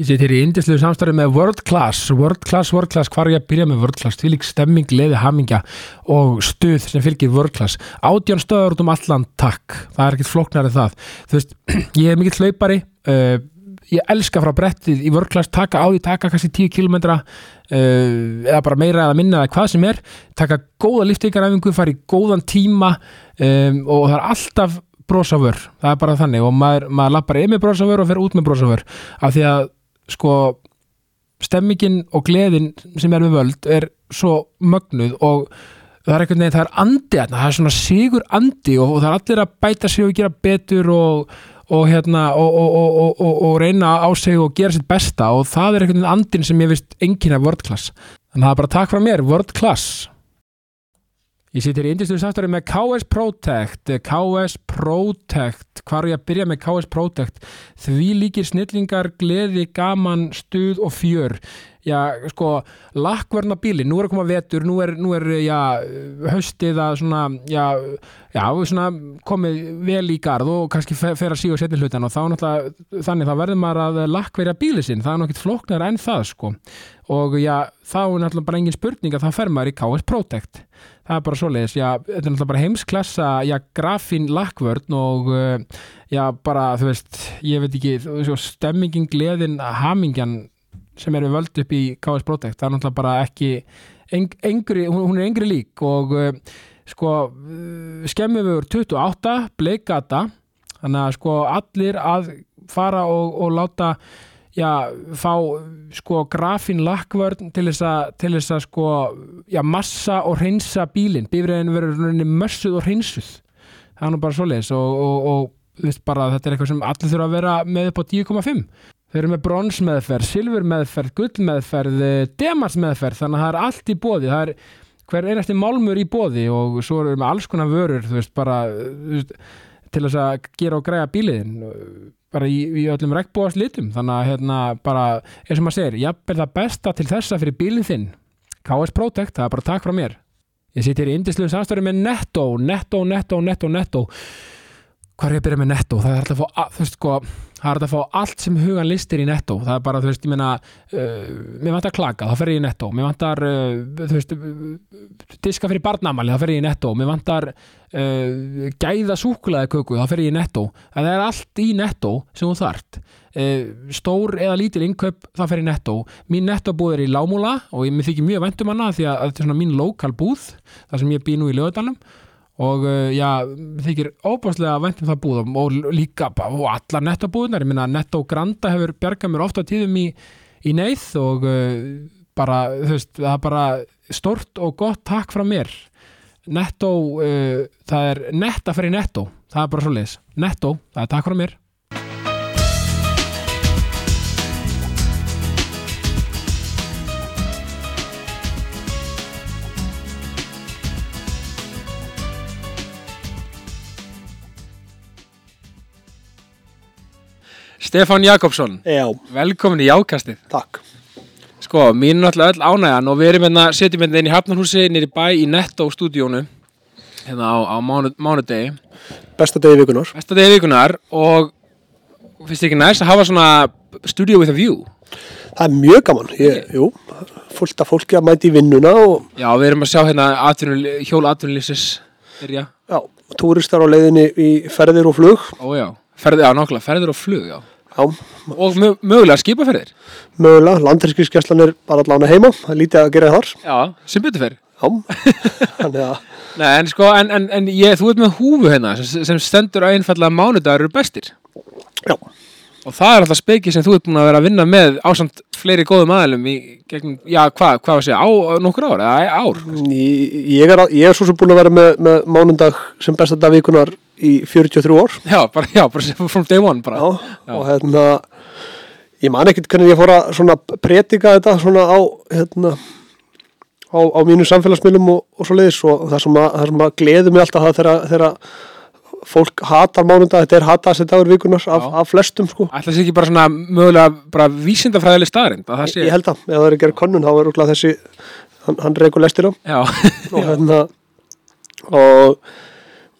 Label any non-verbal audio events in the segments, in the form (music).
Ég seti hér í indislu samstarfi með World Class, World Class, World Class, hvar er ég að byrja með World Class, því lík stemming, leði, hamingja og stuð sem fylgir World Class. Átján stöður út um allan, takk, það er ekkert flóknarið það. Þú veist, (clears throat) ég er mikill hlaupari, uh, ég elska frá brettið í World Class, taka á því, taka kannski 10 km uh, eða bara meira eða minna eða hvað sem er, taka góða liftingaræfingu, fara í góðan tíma um, og það er alltaf brosaför, það er bara þannig og maður, maður lappar inn með brosaför og fer út með brosaför af því að sko stemmingin og gleðin sem er við völd er svo mögnuð og það er einhvern veginn, það er andi það er svona sigur andi og, og það er allir að bæta sig og gera betur og, og hérna og, reyna á sig og gera sitt besta og það er einhvern veginn andin sem ég vist enginn World Class. Þannig að það er bara takk frá mér, World Class Ég sýttir í indislu samstarfi með KS Protect, KS Protect, hvar er ég að byrja með KS Protect? Því líkir snillingar, gleði, gaman, stuð og fjör. Já, sko, lakkverna bíli, nú er að koma vetur, nú er, nú er já, höstið að svona, já, já, svona komið vel í garð og kannski fer að síga og setja hlutan og þá náttúrulega, þannig þá verður maður að lakkverja bíli sinn, það er nokkið flóknar enn það, sko. Og já, þá er náttúrulega bara engin spurning að þá fer maður í KS Protect það er bara svoleiðis, já, þetta er náttúrulega bara heimsklassa, já, grafín lakkvörn og uh, já, bara, þú veist, ég veit ekki, svo, stemmingin, gleðin, hamingjan sem er við völd upp í KS Protect, það er náttúrulega bara ekki eng, engri, hún, hún er engri lík og uh, sko, skemmum við 28, bleikata þannig að sko allir að fara og, og láta já, fá sko grafín lakkvörn til þess að, til þess að sko, já, massa og hreinsa bílinn, bífriðin verður mössuð og hreinsuð. Það er nú bara svoleiðis og, og, og veist, bara, þetta er eitthvað sem allir þurfa að vera með upp á 10,5 þau eru með bronsmeðferð, silfurmeðferð gullmeðferð, demarsmeðferð þannig að það er allt í bóði það er hver einasti málmur í bóði og svo erum við með alls konar vörur þú veist, bara þú veist, til þess að gera og græja bíliðin bara í, í öllum regnbúast litum þannig að hérna bara, eins og maður segir er það besta til þessa fyrir bílinn þinn KS Protect, það er bara takk frá mér. Ég sitt hér í indisluðu samstöru með Netto, Netto, Netto, Netto, Netto hvað er ég að byrja með Netto? Það er alltaf að sko að fá allt sem hugan listir í netto. Það er bara, þú veist, ég meina uh, mér vantar klaka, þá fer ég í netto. Mér vantar, uh, þú veist diska fyrir barnamali, þá fer ég í netto. Mér vantar uh, gæða súkulaði köku, þá fer ég í netto. Það er allt í netto sem þú þart. Uh, stór eða lítil inköp, þá fer ég í netto. Mín netto búð er í Lámúla og ég þykir mjög vendum hana því að þetta er svona mín lokal búð þar sem ég bý nú í lögadalum og uh, já, þykir óbáslega að vendum það búðum og líka og allar nettabúðunar, ég minna Netto Granda hefur bjargað mér ofta tíðum í, í neyð og uh, bara, þú veist, það er bara stort og gott takk frá mér. Netto, uh, það er netta fyrir Netto, það er bara svo leiðis Netto, það er takk frá mér Stefán Jakobsson, Já, velkomin í Jákastið. takk. Sko, mín er náttúrulega öll ánægjan og við erum hérna, setjum hérna inn í Hafnarhúsi nýri bæ í Netto stúdíónu hérna á, á mánu, mánudegi, Besta degi vikunar. besta degi vikunar og finnst þið ekki næst að hafa svona studio with a view? Það er mjög gaman. Ég, jú, fullt af fólki að mæti í vinnuna og Já, við erum að sjá hérna atvinnul, hjól atvinnulífsins byrja. já, túristar á leiðinni í ferðir og flug. Ó já, ferðir, já, nákvæmlega, ferðir og flug, já. Já, Og mö, mögulega skipaferðir. mögulega, landhelgiskeslan er bara allan að heima. Það er lítið að gera þar. Já, sem (laughs) Nei, en sko, en, en, en ég, þú ert með húfu hérna sem, sem stendur að einfallega mánudagur eru bestir. já, Og það er alltaf speiki sem þú ert búin að vera að vinna með ásamt fleiri góðum aðlum í gegnum, já, hvað, hvað var að segja, nokkur ár, eða ár? ég, ég, er, er svo sem búin að vera með, með mánundag sem besta dag vikunar í 43 ár. Já, bara, já, bara from day one, bara. Já, og hérna, ég man ekkert hvernig ég fór að svona pretika þetta svona á, hérna, á, á mínu samfélagsmiðlum og, og svo leiðis og það sem að, það sem að gleður mig alltaf það þegar, þegar fólk hatar mánundag, þetta er hatast dagur vikunar af, Já. af flestum sko. Ætla sér ekki bara svona mögulega bara vísindafræðileg staðrind, að það sé. Ég held að, ef það er að gera konnun þá er rúkla þessi, hann, hann reykur lestir á Já, og (laughs) hérna og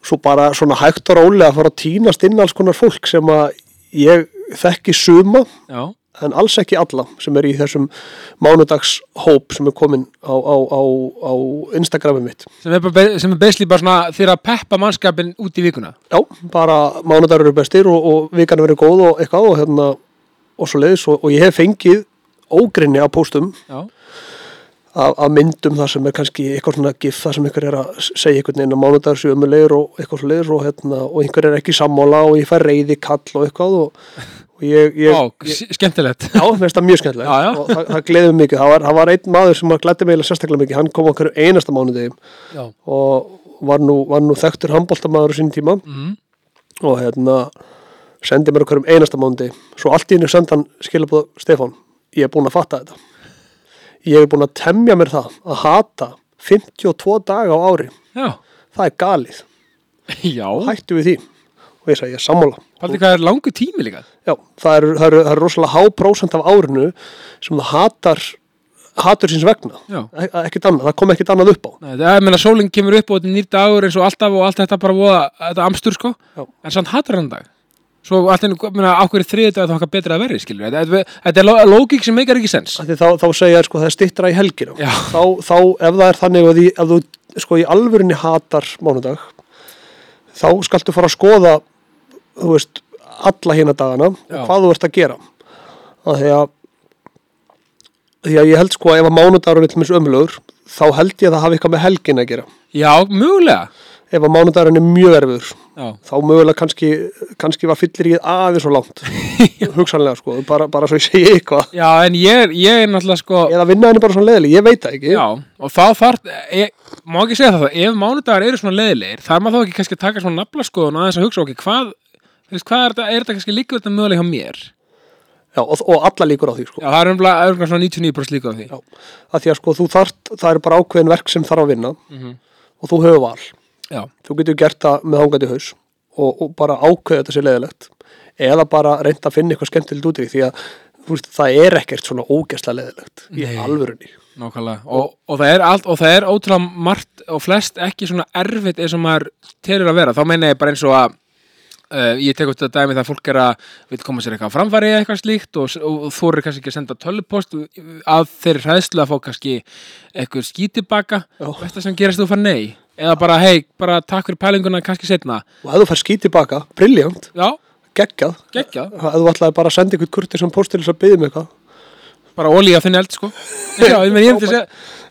svo bara svona hægt og rólega að fara að týnast inn alls konar fólk sem að ég þekki suma já, en alls ekki alla sem er í þessum mánudags hóp sem er komin á, á, á, á Instagramið mitt. Sem er, er basically bara svona þeirra að peppa mannskapin út í vikuna. Já, bara mánudagur eru bestir og, og vikan verið góð og eitthvað og hérna og svo leiðis og, og ég hef fengið ógrinni af póstum. Já, af, af myndum þar sem er kannski eitthvað svona gif þar sem einhver er að segja einhvern veginn að mánudagur séu ömulegir og eitthvað leiðis og, hérna, og einhver er ekki sammála og ég fær reyði kall og eitthvað og, og ég, ég, Ó, ég skemmtilegt. Já, mér finnst það mjög skemmtilegt Já, já. og það, það gleður mikið, það var, það var einn maður sem glætti mig sérstaklega mikið, hann kom okkur einasta mánudegi og var nú, var nú þekktur handbóltamaður sín tíma mm. og hérna sendi mér okkur um einasta mánuði svo allt í henni sendi hann skilabóð Stefán, ég er búinn að fatta þetta ég er búinn að temja mér það að hata 52 daga á ári. Já, það er galið, já. hættu við því. Og ég sagði, ég er sammála. Paldi hvað er langu tími líka? Já, það eru, það eru, það eru rosalega há prósent af árinu sem það hatar hatur síns vegna. Já. e ekkert annað, það kom ekkert annað upp á. Nei, það er meina sólinn kemur upp og þetta er nýr dagur eins og alltaf og allt þetta bara voða, þetta amstur sko. Já. en samt hattar hann dag svo allt einu, meina, ákveður þriði dag þá okkar betra að verði skilur þetta, þetta, er lógík sem meikar ekki sens. Þá, þá segja þér sko það er stittra í helgina. Já. þá, þá ef það er þannig að því, ef þú sko í alvörinni hatar mánudag þá skaltu fara að skoða þú veist, alla hérna dagana hvað þú ert að gera. Að því að því að ég held sko að ef að mánudagur er mis ömlugur þá held ég að það hafi eitthvað með helgin að gera. Já, mögulega ef að mánudagurinn er mjög erfiður Já, þá mögulega kannski, kannski var fyllir í aðeins svo langt (laughs) hugsanlega sko, bara, bara svo ég segi eitthvað Já en ég, er- ég er náttúrulega sko eða vinna henni bara svona leðileg, ég veit það ekki Já, og þá þarf ég, má ekki segja það, ef mánudagar eru svona leðilegir þarf maður þá ekki kannski að taka svona naflaskoðun aðeins að hugsa okkur, hvað, þú veist, hvað er þetta, er þetta kannski líka þetta mögulega hjá mér? Já, og, og alla líkur á því sko. Já, það er umlega, svona 99% líka á því Já. að því að sko þú þarft, það er bara ákveðin verk sem þarf að vinna Mhm. og þú hefur val Já, þú getur gert það með hangandi haus og, og bara ákveða þetta sér leðilegt eða bara reynda að finna eitthvað skemmtilegt út í því að veist, það er ekkert svona ógæsla leðilegt í alvörunni. Nákvæmlega. Og, og það er allt, og það er ótrúlega margt og flest ekki svona erfitt eins og maður telur að vera, þá meina ég bara eins og að Uh, ég tek út þetta dæmi það að fólk er að vil koma sér eitthvað framfæri eða eitthvað slíkt og, og, þú eru kannski ekki að senda tölvupost að þeirri hræðslu að fá kannski eitthvað skítibaka. Það sem gerast þú fær nei eða bara hei, bara takk fyrir pælinguna kannski setna og ef þú fær skít tilbaka, briljant, já, geggjað. Geggjað, ef þú ætlaði bara að senda einhvern kurti sem póst til þess að byggja mig eitthvað. Bara ólíja að finna eld sko. Já, ég, myndi segja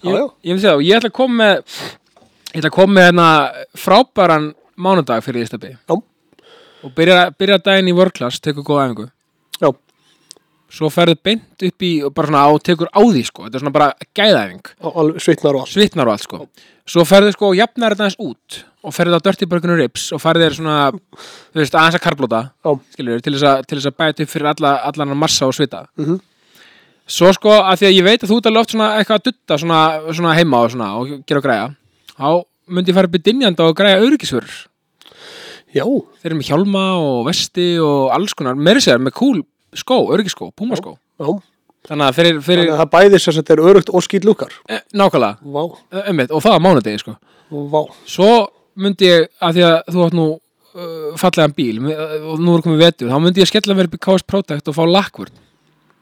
ég, myndi segja það. Og ég ætla að koma með ég ætla að koma með hérna frábæran mánudag fyrir því stöpi Já. og byrja, byrja daginn í workclass, tekur góða æfingu. Já, svo ferðu beint upp í og bara svona á, tekur á því sko, þetta er svona bara gæðæfing og alveg svitnar og allt. Svitnar og allt sko svo ferðu sko og jafnar þetta aðeins út og ferðu á Dirty Burger Rips og ferðu þér svona þú veist, aðeins að karblóta Já. skilur, til þess að, bæta upp fyrir alla, allan massa og svita. Mhm. svo sko, að því að ég veit að þú ert alveg oft svona eitthvað að dutta svona, svona heima og svona og gera og græja þá myndi ég fara upp í dynjanda og græja öryggisvörur. Já, þeir eru með hjálma og vesti og alls konar, meiri sér með cool skó, öryggisskó, púmaskó. Já þannig að fyrir, fyrir Þannig að það bæðir sem þetta er örugt og skýt lúkar. Eh, nákvæmlega, Vá, eh, einmitt, og það á mánudegi sko. Vá. Svo myndi ég, að því að þú átt nú uh, fallegan bíl og nú er komið vetur, þá myndi ég skella mér upp í KS Protect og fá lakkvörn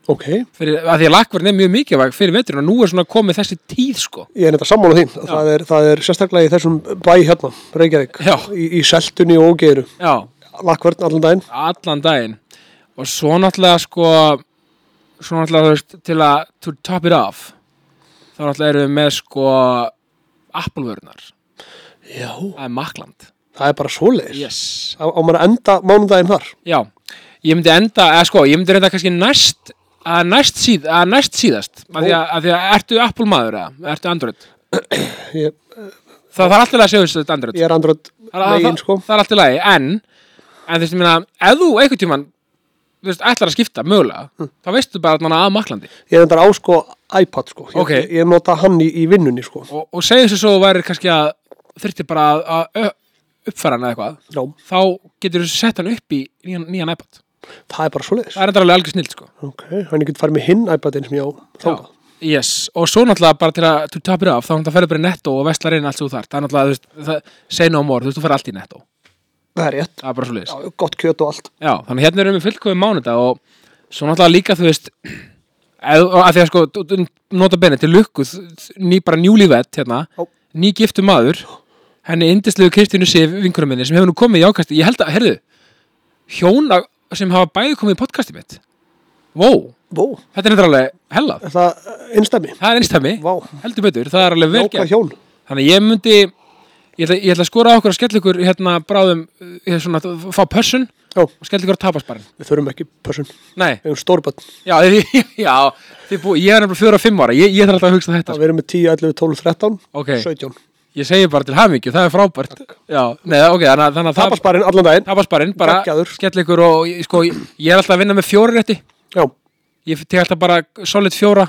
Ok, fyrir, að því að lakkvörn er mjög mikilvæg fyrir veturinn og nú er svona komið þessi tíð sko. Ég er þetta sammála þín það er, það er sérstaklega í þessum bæ hérna Reykjavík, í, í seltunni og ógeiru já, Lakkvörn allan daginn. Allan daginn. Og svo náttúrulega sko svo náttúrulega þú veist til að to top it off þá náttúrulega erum við með sko Apple-vörnar, Já, það er makland það er bara svoleiðis? Yes, Á, á maður að enda mánudaginn þar? Já. Ég myndi enda, eða sko, ég myndi reynda kannski næst að næst, síð, að næst síðast. Að því að, að því að ertu Apple maður eða? Ertu Android? (clears throat) Ég, það þarf alltaf að segja þetta Android. Ég er andröð það, það, megin sko. það er alltaf lagi, en en þú veist, ég meina, ef þú einhvern tímann þú veist, ætlar að skipta, mögulega þá veistu bara að að maklandi. Ég er endar á sko iPad sko. Ég, Ok. ég, nota hann í, í vinnunni sko. Og, og segðu þessu svo þú væri kannski að þurfti bara að, uppfæra hann eða eitthvað Já, þá getur þú sett hann upp í nýjan, nýjan iPad. Það er bara svoleiðis. Það er enda alveg snill sko. Ok, hann ég get farið með hinn iPadin sem ég á þangað. Yes. og svo náttúrulega bara til að top it off þá náttúrulega ferður bara í netto og vestlar inn allt sem þú þarf það er náttúrulega, þú veist, það, Það er rétt, það er bara svo já, gott kjöt og allt. Já, þannig hérna erum við fullkomið mánudag og svo náttúrulega líka þú veist að, að því að sko d- d- nota benni til lukku þ- ný, bara njúlífett hérna Já. ný giftu maður henni indislegu Kristínu Sif vinkunum minni sem hefur nú komið í ákasti ég held að, herðu, hjóna sem hafa bæði komið í podcasti mitt. Wow, Vó, þetta er eitthvað alveg hellað, er það einstæmi? það er einstæmi Vá, heldur betur, það er alveg vel jákvæð gert hjón. Þannig að ég myndi ég ætla, ég ætla að skora okkur að skella ykkur hérna bráðum, uh, svona, fá pössun Já, og skella ykkur á tapasbarinn við þurfum ekki pössun. Nei, Við erum stórbönn (laughs) já, já bú, ég er nefnilega fjóra og fimm ára. Ég, ég þarf alltaf að hugsa þetta sko. Við erum með 10, 11, 12, 13 ok, 17 ég segi bara til hamingju, það er frábært. Já, nei, ok, þannig, að- þannig að tap, Tapasbarinn allan daginn. Tapasbarinn bara Geggjaður. skella ykkur og sko, ég, er alltaf að vinna með fjóra rétti. Já, ég tek alltaf bara solid fjóra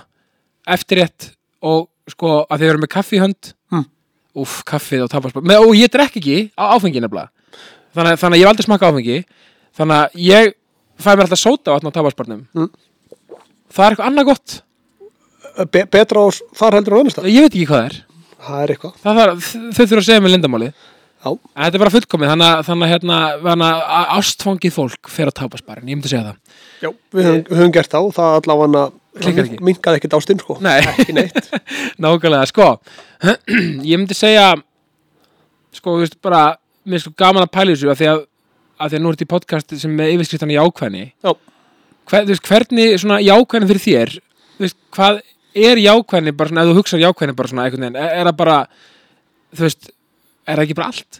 eftirrétt og sko að þið eru með kaffi úff, kaffið og með, og ég drekk ekki á áfengi nefnilega. Þannig, þannig að ég hef aldrei smakka áfengi. Þannig að ég fæ mér alltaf sóta á tapasbarnum Hmm. það er eitthvað annað gott. Be betra á þar heldur á önnustaf ég veit ekki hvað er. Það er eitthvað. Það þarf, þau þurfa að segja mér lindamáli Já, en þetta er bara fullkomið þannig að, hérna, ástfangið fólk fer að tapasbarinn, ég myndi segja það. Já við höfum, við höfum gert þá Það allavega. Minkaði ekkert ástinn sko. Nei. Ekki neitt. (laughs) Nákvæmlega, sko. (clears throat) Ég myndi segja sko, þú veist, bara mér er sko gaman að pæla í þessu af því að, að því að nú er þetta í podcast sem með yfirskriftan jákvæðni. Já, Hver, þú veist, hvernig svona jákvæðni fyrir þér þú veist, hvað er jákvæðni bara svona, ef þú hugsar jákvæðni bara svona einhvern veginn, er, það bara þú veist, er það ekki bara allt?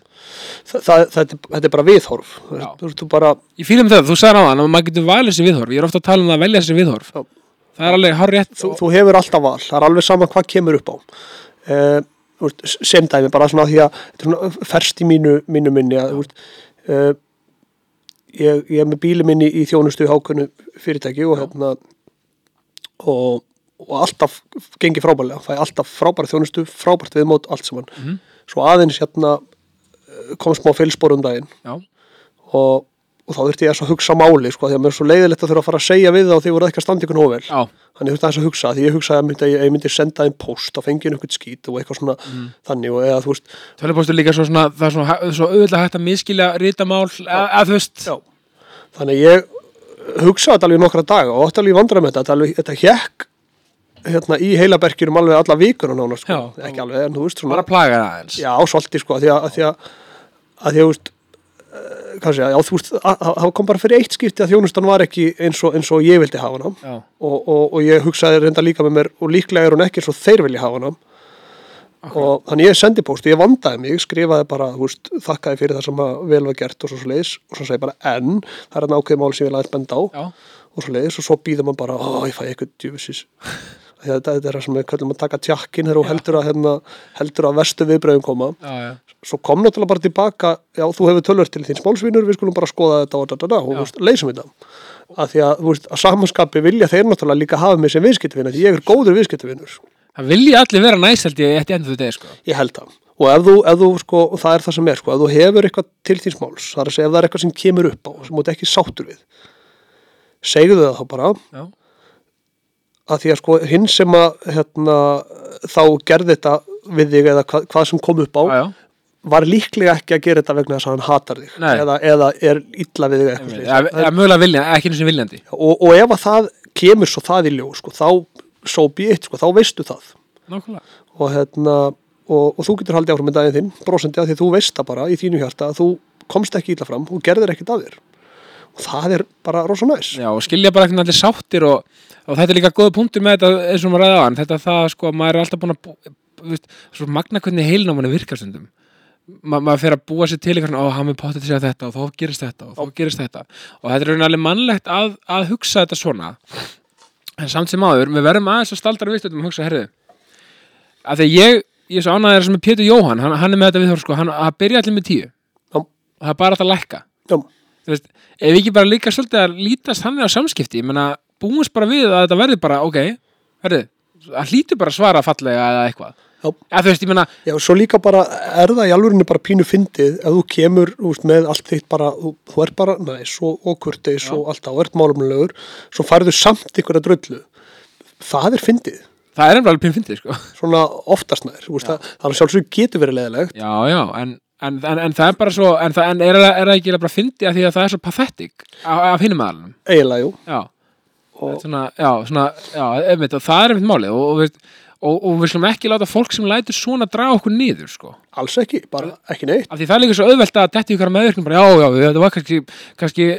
Það, það, þetta, þetta er bara viðhorf. Þú veist, Þú bara ég með það, þú sagði hann að maður getur valið sér viðhorf, ég er ofta að tala um það að velja sér viðhorf. Já. Það er alveg rétt þú, þú hefur alltaf val, það er alveg sama hvað kemur upp á. Uh, sem dæmi bara svona því að er svona ferst í mínu, mínu minni að, uh, ég, ég er með bíli minni í þjónustu hákunnu fyrirtæki og hérna og, og alltaf gengi frábærlega, fæ alltaf frábæra þjónustu frábært viðmót, allt saman. Mhm. svo aðeins hérna eh, kom smá fylspor um daginn. Já, og, og þá þurfti ég að hugsa máli sko, því að mér er svo leiðilegt að þurfa að fara að segja við það og því voru ekki að standa ykkur nóvel já, Þannig þurfti að hugsa, því ég hugsaði að myndi, ég myndi senda einn post og fengið einhvern skít og eitthvað svona þannig og eða þú veist, tölupóstur líka svo svona það er svona, hæ- svo auðvitað hægt að miskilja rítamál, að, þú veist. Já. Þannig ég hugsaði þetta alveg nokkra daga og átti alveg í vandræðum með þetta, alveg, þetta hjekk hérna í heilaberkjunum alveg alla vikuna nána, sko, ekki alveg, en þú veist svona, já, svolítið sko, að því að, að því að, að því að, eh, sé, já, veist, að- að- það kom bara fyrir eitt skipti að þjónustan var ekki eins og, eins og ég vildi hafa hana. Já, og, og, og ég hugsaði reynda líka með mér og líklega er hún ekki eins og þeir vilja hafa hana. Og þannig ég sendi post og ég vandaði mig, skrifaði bara veist, þakkaði fyrir það sem vel var gert og svo leiðis og svo segi bara en það er að ákveði mál sem ég vil aðeins benda á. Já, og svo leiðis og svo býður maður bara ó, ég fæ eitthvað djúfisis (laughs) þetta, þetta er það sem við köllum að taka tjakkin þegar þú heldur að, hérna, heldur að verstu viðbröðum koma. Já, já, svo kom náttúrulega bara tilbaka já, þú hefur tölvöld til þín smálsvinur, við skulum bara skoða þetta og, da, da, da, og veist, leysum þetta. Að því að, veist, að samanskapi vilja þeir náttúrulega líka hafa mig sem viðskiptavinn því ég er góður viðskiptavinnur það vilja allir vera næsældi eftir endur þetta sko. Ég held það. Og ef þú, ef þú sko, það er það sem er sko, ef þú hefur eitthvað til þín smáls það er að segja ef það er eitthvað sem kemur upp á sem þú ert ekki sáttur við segðu það þá bara. Já, að því að sko hinn sem að hérna, þá gerði þetta við þig eða hva, hvað sem kom upp á já, já, var líklega ekki að gera þetta vegna þess að hann hatar þig eða, eða er illa við þig eitthvað ja, ja, mögulega vilja, ekki eins og viljandi. Og, og ef að það kemur svo það í ljós sko, þá so be it, sko, þá veistu það. Nákvæmlega, og, hérna, og, og þú getur haldið áfram með daginn þinn brosandi að því þú veist það bara í þínu hjarta að þú komst ekki illa fram og gerðir ekkit að þér það er bara rosa næs. Já, og skilja bara ekki allir sáttir og, og þetta er líka góða punktur með þetta eins og maður ræða á hann, þetta það sko, maður er alltaf búin að veist, svo magna hvernig heilnámanni virkar stundum. Ma, maður fer að búa sér til eitthvað, ó, hann er pottið til að þetta og þá gerist þetta og þá gerist þetta. Og þetta er raunin alveg mannlegt að, að hugsa þetta svona. En samt sem áður, við verðum aðeins að staldra við að hugsa, herðu að því ég, ég er svo ánæður sem er Pétur Jóhann hann, hann er með þetta viðhór, sko, hann byrja allir með tíu. Og það er bara að lækka. Já, veist, ef ekki bara líka svolítið að lítast þannig á samskipti, ég meina búumst bara við að þetta verði bara, ok verði, það hlýtur bara að svara fallega eða eitthvað, Já. eða þú veist, ég meina Já, svo líka bara er það í alvörinni bara pínu fyndið ef þú kemur úst, með allt þitt bara, þú, þú ert bara næs og, og kurteis Já. og ert málumlegur svo færðu samt ykkur að drullu. Það er fyndið, það er alveg pinnfindið, sko. Svona oftast nær það, það er sjálfsög getur verið leðilegt já, já, en, en, en, en það er bara svo en, það, en er, er ekki bara fyndið að því að það er svo pathetic af, af hinum aðalunum, eiginlega, jú, já. Og svona, já, svona, já, einmitt, það er einmitt málið og, og, og, og við slum ekki láta fólk sem lætur svona draga okkur niður, sko. Alls ekki, bara ekki neitt. Af því það er líka svo auðvelt að detti ykkur meðvirkning bara, já, já, þetta var kannski, kannski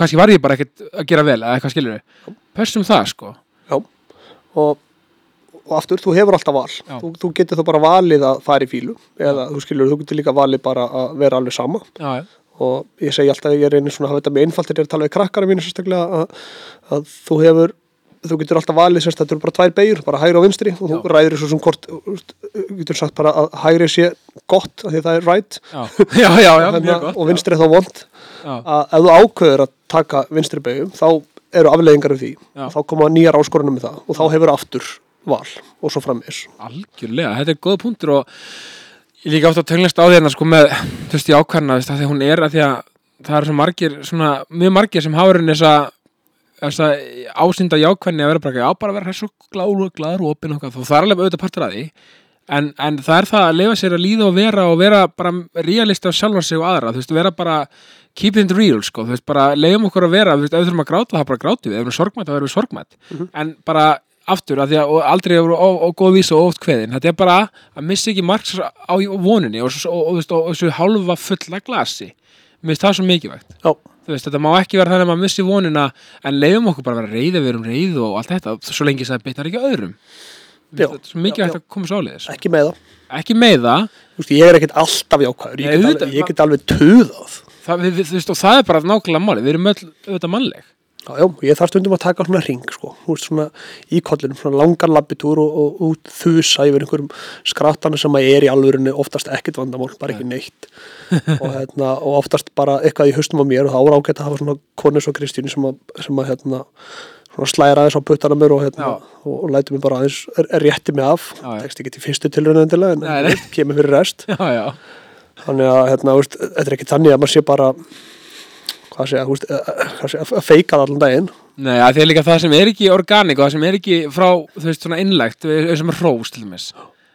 kannski var ég bara ekkert að gera vel eða eitthvað skilur við, pössum það, sko. Já, og, og aftur, þú hefur alltaf val. Þú, þú getur þá bara valið að fara í fílu eða þú skilur, þú getur líka valið bara að vera alveg sama. Já, já, og ég segi alltaf ég reynir svona að hafa þetta með einfalt þegar ég er að tala við krakkara mínu sérstaklega að, að þú hefur þú getur alltaf valið sérst þetta eru bara tvær beigur bara hægri og vinstri og þú Já. ræðir svo sem þú getur sagt bara að hægri sé gott af því það er right. Já, já, já, já Hérna, og vinstri er þá vond. Að ef þú ákveður að taka vinstri beigum þá eru afleiðingar af því. Þá koma nýjar áskorunum með það og þá hefur aftur val og svo framvis algjörlega, þetta er góð punktur og ég líka átt að því hérna sko með, þú veist, í ákvæðna, þú veist, að því að hún er að því að það eru svo margir, svona, mjög margir sem hafa raunin þessa þessa ásynda jákvæðni að vera bara, já, bara vera svo gláru og gladur og opinn og og það er alveg auðvitað partur að því. En, en það er það að lifa sér að líða og vera og vera bara realist af sjálfan sig og aðra, þú veist, vera bara keep it real, sko, þú veist, bara leiðum okkur að vera, þú veist, ef við þurfum að gráta, það bara grátum við, ef við erum sorgmætt, þá erum við sorgmætt en bara aftur, að því að aldrei eru góð vísa og oft kveðin, þetta er bara að missa ekki margs á voninni og, þessu hálfa fulla glasi. Finnst það svo mikilvægt. Já, veist, þetta má ekki vera þannig að maður missi vonina en leiðum okkur bara að vera reyði, við erum reyð og allt þetta, svo lengi það bitnar ekki öðrum. Já, þetta er svo mikilvægt já, að koma svo áleiðis ekki með það. Ekki með það, veist, ég er ekkert alltaf jákvæður, ég, get alveg, tuðað. Það, við, við, þú veist, og það er bara nákvæmlega máli, við erum öll auðvitað mannleg Já, já, ég þarf stundum að taka svona ring sko, þú veist svona í kollinum, svona langan labbitúr og, og út þusa yfir einhverjum skrattana sem að er í alvörunni oftast ekkert vandamál, bara ekki neitt. Og, hérna, og oftast bara eitthvað í haustum á mér og það ára ágætt að hafa svona konus og Kristínu sem að, sem að hérna, slæra aðeins á puttana mér og, hérna, og, og lætur mér bara aðeins er, er rétti mig af, tekst ekki til fyrstu tilraun endilega en Nei, kemur fyrir rest. Já, já, þannig að hérna, þetta er ekki þannig að maður sé bara hvað sé, þú veist, að, að, að, að feika það allan daginn. Nei, að því að líka það sem er ekki organik og það sem er ekki frá, þú veist, svona innlægt sem er hrós til dæmis.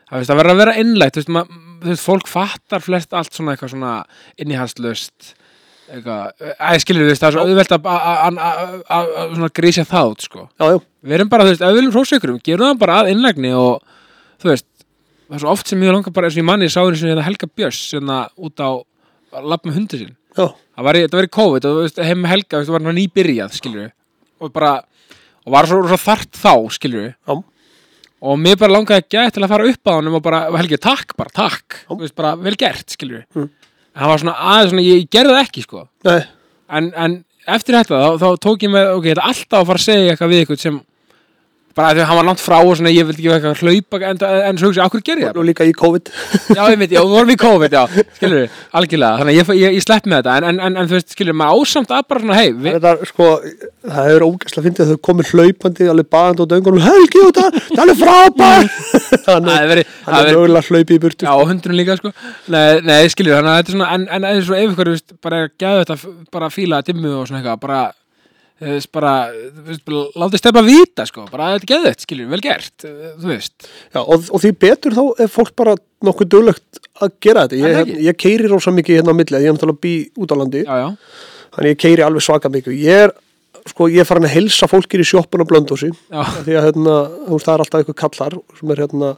Það veist, að vera að vera innlægt, þú veist, ma, þú veist fólk fattar flest allt svona eitthvað svona innihaldslöst eitthvað, æ, skilur þú veist, það er svo auðvelt að- að að- að- að að svona grísja það út, sko. Já, já, við erum bara, þú veist, ef við viljum hrósa ykkur gerum það bara að innlægni og þú veist, það er svo oft sem ég langar bara eins og ég manni sá eins og þetta Helga Björns hérna út á að labba með hundi sín já, það var, var í COVID og veist, heim Helga, veist, var hann nýbyrjað, skilur og bara, og var svo, svo þart þá, skilur já. og mér bara langaði að geta til að fara upp á hann og bara, Helgi, takk bara, takk. Veist, bara, vel gert, skilur Mm. en það var svona aðeins svona, ég, ég gerði það ekki, sko. En, en eftir þetta þá, þá tók ég með, ok, þetta alltaf að fara að segja eitthvað við eitthvað sem bara þegar hann var langt frá og svona, ég vildi ekki vera eitthvað að hlaupa en, en svo hugsa, okkur gerði ég það? og líka í COVID. Já, ég veit, já, við vorum í COVID, já, skilur við algjörlega, þannig að ég, ég, ég slepp með þetta en, en, en, en þú veist, skilur við, maður ásamt að bara svona, hei, við, þetta, sko, það hefur ógæslega fyndið að þau komið hlaupandi alveg baðand og döngunum Helgi og það, það er frábær (laughs) það Þannig er hann það er er verið mögulega hlaupið í burtu Já, og hundurinn líka, sko. Nei, nei skilur, þannig þú veist, bara Bara Látið stefna að vita, sko Bara þetta er gæðu þetta, skilur, vel gert eh, Þú veist, Já, og, og því betur þá er fólk bara nokkuð duglegt að gera þetta. Ég, ekki? ég keiri rosa mikið hérna á milli ég er náttúrulega bí út á landi. Já, já. Þannig ég keiri alveg svaka mikið. Ég er, sko, ég er farin að helsa fólkir í sjoppun og blöndósi því að hérna, það er alltaf eitthvað kallar sem er hérna,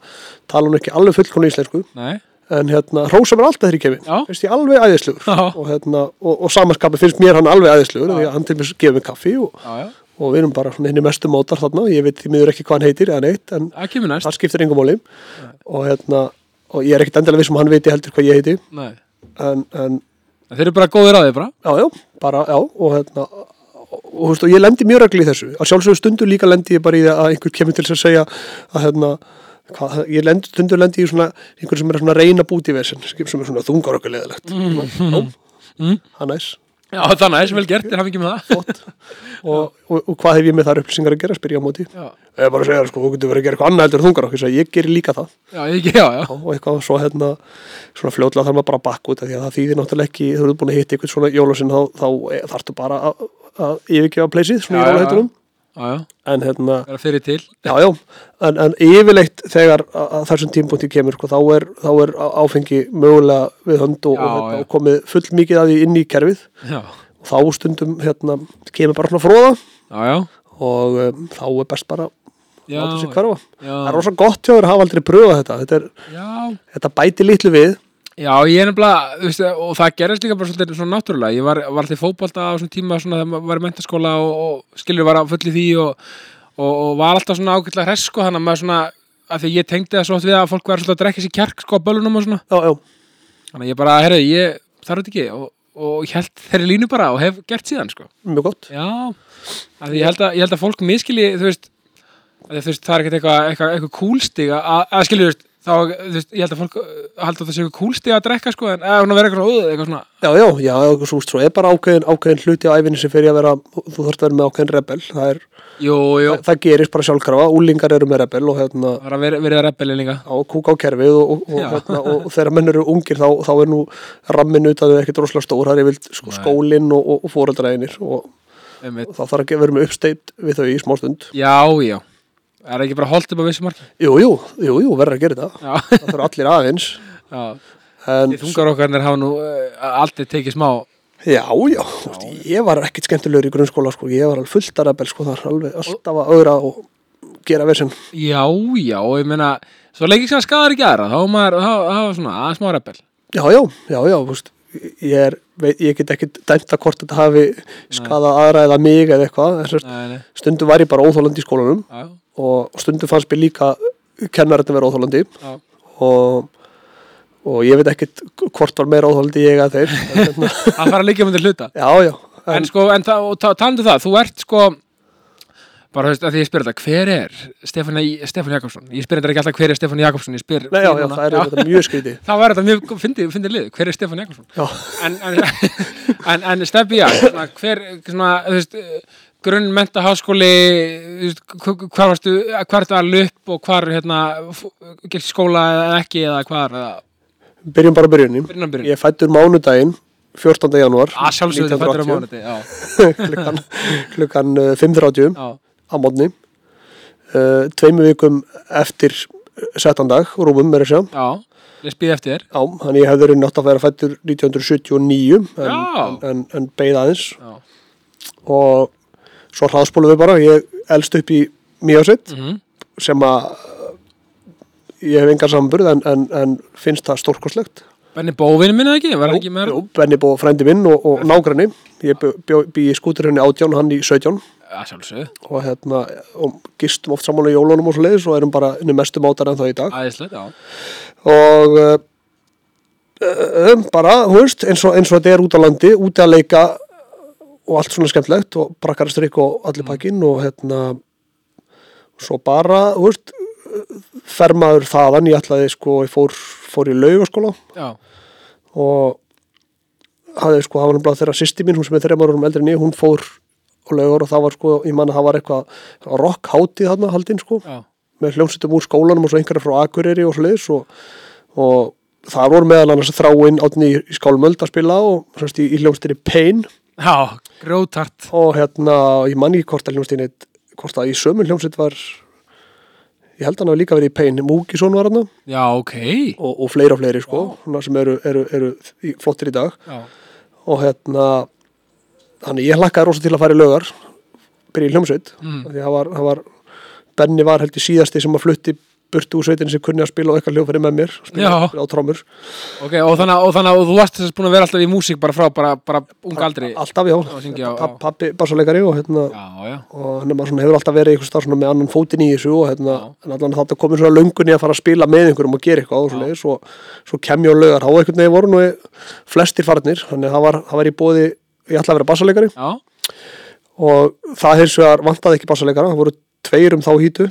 tala hún ekki alveg fullkonu íslensku. Nei, en hérna, hrósa mér alltaf þegar ég kemi Já. finnst ég alveg æðislugur Já. og, hérna, og, og samanskapi finnst mér hann alveg æðislugur því að hann til mér gefur mér kaffi og, já, já. og við erum bara henni mestu mótar þarna. Ég veit því miður ekki hvað hann heitir eða neitt en Það kemur skiptir engum máli. Og hérna, og ég er ekkert endilega viss um að hann viti heldur hvað ég heiti. En, en þeir eru bara góðir á því, bara. Já, já, bara, já og hérna og, þú veist, og ég lendi mjög regli í þessu. Að sjálfsögðu stundur líka lendi ég bara í að einhver kemur til að segja að hérna hvað, ég lendi, stundur lendi í svona einhver sem er svona reyna búti vesen sem er svona þungar okkur leðilegt mm. Mm. hann næs. Já, þannig að þess vel gert, þeir hafa ekki með það. Og, og, og hvað hef ég með þar upplýsingar að gera spyr ég á móti. Já, ég er bara að segja sko, þú getur verið að gera eitthvað annað heldur þungar okkur ég gerir líka það. Já, ég, já, og eitthvað svo hérna svona fljótlega þarf maður bara að bakka út því að það þýðir náttúrulega ekki, þú eru búin að hitta eitthvað svona jólasinn þá, þá þarftu bara að, yfirgefa pleysið, svona í já, en hérna, vera fyrir til. Já en, en yfirleitt þegar þessum tímpúnti kemur, sko, þá, er, þá er áfengi mögulega við hönd og, og, hérna, og komið full mikið að því inn í kerfið. Já, og þá stundum hérna, kemur bara svona fróða já, já, og um, þá er best bara að láta sig hverfa. það er rosa gott hjá þér að hafa aldrei pröfað þetta. Þetta, er, þetta bæti litlu við Já, ég er nefnilega, og það gerist líka bara svolítið svona náttúrulega. Ég var, var alltaf í fótbolta á svona tíma svona þegar maður var í mentaskóla og, og skilur var að fulli því og, og, og var alltaf svona ágætlega hress sko, þannig að maður svona, að því ég tengdi það svo oft við að fólk var svolítið að drekka sér kjark sko á bölunum og svona. já, já, Þannig að ég bara, herri, ég þarf þetta ekki og, og ég held þeirri línu bara og hef gert síðan sko. mjög gott Já, að því ég held að, ég held að fólk miskilji, þú veist, þú veist, það er ekkert eitthvað, eitthvað, eitthvað kúlstig að, að skilur, þú veist, þá, þú veist, ég held að fólk uh, haldi að það sé eitthvað kúlstig að drekka sko, en eða hún að vera eitthvað svona, "Ugh", eitthvað svona, já, já, já, já, svo, svo er bara ákveðin, ákveðin hluti á æfinni sem fyrir að vera þú þarft að vera með ákveðin rebel. Það, er, jú, jú, það, það gerist bara sjálfkrafa, úlingar eru með rebel og hérna það er að vera, vera rebelli líka. á kúk á kerfið og, og, Já. hérna, og, þegar menn eru ungir þá, þá er nú rammin utan við ekkert rosalega stór, það er yfir sko, skólinn og, og, fóreldræðinir og, Einmitt. þá þarf að vera með uppsteitt við þau í smástund Já, já, er ekki bara holdt upp á vissu marki? Jú, jú, jú, jú, verður að gera þetta. Já, það þurfa allir aðeins. Já, þungar okkarnir hafa nú uh, aldrei tekið smá, Já, já, veist, ég var ekkit skemmtilegur í grunnskóla sko, ég var alveg fullt að rebel sko, það alltaf að auðra og gera versin já, já, ég meina, svo leikir sem að skadar ekki aðra, þá er maður, aðeins smá rebel. Já, já, já, já, þú veist ég, er, veit, ég get ekkit dæmt að hvort þetta hafi skadað aðra eða mig eða eitthvað, en stundum var ég bara óþólandi í skólanum já, og stundum fannst mér líka kennarinn vera óþólandi og, og ég veit ekkit hvort var meira óþólandi ég að þeir en, hérna, (laughs) Það fara líka myndir hluta. (laughs) Já, já, En sko, en það, og ta- talandi um það, þú ert sko, bara þú veist, að því ég spyr þetta, hver er Stefán, Jakobsson? Ég spyr þetta ekki alltaf hver er Stefán Jakobsson, ég spyr Nei, já, já, það er (laughs) þetta mjög skríti Þá var þetta mjög, fyndið, fyndið lið, hver er Stefán Jakobsson? Já, En, en, (laughs) en, en Steffi, já, svona, hver, svona, þú veist, grunn menta háskóli, þú veist, hv- hvar varstu, hvar ertu að lupp og hvar, hérna, gert skóla eða ekki eða hvar, eða? Byrjum bara byrjunum byrjun. Ég er fættur mánudaginn 14. janúar Að sjálfsögðu þið fættur á 1980, mánuði, já, (laughs) klukkan, klukkan uh, 5.30 já, á mótni uh, tveimu vikum eftir settan dag, rúmum er að sjá já, ég spýði eftir. Þér. Já, hann ég hefði nátt að vera fættur 1979 en, en, en, en beigð aðeins. Já. og svo hraðspólum við bara ég elst upp í Mjósett Mm sem að ég hef engan samburð en, en, en finnst það stórkoslegt Benni Bóvinn minna ekki, Jú, Benni bó frændi minn og, og nágranni. Ég bý í skúturhenni átján hann í 17 Já, sjálfsögðu, og hérna og gistum oft saman á jólunum og svo leiðis og erum bara inni mestu mátar en það í dag. Æðislegt, já. Og um, bara, veist, eins og, eins og þetta er út á landi, úti að leika og allt svona skemmtlegt og brakkarastrykk og allir pakkin og hérna svo bara, veist fer maður þaðan, ég ætlaði sko, ég fór, fór í laugaskóla. Já, og hafði sko, það var náttúrulega þeirra sýsti mín, hún sem er þreymar árum eldri en ég, hún fór á laugar og það var sko, ég man að það var eitthvað rock hátíð þarna haldinn sko. Já, með hljómsveitum úr skólanum og svo einhverja frá Akureyri og svo leiðis og, og það voru meðal annars þráinn átni í, í skálmöld að spila og semst, í, í hljómsveitinni Pain. Já, grótart og hérna, ég man ekki hvort að hljómsveitinni hvort að í sömu hljómsveit var ég held að hann hafi líka verið í Pain. Múkisson var hann Já, ok. Og, og fleiri og fleiri sko. Wow. sem eru, eru, eru í- flottir í dag. Já, og hérna þannig ég hlakkaði rosa til að fara í lögar byrja í hljómsveit Mm. það var, það var Benni var held í síðasti sem að flutti burtu úr sveitinni sem kunni að spila á eitthvað hljófari með mér spila, á trommur. Ok, og að- og þannig að þú varst þess búin að vera alltaf í músík bara frá, bara, bara ung aldri? alltaf já, Og syngja á- Pa- pappi bassalegari og hérna Já, já, og hann svona, hefur alltaf verið stað svona með annan fótinn í þessu og hérna þetta komið svona löngunni að fara að spila með einhverjum og gera eitthvað og svo leiðis og svo kem ég á lögar, þá einhvern veginn voru nú flestir farnir, þannig að það var, það var í bóði ég ætla að vera bassalegari já, og það hins vegar vantaði ekki bassalegara, það voru tveir um þá hýtu.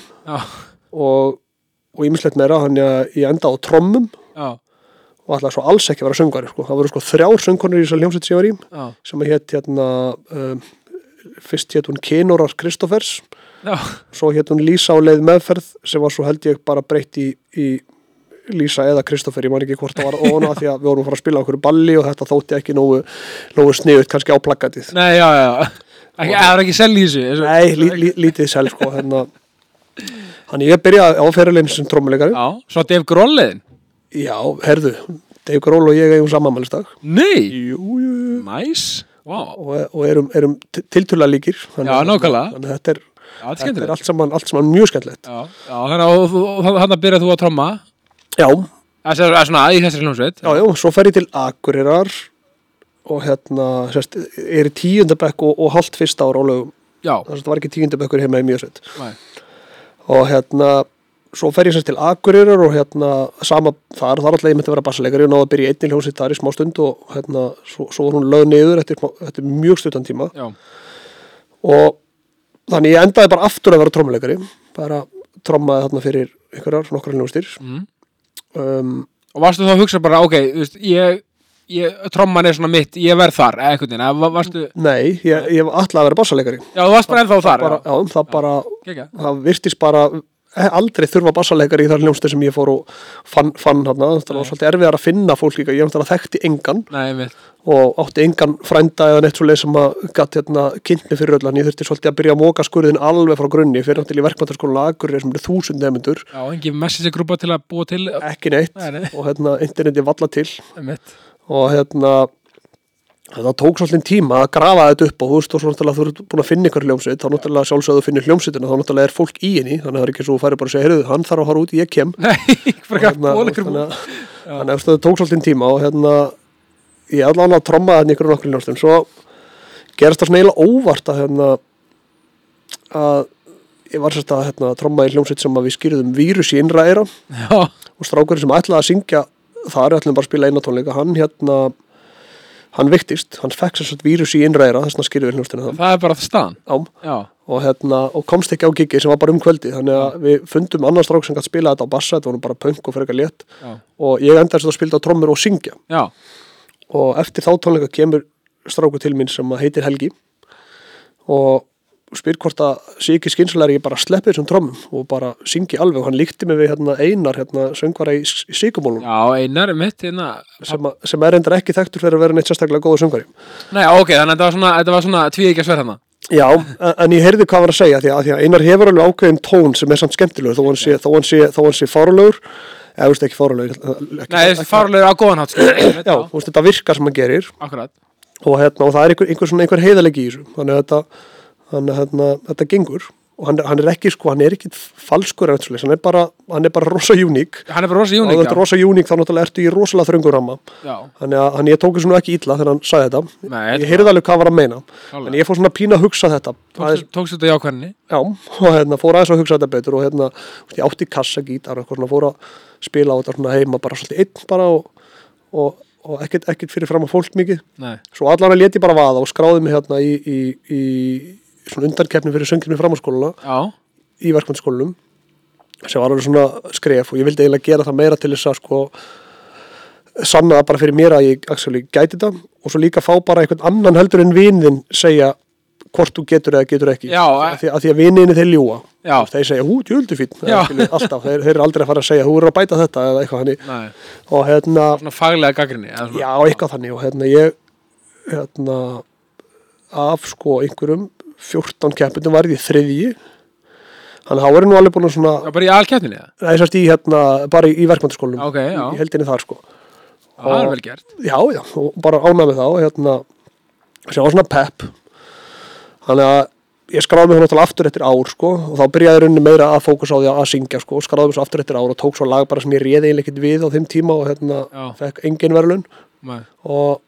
Og, og ímislegt meira, þannig að ég enda á trommum. Já, og ætlaði svo alls ekki að vera söngvari sko. það voru sko þrjár söngkonur í þessar hljómsveit sem ég var í já, sem hétt hérna um, fyrst hétt hún Kenorar Kristoffers svo hétt hún Lísa á leið meðferð sem var svo held ég bara breytt í, í Lísa eða Kristoffer, ég man ekki hvort það var óna því að við vorum að fara að spila okkur balli og þetta þótti ekki nógu, nógu sniðut kannski á plakatið. Nei, já, já. Það er ekki sel í þessu Nei, lí, lí, lítið selv sko hérna. Þannig ég byrjaði á fyrirlegin sem trommuleikari Já, svo Dave Groll-leiðin Já, herðu, Dave Grohl og ég eigum samanmælistag Nei, Jú, jú, næs, vá. Og, og erum, erum tiltöla líkir Já, nákvæmlega. Þannig að þetta er þetta er er allt saman, allt saman mjög skemmtilegt. Já, já þannig að og- og- og þannig að byrja þú að tromma já, Það er svona í þessari hljómsveit. Já, já, svo fer ég til Akureyrar og hérna sérst, er í tíundabekk og, og halvt fyrsta ára á lögum. Já, þannig að það var ekki tíundabekkur heima í Mjösveit Nei. og hérna svo fer ég sérst til Akureyrar og hérna sama þar, þar alltaf ég myndi að vera bassaleikari og náða að byrja í einni hljómsveit þar í smá stund og hérna svo, svo var hún lög niður eftir, eftir mjög stuttan tíma. Já, og þannig ég endaði bara aftur að vera trommuleikari bara trommaði þarna fyrir einhverjar nokkrar hljómsdýr mm. Um, Og varstu þá að hugsa bara, ok, þú veist, ég, ég tromman er svona mitt, ég verð þar eða eða va- varstu nei, ég, ég var alltaf að vera bassaleikari Já, þú varst bara ennþá þar bara, já, það bara það virtist bara aldrei þurfa bassaleikari í þar hljómsdýr sem ég fór og fann, fann þarna, það var svolítið erfiðar að finna fólk líka, ég náttúrulega þekkti engan Nei, og átti engan frænda eða neitt svo leið sem að gatt hérna kynnt mig fyrir öllan, ég þurfti svolítið að byrja að móka skurðin alveg frá grunni, fyrir náttúrulega í verkmæntarskóla Akureyri sem eru þúsund nefndur, Já, engin message grúpa til að búa til. Ekki neitt. Nei, og hérna interneti valla til. Og hérna það tók svolítið tíma að grafa þetta upp og þú veist, þú ert búin að finna ykkur hljómsveit þá náttúrulega sjálfsögðu finnir hljómsveitina þá náttúrulega er fólk í henni, þannig að það er ekki svo að færi bara að segja heyrðu, hann þarf að fara út, ég kem. (laughs) Nei, hérna, þannig að að það tók svolítið tíma og hérna ég allan að tromma þetta ykkur nokkur hljómsveitin svo gerast það svona eiginlega óvart að hérna að ég var sérst að hérna, tromma í hljómsveit sem að við skýrðum vírus í innra eira Já, og strákurinn sem ætlaði að syngja þar ætlaði bara að spila eina tónleika hann hérna hann viktist, hann fekk sér svona vírus í innræra þess að skýrði við hljómsveitinu það er bara það staðan og, hérna, og komst ekki á gigi sem var bara um kvöldi þannig að við fundum annan strák sem gætt spila þetta á bassa, þetta var nú bara punk og fyrir eitthvað létt. Já, og ég endaði að spila á trommur og syngja. Já. Og eftir þá tónleika kemur stráku til mín sem heitir Helgi. Og spyr hvort að sé ekki skynsalega ég bara sleppi þessum trommum og bara syngi alveg. Og hann líkti mig við hérna, einar hérna, söngvara í, síkumólum Já, einar er mitt hérna. Sem, að- sem er endur ekki þekktur fyrir að vera neitt sérstaklega góða söngvari. Nei, ok, þannig að þetta var svona, tví ekki að sver hérna. Já, en, ég heyrði hvað var að segja því að, því að einar hefur alveg ákveðin tón sem er samt skemmtilegur þó hann sé, þó hann sé, þó hann sé fárulegur eða þú veist ekki fárulegur Nei, þessi farulegur á góðan hátt sko. Já, þú veist þetta virkar sem hann gerir. Akkurat. Og, hérna, og það er einhver, einhver, einhver heiðalegi í þessu. Þannig að þetta, þannig að hérna, þetta gengur og hann, hann er ekki sko, hann er ekki falskur svoleiðis, hann er bara, hann er bara rosa uník Hann er bara rosa og þetta er rosa uník þá náttúrulega ertu í rosalega þröngur ramma. Þannig að hann, ég tók þessu nú ekki illa þegar hann sagði þetta. Nei, ég heyrði alveg hvað hann var að meina. Klálega. en ég fór svona pína að hugsa þetta. Tókstu þetta í ákvæðinni já, (laughs) og hérna, fór aðeins að hugsa þetta betur og hérna, ég átti kassagítar og eitthvað svona, fór að spila á þetta heima bara svolítið einn bara og, og, og ekkert, ekkert fyrir fram að fólk mikið. Nei, svo allan að leti bara vaða og skráði mig hérna í, í, í svona undankeppni fyrir sönginu framhanskóluna í verkmyndaskólanum sem var alveg svona skref og ég vildi eiginlega gera það meira til þess að sko sanna bara fyrir mér að ég actually, gæti þetta og svo líka fá bara einhvern annan heldur en vinðin segja hvort þú getur eða getur ekki. Já, að því að, því að vinninni þeir ljúa Já. þeir segja, hú, djöldu fín alltaf, þeir, þeir eru aldrei að fara að segja þú eru að bæta þetta eða eitthvað hannig nei. Og hérna, Svona faglega gaggrinni já, eitthvað þannig. Og hérna ég hérna af sko einhverjum 14 keppindum var ég þriðji. Þannig að þá er nú alveg búin að svona Já, bara í alkeppninni eða? Það er sérst í hérna, bara í, í verkmyndaskólum Ok, já. í heldinni þar sko. Það er vel gert. Já, já, og bara ánæg með það og hérna, sem var svona pepp. Þannig að ég skráði mig náttúrulega aftur eftir ár sko og þá byrjaði rauninni meira að fókus á því að syngja sko og skráði mig svo aftur eftir ár og tók svo lag bara sem ég réði ekkert við á þeim tíma og hérna Já. fekk engin verðlun Nei, og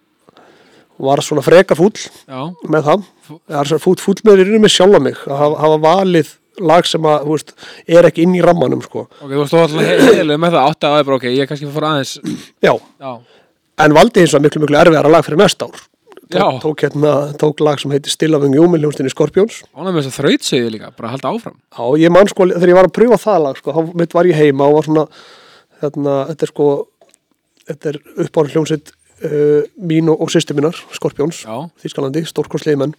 var svona frekar fúll Já, með það. Það er svona fúll, fúll með rauninni með sjálfa mig. Að hafa, valið lag sem að, þú veist, er ekki inn í rammanum sko. Ok, þú stóð alltaf heilig með það átt að það er bara ok, ég kannski fór aðeins já, Já, en valdi hins vegar miklu miklu erfiðara lag fyrir næsta ár. Tók, tók, hérna, tók lag sem heitir Still of a Human hljómsdynni Scorpions. Ánægð með þess að þrautsegju líka, bara halda áfram. Já, ég man sko, þegar ég var að pröfa það lag sko, þá mitt var ég heima og var svona hérna, þetta er sko þetta er uppáður hljómsveit uh, mín og, og sýstu mínar, Scorpions Já, Þískalandi, stórkostlega menn.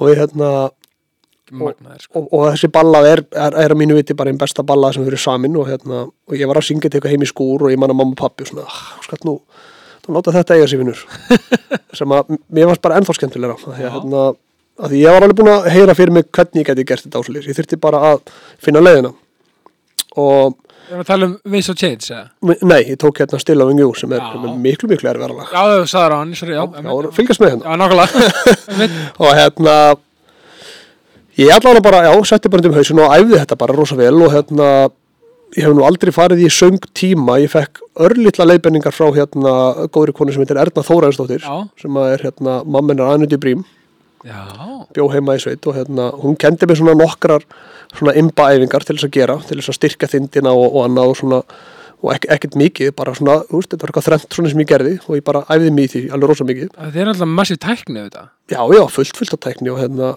Og ég hérna magnaðir sko. og, og þessi ballað er, er, er að mínu viti bara einn besta ballað sem fyrir samin og hérna, og ég var að syngja til eitthvað heim í skúr og ég man að mamma og pappi og svona, ah, skatt nú þú láta þetta eiga sér vinnur (laughs) sem að mér varst bara ennþá skemmtilega af því að, hérna, að ég var alveg búin að heyra fyrir mig hvernig ég geti gert þetta áslis ég þurfti bara að finna leiðina. Og Við erum að tala um Ways of Change, eða? nei, ég tók hérna Still of You sem er, Já. miklu miklu erfæra lag Já, þú sagður hann, sorry, já, já, og fylgjast með hérna Já, (laughs) Einmitt. og hérna ég allavega bara, já, setti bara um hausin og æfði þetta bara rosa vel og hérna ég hef nú aldrei farið í söng tíma ég fekk örlitla leiðbenningar frá hérna góðri konu sem heitir Erna Þóraðinsdóttir Já. sem er hérna mammin er Anundi Brím Já, bjó heima í sveit og hérna hún kendi mig svona nokkrar svona imbaæfingar til þess að gera til þess að styrka þindina og, og annað og svona og ek, ekkert mikið, bara svona, þú veist, þetta var eitthvað þrennt svona sem ég gerði og ég bara æfði mig í því alveg rosa mikið það er alltaf massið tækni þetta já, já, fullt, fullt af tækni og hérna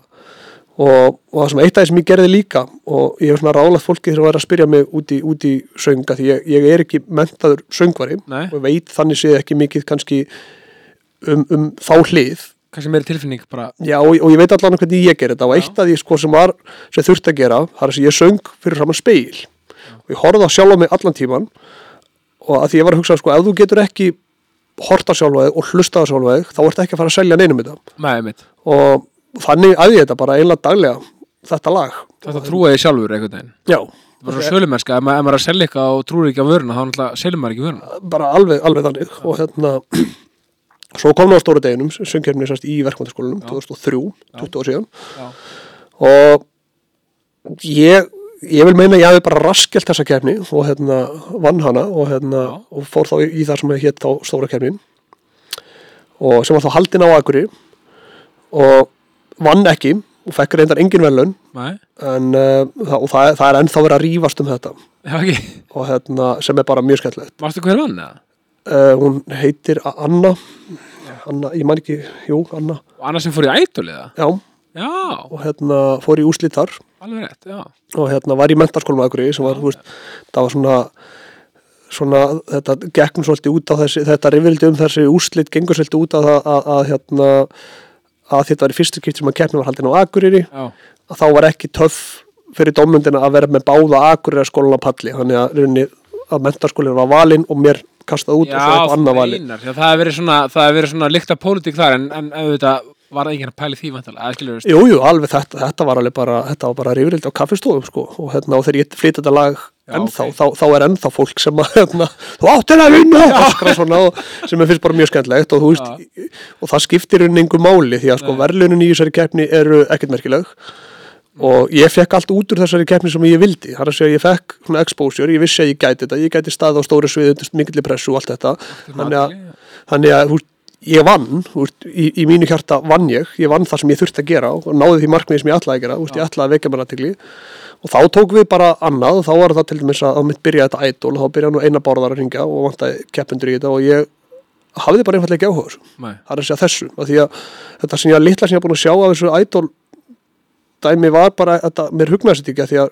og, og það sem eitt af því sem ég gerði líka og ég hef svona ráðlagt fólki þegar að vera að spyrja mig út í, út í sönga því ég, ég er ekki mentaður söngvari Nei. og veit þannig séð ekki mikið kannski um, um þá hlið kannski meiri tilfinning bara. Já, og, og ég veit allan hvernig ég ger þetta. Og eitt af því sko sem var, sem þurfti að gera það er að ég söng fyrir saman speil og ég horfði á sjálfa mig allan tíman og að því ég var að hugsa sko, ef þú getur ekki horta sjálfa þig og hlusta á sjálfa þig þá ertu ekki að fara að selja neinum þetta. Nei, og þannig æði ég þetta bara einlega daglega þetta lag. Þetta trúið sjálfur einhvern veginn. Já, bara svo sölumennska, ef maður ef maður er að selja eitthvað og trúir ekki á vöruna, þá náttúrulega selur maður ekki vöruna. Bara alveg, alveg þannig. Og hérna (clears throat) svo kom það á stóru deginum sérst í verkmyndaskólanum 2003, 20 ára síðan. Já. og ég ég vil meina að ég hafi bara raskelt þessa kefni og hérna vann hana og hérna Já. og fór þá í, í það sem hétt þá stóra kefnin og sem var þá haldin á Akuri og vann ekki og fekk reyndar engin velun en uh, það, og það, það er ennþá verið að rífast um þetta. Já ekki og hérna sem er bara mjög skemmtilegt. Varstu hver vann eða? Uh, hún heitir Anna. Anna, ég man ekki, jú, Anna. Og annars sem fór í ædol eða? já, Já, og hérna fór í úslit þar. Alveg rétt, já. Og hérna var í mentarskólum að Akureyri sem var, þú veist, það var svona svona, þetta gekkum svolítið út á þessi, þetta rifildi um þessi úslit gengur svolítið út á það að, að, hérna, að þetta var í fyrstu kipt sem að keppni var haldin á Akureyri. Já, að þá var ekki töff fyrir dómundina að vera með báða Akureyri skólan á palli, þannig að, að mentarskólinn var valinn og mér kastað út og svo eitthvað annað meinar, já, það hefur verið svona, svona líkt af pólitík þar en, en auðvitað var enginn að pæli því vantilega, eða skilur við Jú, jú, alveg þetta, þetta var alveg bara þetta var bara rifrildi á kaffistofum sko og hérna og þegar ég flyt þetta lag Já, ennþá, ok. þá, þá er ennþá fólk sem að hérna, þú áttir að vinna! Svona sem er fyrst bara mjög skemmtilegt og veist, og það skiptir unni einhver máli því að sko verðlunin í þessari keppni eru ekkert merkileg og ég fekk allt út úr þessari keppni sem ég vildi, það er að segja ég fekk svona exposure, ég vissi að ég gæti þetta, ég gæti stað á stóru sviði undir mikilli pressu og allt þetta. Þannig að, þannig að veist, ég vann, veist, í, í mínu hjarta vann ég, ég vann það sem ég þurfti að gera og náði því markmiði sem ég ætlaði að gera, veist, ég ætlaði að vekja mér aðtegli og þá tók við bara annað og þá var það til dæmis að mitt byrjaði þetta ædol og þá byrjaði nú eina bárðar að ringja og vantaði keppendur í þetta og ég hafði bara einfallega ekki áhuga þessu. Það er að segja þessu af því að þetta sem ég að litla sem ég er búin að sjá af þessu idol dæmi var bara þetta, mér hugnaði sér ekki að því að,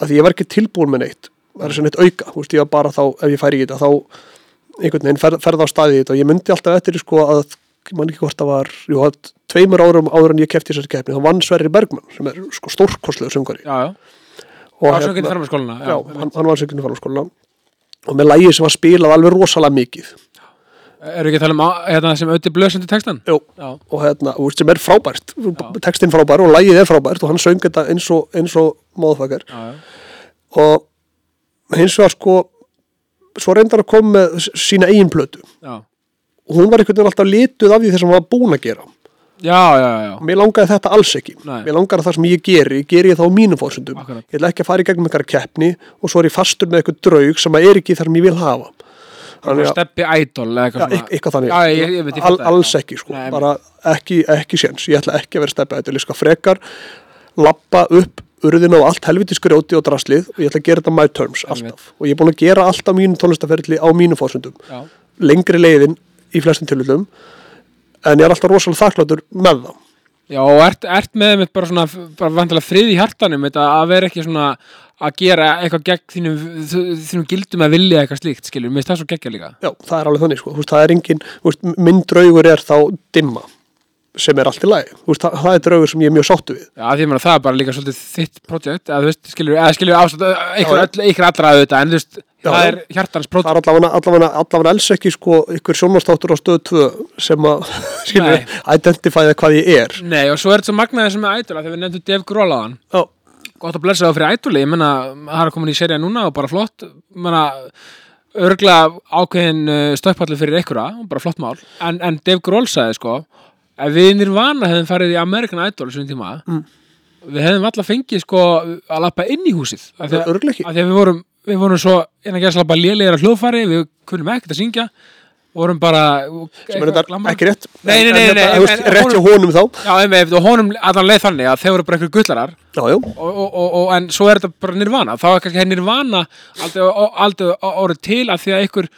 að því ég var ekki tilbúin með neitt. Það er sem neitt auka, þú veist ég var bara þá ef ég færi í þetta þá einhvern veginn fer, ferða á staði í þetta. Og ég myndi alltaf eftir sko að ég man ekki hvort það var jú, að tveimur árum áður en ég kefti þessari keppni þá vann Sverri Bergmann sem er sko stórkostlegur söngari já, já, og framhanskóluna já, hann, hann var sönginu fara og með lægi sem var spilað alveg rosalega mikið Eru ekki að tala um hérna, sem auðviti blöðsandi textan? Jú, Já, og hérna, veist, sem er frábært. Textin frábær og lægið er frábært og hann söng þetta eins og, og móðfakar og hins vegar sko svo reyndar að koma með sína eigin já. Og hún var einhvern veginn alltaf lituð af því þess að hann var búin að gera. Já, já, já, mér langaði þetta alls ekki. Nei. mér langaði að það sem ég geri, geri ég þá mínum fórsöndum ég ætla ekki að fara í gegnum einhverja keppni og svo er ég fastur með eitthvað draug sem að er ekki þar sem ég vil hafa Steppi Idol eða eitthvað það. alls ekki sko, bara ekki, ekki séns, ég ætla ekki að vera stefna þetta, ég skal frekar lappa upp urðina og allt helviti skrjóti og draslið og ég ætla að gera þetta my terms alltaf. Og ég er búin að gera allt á mínu tónlistaferli á mínu fórsöndum, lengri leiðin í flestum tilhjöldum en ég er alltaf rosalega þakkláttur með það já og ert, ert með mitt bara svona, bara vantilega frið í hjartanum þetta að vera ekki svona að gera eitthvað gegn þínum, þínum gildum að vilja eitthvað slíkt, skilur, mér finnst það svo geggja líka. Já, það er alveg þannig sko, veist, það er engin veist, minn draugur er þá dimma sem er allt í lagi, veist, það, það er draugur sem ég er mjög sáttu við. Já, því að það er bara líka svolítið þitt projekt, eða þú veist, skilur, eða skilur ykkur, Já, öll, ykkur allra auðvitað, en þú veist, Já, það er hjartans það projekt. er allavega, allavega, allavega alls ekki sko ykkur sjónvastáttur á stöð 2 sem að (laughs) identifæða hvað ég er. Nei, og svo er þetta svo magnaðið sem er ædol, þegar við nefndum á hann, Já, gott að blessa það fyrir ædoli, ég menna, það er komin í serið núna og bara flott, menna, örglega ákveðin uh, stöppalli fyrir ykkura, bara flott mál, en, en Dave Grohl sagði, sko, ef við Nirvana hefðum farið í American Idol sem tíma, Mm. við hefðum alltaf fengið sko að lappa inn í húsið. Af því að, að við vorum við vorum svo innan að gera slappa lélegir að hljóðfæri við kunum ekkert að syngja vorum bara sem er þetta ekki rétt. Nei, nei, nei, rétt hjá honum þá. Já, og honum allan leið þannig að þeir voru bara eitthvað gullarar og, og, og, en svo er þetta bara nirvana. Þá er kannski nirvana aldrei, orðið til af því að ykkur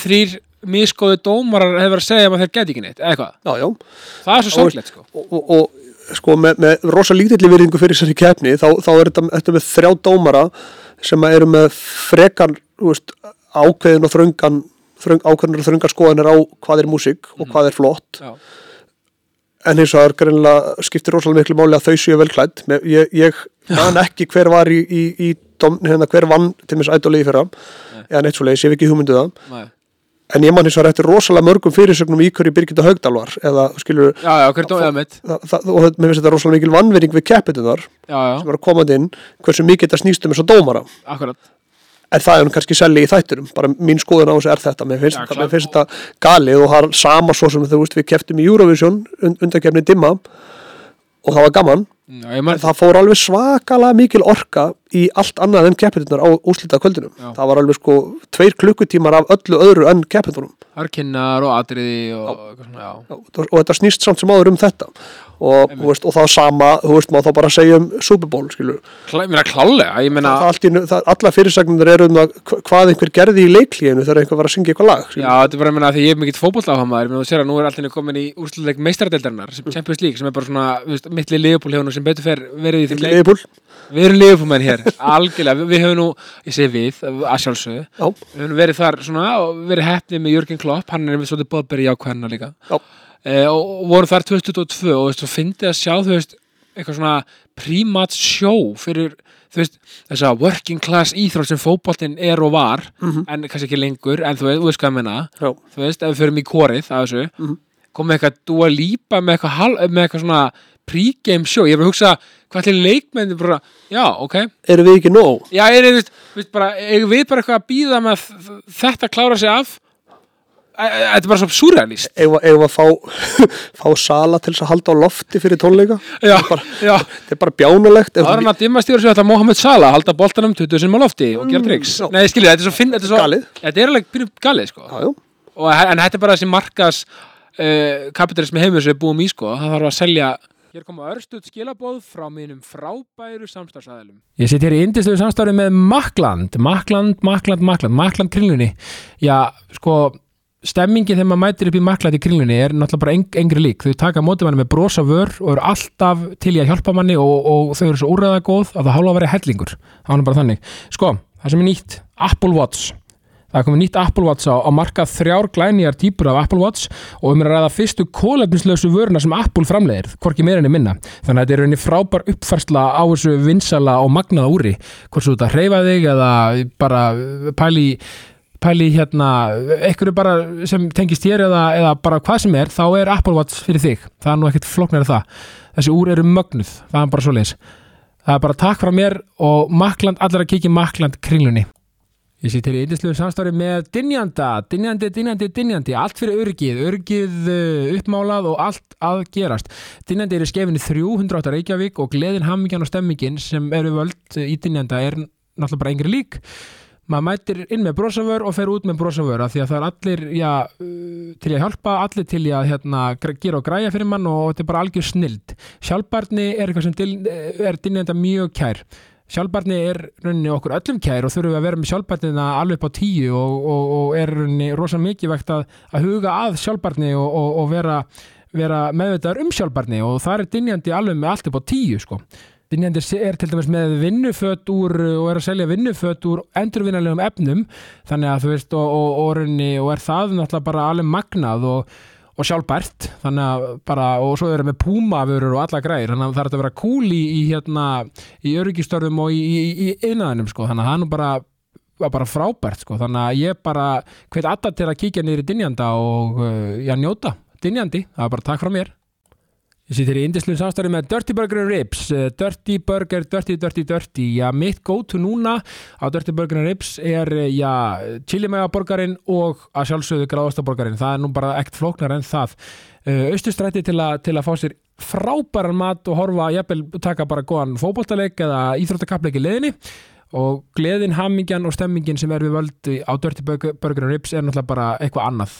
þrýr miskóðu dómarar hefur að segja að þeir geti ekki neitt já, það er svo sorglegt sko. og, og, og sko með, með rosa lítilli virðingu fyrir þessari keppni þá, þá er þetta, þetta með þrjá dómara sem eru með frekan veist, ákveðin og þröngan ákveðin og þröngan skoðanir á hvað er músík og hvað er flott. Já. en eins og það er greinlega skiptir rosalega miklu máli að þau séu vel klætt Með- ég, ég man ekki hver var í, í, í dom, hérna, hver vann til mér ædolið í fyrra. Eða neitt svo leiðis, ég hef ekki hugmynduð það. Nei. en ég man eins og eftir rosalega mörgum fyrirsögnum í hverju Birgitta Haugdal var eða skilur Já, já, mitt? Það, það, og mér finnst þetta rosalega mikil vannvering við keppitunar sem var að koma inn hversu mikið þetta snýst um þess að dómara. Akkurat en það er nú kannski selli í þætturum bara mín skoðun á þessu er þetta. Mér finnst, Já, þetta, mér finnst þetta galið og það er sama svo sem þú veist við kepptum í Eurovision und, undarkefni dimma. Og það var gaman. Já, en það fór alveg svakalega mikil orka í allt annað en keppitunar á úslitað kvöldunum Já. það var alveg sko tveir klukkutímar af öllu öðru en keppiturum harkinnar og atriði og og, og þetta snýst samt sem áður um þetta og, veist, og það sama, þú veist, má þá bara segja um Super Bowl, skilur. Ég meina klálega, ég meina alla fyrirsagnir eru um hva- hvað einhver gerði í leiklíðinu þegar einhver var að syngja eitthvað lag skilur. Já, þetta er bara að meina því ég er mikill fótbollafamaður ég meina þú sér að nú er allir komin í úrslutleik meistaradeildarinnar sem Champions League sem er bara svona veist, mittli liðbúl hefur nú sem betur fer verið í leik. Liverpool, Við erum liðbúlmenn hér, (laughs) algjörlega. Við, höfum nú, ég segi við, að sjálfsögðu. Já, við höfum verið þar svona og verið heppnið með Jörgen Klopp, hann er við svolítið bóðberi í ákveðina líka. Já. E, og, vorum þar 2022 og þú og fyndið að sjá þú veist, eitthvað svona prímat sjó fyrir þú veist, þess að working class íþrótt sem fótboltinn er og var Mhm. en kannski ekki lengur, en þú veist, þú veist hvað ég menna þú veist, ef við förum í kórið af þessu, Mhm. komið eitthvað dúa lípa með eitthvað, með eitthvað svona pre-game show, ég er bara að hugsa hvað allir leikmenni bara, já, ok. Eru við ekki nóg? Já, er, er, veist, bara, ég veit bara eitthvað að býða með að þetta klára sig af þetta er bara svo surrealist ef að fá, (laughs) fá sala til þess að halda á lofti fyrir tónleika? Já, bara- já, þetta er bara bjánulegt. Það er hann að dimma stjóra sig að Mohamed Salah halda boltanum 20 sem á lofti og gera triks já. nei, skiljið, þetta er svo finn, þetta er svo Galið. þetta er alveg galið, sko. Já, já, og, en þetta er bara þessi markas uh, kapitalismi heimur sem við búum í sko. Það þarf að selja Hér koma örstuð skilabóð frá mínum frábæru samstagsæðilum. Ég sitt hér í indistöðu samstarfi með Makland, Makland, Makland, Makland, Makland kringlunni. Já, sko, stemmingin þegar maður mætir upp í Makland í kringlunni er náttúrulega bara eng, engri lík. Þau taka mótið manni með brosa vör og eru alltaf til í að hjálpa manni og, og þau eru svo úrræða góð að það hálfa að vera hellingur. Það var bara þannig. Sko, það sem er nýtt, Apple Watch. Það er komið nýtt Apple Watch á, á markað þrjár glænýjar típur af Apple Watch og um er að ræða fyrstu kólefnislausu vöruna sem Apple framleiðir, hvorki meira enn minna. Þannig að þetta er rauninni frábær uppfærsla á þessu vinsala og magnaða úri. Hvort svo þetta hreyfa þig eða bara pæli, pæli hérna, einhverju bara sem tengist þér eða, eða bara hvað sem er, þá er Apple Watch fyrir þig. Það er nú ekkert flóknar það. Þessi úr eru mögnuð, það er bara svo leis. Það er bara takk frá mér og Makland, allir að kikið Makland kringlunni. Ég sé til í yndislu samstári með Dynjanda, Dynjandi, Dynjandi, Dynjandi, allt fyrir örgið, örgið uh, uppmálað og allt að gerast. Dynjandi er í skefinu 308 Reykjavík og gleðin, hammingjan og stemmingin sem eru völd í Dynjanda er náttúrulega bara engri lík. Maður mætir inn með brosavör og fer út með brosavör því að það er allir já, uh, til að hjálpa, allir til að hérna, gera og græja fyrir mann og þetta er bara algjör snild. Sjálfbarni er eitthvað sem til, er Dynjanda mjög kær. Sjálfbarni er rauninni okkur öllum kær og þurfum að vera með sjálfbarnina alveg á tíu og, og, og er rauninni rosa mikið vegt að, að huga að sjálfbarni og, og vera, vera meðvitaður um sjálfbarni og það er dynjandi alveg með allt upp á tíu sko. Dynjandi er til dæmis með vinnuföt úr og er að selja vinnuföt úr endurvinnalegum efnum. Þannig að þú veist og, og, og, rauninni, og er það náttúrulega bara alveg magnað og sjálfbært. Bara, og svo eru með púmavörur og alla græðir, þannig að það er að vera cool í, í hérna, í öryggistörfum og í, innaðinum, sko, þannig að það er nú bara var bara frábært, sko, þannig að ég bara hveit alltaf til að kíkja niður í Dynjanda og uh, já, njóta. Dynjandi, það er bara takk frá mér Sýttir í indislu samstarfi með Dirty Burger Ribs. Uh, Dirty Burger, Dirty, Dirty, Dirty. Já, mitt go-to núna á Dirty Burger Ribs er, uh, já, chilimega-borgarinn og að sjálfsögðu gráðastaborgarinn Það er nú bara ekkert flóknar en það. Uh, Austustræti til, til að fá sér frábæran mat og horfa jafnvel taka bara góðan fótboltaleik eða íþróttakapleik í leðinni og gleðin, hamingjan og stemmingin sem er við völd á Dirty Burger Ribs er náttúrulega bara eitthvað annað.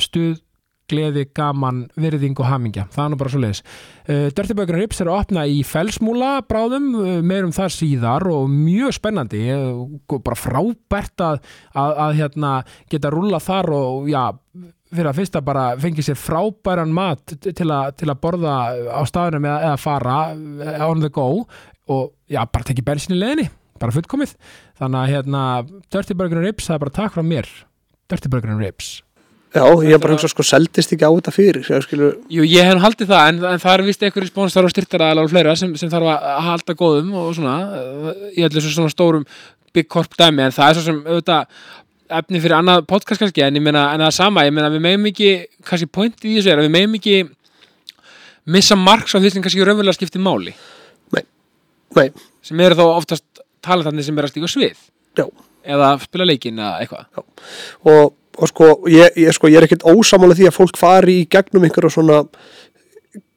Stuð, gleði, gaman virðing og hamingja, það er nú bara svo leiðis Burger and Ribs er að opna í felsmúla bráðum, uh, meirum það síðar og mjög spennandi. Uh, bara frábært að, að, að hérna, geta rúlla þar og já, fyrir að fyrsta bara fengi sér frábæran mat til, a, til að borða á staðunum eða, eða fara on the go og já, bara tekið bensin í leðinni bara fullkomið. Þannig að hérna, Dirty Burger and Ribs það er bara takk frá mér. Dirty Burger and Ribs Já, ég er bara að hugsa sko, seldist ekki á þetta fyrir ég skilu, Jú, ég hef haldið það, en, en það er vist einhverjum spónstar og styrtaraðalar og fleira sem, sem þarf að halda góðum og svona í öllu svo svona stórum big corp dæmi, en það er svo sem auðvitað efni fyrir annað podcast kannski, en ég meina, en það er sama, ég meina, við meðum ekki kannski point í þessu er að við meðum ekki missa marks á því sem kannski raunverulega skiptir máli, nei, sem eru þá oftast talaðarnir sem er að stíka svið. Já. Eða spila leikinn eða eitthvað. Og, og sko, ég, ég, sko, ég er ekkert ósamála því að fólk fari í gegnum einhverja svona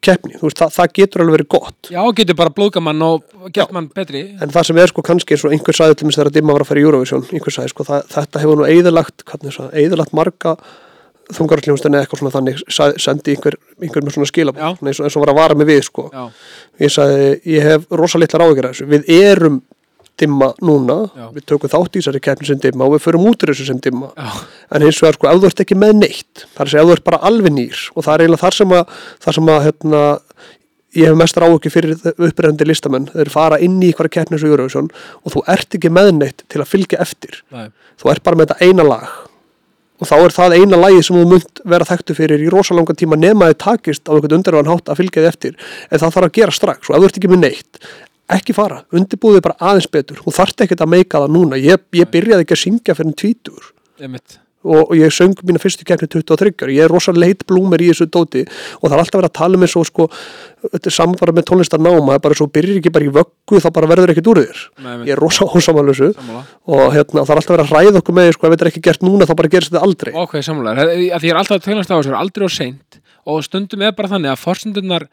keppni, þú veist, það, það getur alveg verið gott. Já, getur bara blóðgamann og gert mann betri. En það sem er sko kannski eins og einhver sagði til mér þegar Dimma var að fara í Eurovision, einhver sagði sko það, þetta hefur nú eðalagt, hvernig það, eðalagt marga þungaralljónstinni eitthvað svona þannig sendi einhver, einhver með svona skilabóð eins, og, eins og var að vara mig við sko. Já, ég sagði, ég hef rosa litlar áhyggjur af þessu. Við erum dimma núna. Já. við tökum þátt í þessari keppni sem dimma og við förum út úr þessu sem dimma. Já, en hins vegar sko, ef þú ert ekki með neitt þar að segja, ef þú ert bara alveg nýr og það er eiginlega þar sem að, þar sem að hérna, ég hef mestar áhugju fyrir upprennandi listamenn, þeir fara inn í hverja keppni eins og Eurovision og þú ert ekki með neitt til að fylgja eftir. Næ, þú ert bara með þetta eina lag og þá er það eina lagið sem þú munt vera þekktu fyrir í rosalanga tíma nema þið takist á einhvern undarvæðan hátt að fylgja þið eftir. En það þarf að gera strax og ef þú ert ekki með neitt ekki fara, undirbúðið bara aðeins betur. Þú þarft ekkert að meika það núna. Ég, ég byrjaði ekki að syngja fyrir en tvítur einmitt. Og, og ég söng mína fyrstu keppni 23 ég er rosa leit blúmer í þessu dóti. Og það er alltaf verið að tala með svo sko, samfara með tónlistarnáma það er bara svo byrjir ekki bara í vöggu þá bara verður ekkert úr þér. Nei, ég er rosa ósamalösu og hérna, það er alltaf verið að ræða okkur með sko, ef þetta er ekki gert núna þá bara gerist þetta aldrei. Ok, að því ég er alltaf að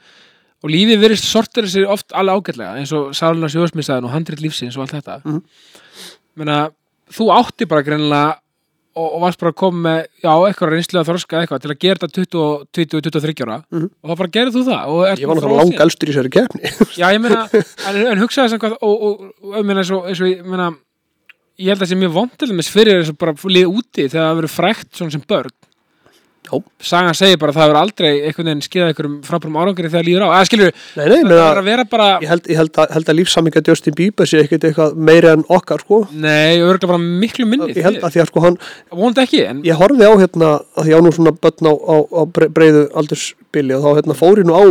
og að lífið verist sortir sér oft alveg ágætlega eins og Sáluna Sjóðsmiðstæðin og handrit lífsins og allt þetta Mhm. Menna, þú átti bara greinilega og, og varst bara að koma með já, eitthvað reynslu að þroska eða eitthvað til að gera þetta 20, 20, 23 ára Mhm. og þá bara gerði þú það ég var að náttúrulega þróast lang síðan. elstur í þessari keppni (laughs) Já, ég meina, en, en hugsaði þess að og, og, og meina, og, eins og ég meina ég held að það sé mjög vond til þess fyrir eins og bara líð úti þegar það verður frækt svona sem börn Já. Sagan segir bara að það verður aldrei einhvern veginn skeiða einhverjum frábærum árangri þegar líður á. Eða skilur, nei, nei, það er að vera bara ég held, ég held að, held að lífsamminga Justin Bieber sé ekkert eitthvað meira en okkar sko. nei, örgulega bara miklu minni ég held að því að sko hann vonandi ekki, en ég horfði á hérna að því á nú svona börn á, á, á bre- breiðu aldursbili og þá hérna fór ég nú á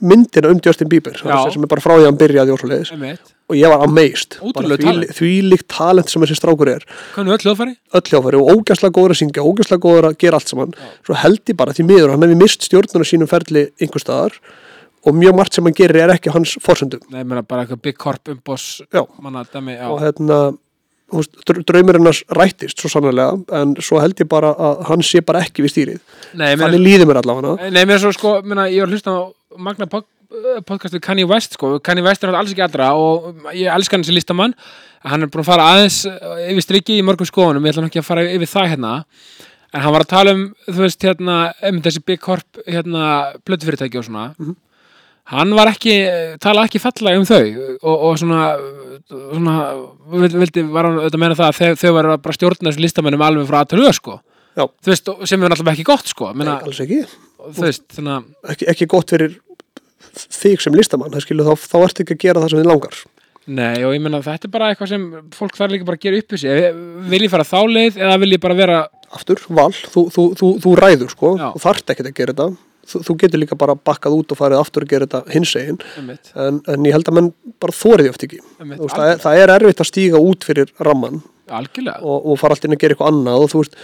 myndina um Justin Bieber sem er bara frá því að hann byrjaði einmitt, og ég var amazed. Því líkt talent. sem þessi strákur er. Kannu öll hljóðfæri? Öll hjáfæri og ógæslega góður að syngja ógæslega góður að gera allt saman. Svo held ég bara því miður, hann hefði mist stjórnuna sínum ferli einhver staðar. Og mjög margt sem hann gerir er ekki hans forsöndum nei, ég meina bara eitthvað big corp umboss Já. manna dæmi, já, og hérna þú veist, dr- draumurinn hans rættist svo sannlega en svo held ég bara að hann sé bara ekki við stýrið. Þannig líður mér allavega. Nei, mér svo sko, minna, ég var að hlusta á Magna eh, podcast við Kanye West sko, Kanye West er alls ekki allra og ég elska hann sem listamann. Hann er búin að fara aðeins eh, yfir strikki í mörgum skoðunum, ég ætla nú ekki að fara yfir það hérna. En hann var að tala um, þú veist, hérna um þessi Big Corp, hérna plötufyrirtæki og svona. Hann var ekki, tala ekki fallega um þau og, og svona, svona vildi, var hann auðvitað að meina það að þau, þau var bara að stjórna þessu listamennum alveg frá aðtölu sko, Já. þú veist, sem er náttúrulega ekki gott sko, Nei, meina, alls ekki, veist, ekki, ekki gott fyrir þig sem listamann, það skilu, þá, þá ertu ekki að gera það sem þið langar. Nei, og ég meina þetta er bara eitthvað sem fólk þarf líka bara að gera upp í sig. Vil ég fara þá leið eða vil ég bara vera aftur, val, þú, þú, þú, þú ræður sko, þú þarft ekkert að gera þetta. Þú, getur líka bara bakkað út og farið aftur að gera þetta hins egin einmitt, en, en ég held að menn bara þórið oft ekki. Veist, það, er, það er erfitt að stíga út fyrir ramman og, og fara alltaf inn að gera eitthvað annað og þú veist,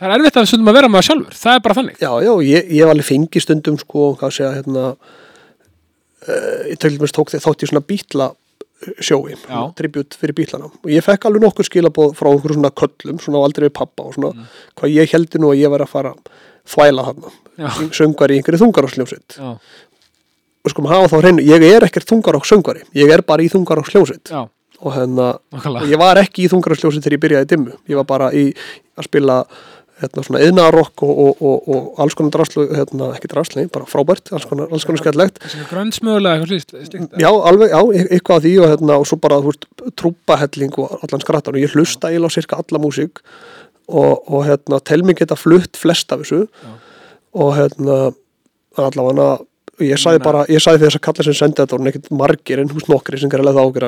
það er erfitt að stundum að vera með það sjálfur. Það er bara þannig. Já, já, ég, ég hef alveg fengið stundum sko, hvað segja, hérna uh, tók þátt í svona bítla sjói, tribut fyrir bítlana og ég fekk alveg nokkur skilabóð frá einhverjum svona köllum, svona aldrei við pappa og svona, hvað ég heldur nú að ég væri að fara þvæla þarna, Já. söngvar í einhverju þungarásljómsitt Já, við skulum hafa þá hreinu, ég er ekkert þungarokk söngvari, ég er bara í já, og hérna, og ég var ekki í þungarokk sljósitt þegar ég byrjaði dimmu, ég var bara í að spila hérna svona yðnaðarokk og, og, og, og alls konar draslu, hérna, ekki draslu, bara frábært, alls konar, alls konar skemmtlegt Þessi grönns mögulega eitthvað slíkt slíkt. Já, alveg, já, e- eitthvað af því og, hérna, og svo bara, þú veist, trúpahelling og allan skrattan. Og ég hlusta eiginlega á cirka alla músík og, og hérna, tel mig geta flutt flest af þessu. Já. og hérna, allavega ég sagði bara, ég sagði þess að kalla sem sendi þetta og ekkert margir en hús nokkri sem gerði það ágjör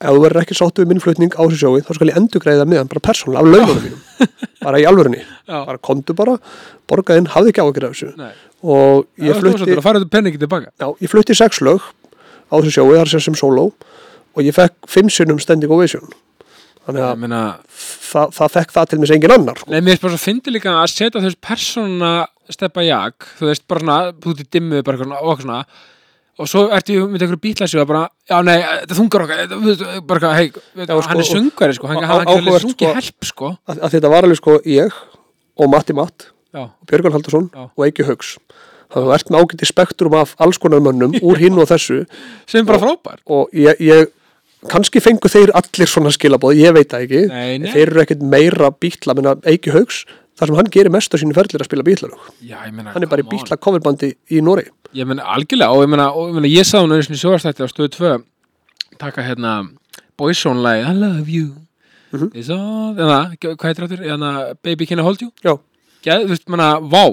þessu ef þú verður ekki sáttu við minn flutning á þessu sjói, þá skal ég endur greiða miðan bara persónulega af laununum mínum. Bara í alvörunni, bara kontu bara borgaðinn, hafði ekki ágjör af þessu. Nei. og ég þú flutti að tilbaka. Já, ég flutti sex lög á þessu sjói, það er sem sem sóló og ég fekk fimm sinnum standing ovation. Þannig að meina, það, það fekk það til mér engin annar sko. Nei, mér fyndi líka að setja veist persóna steppa jak, þú veist, bara svona þú ert í dimmu, bara eitthvað svona, og og svo ertu með einhverju bítlæsi og bara já, nei, þetta þungar okkar bara hei, Já, sko, hann er söngari sko, hann, sungið sko. help, sko. að, að þetta var alveg sko ég og Matti Matt og Björgvald Haldursson og Eiki Haugs þannig að þú ert með ágæti spektrum af alls konar mönnum úr hinn og þessu. (laughs) Sem bara frábær. og ég, ég kannski fengu þeir allir svona skilabóð, ég veit það ekki. Nei, nei. þeir eru ekkert meira bítla minna Eiki Haugs, þar sem hann gerir mest á sínu ferðlir að spila bítlarög, hann er bara í bítla coverbandi í Nóri Ég meina, algjörlega, og ég meina, og ég ég sá hann auðvitað í sjóastætti á stöðu 2 taka hérna Boyzone-lagi, I love you. Mhm. is all, eða, hvað heitir þetta, hérna Baby Can I Hold You? Já, Geð, þú veist, manna, vá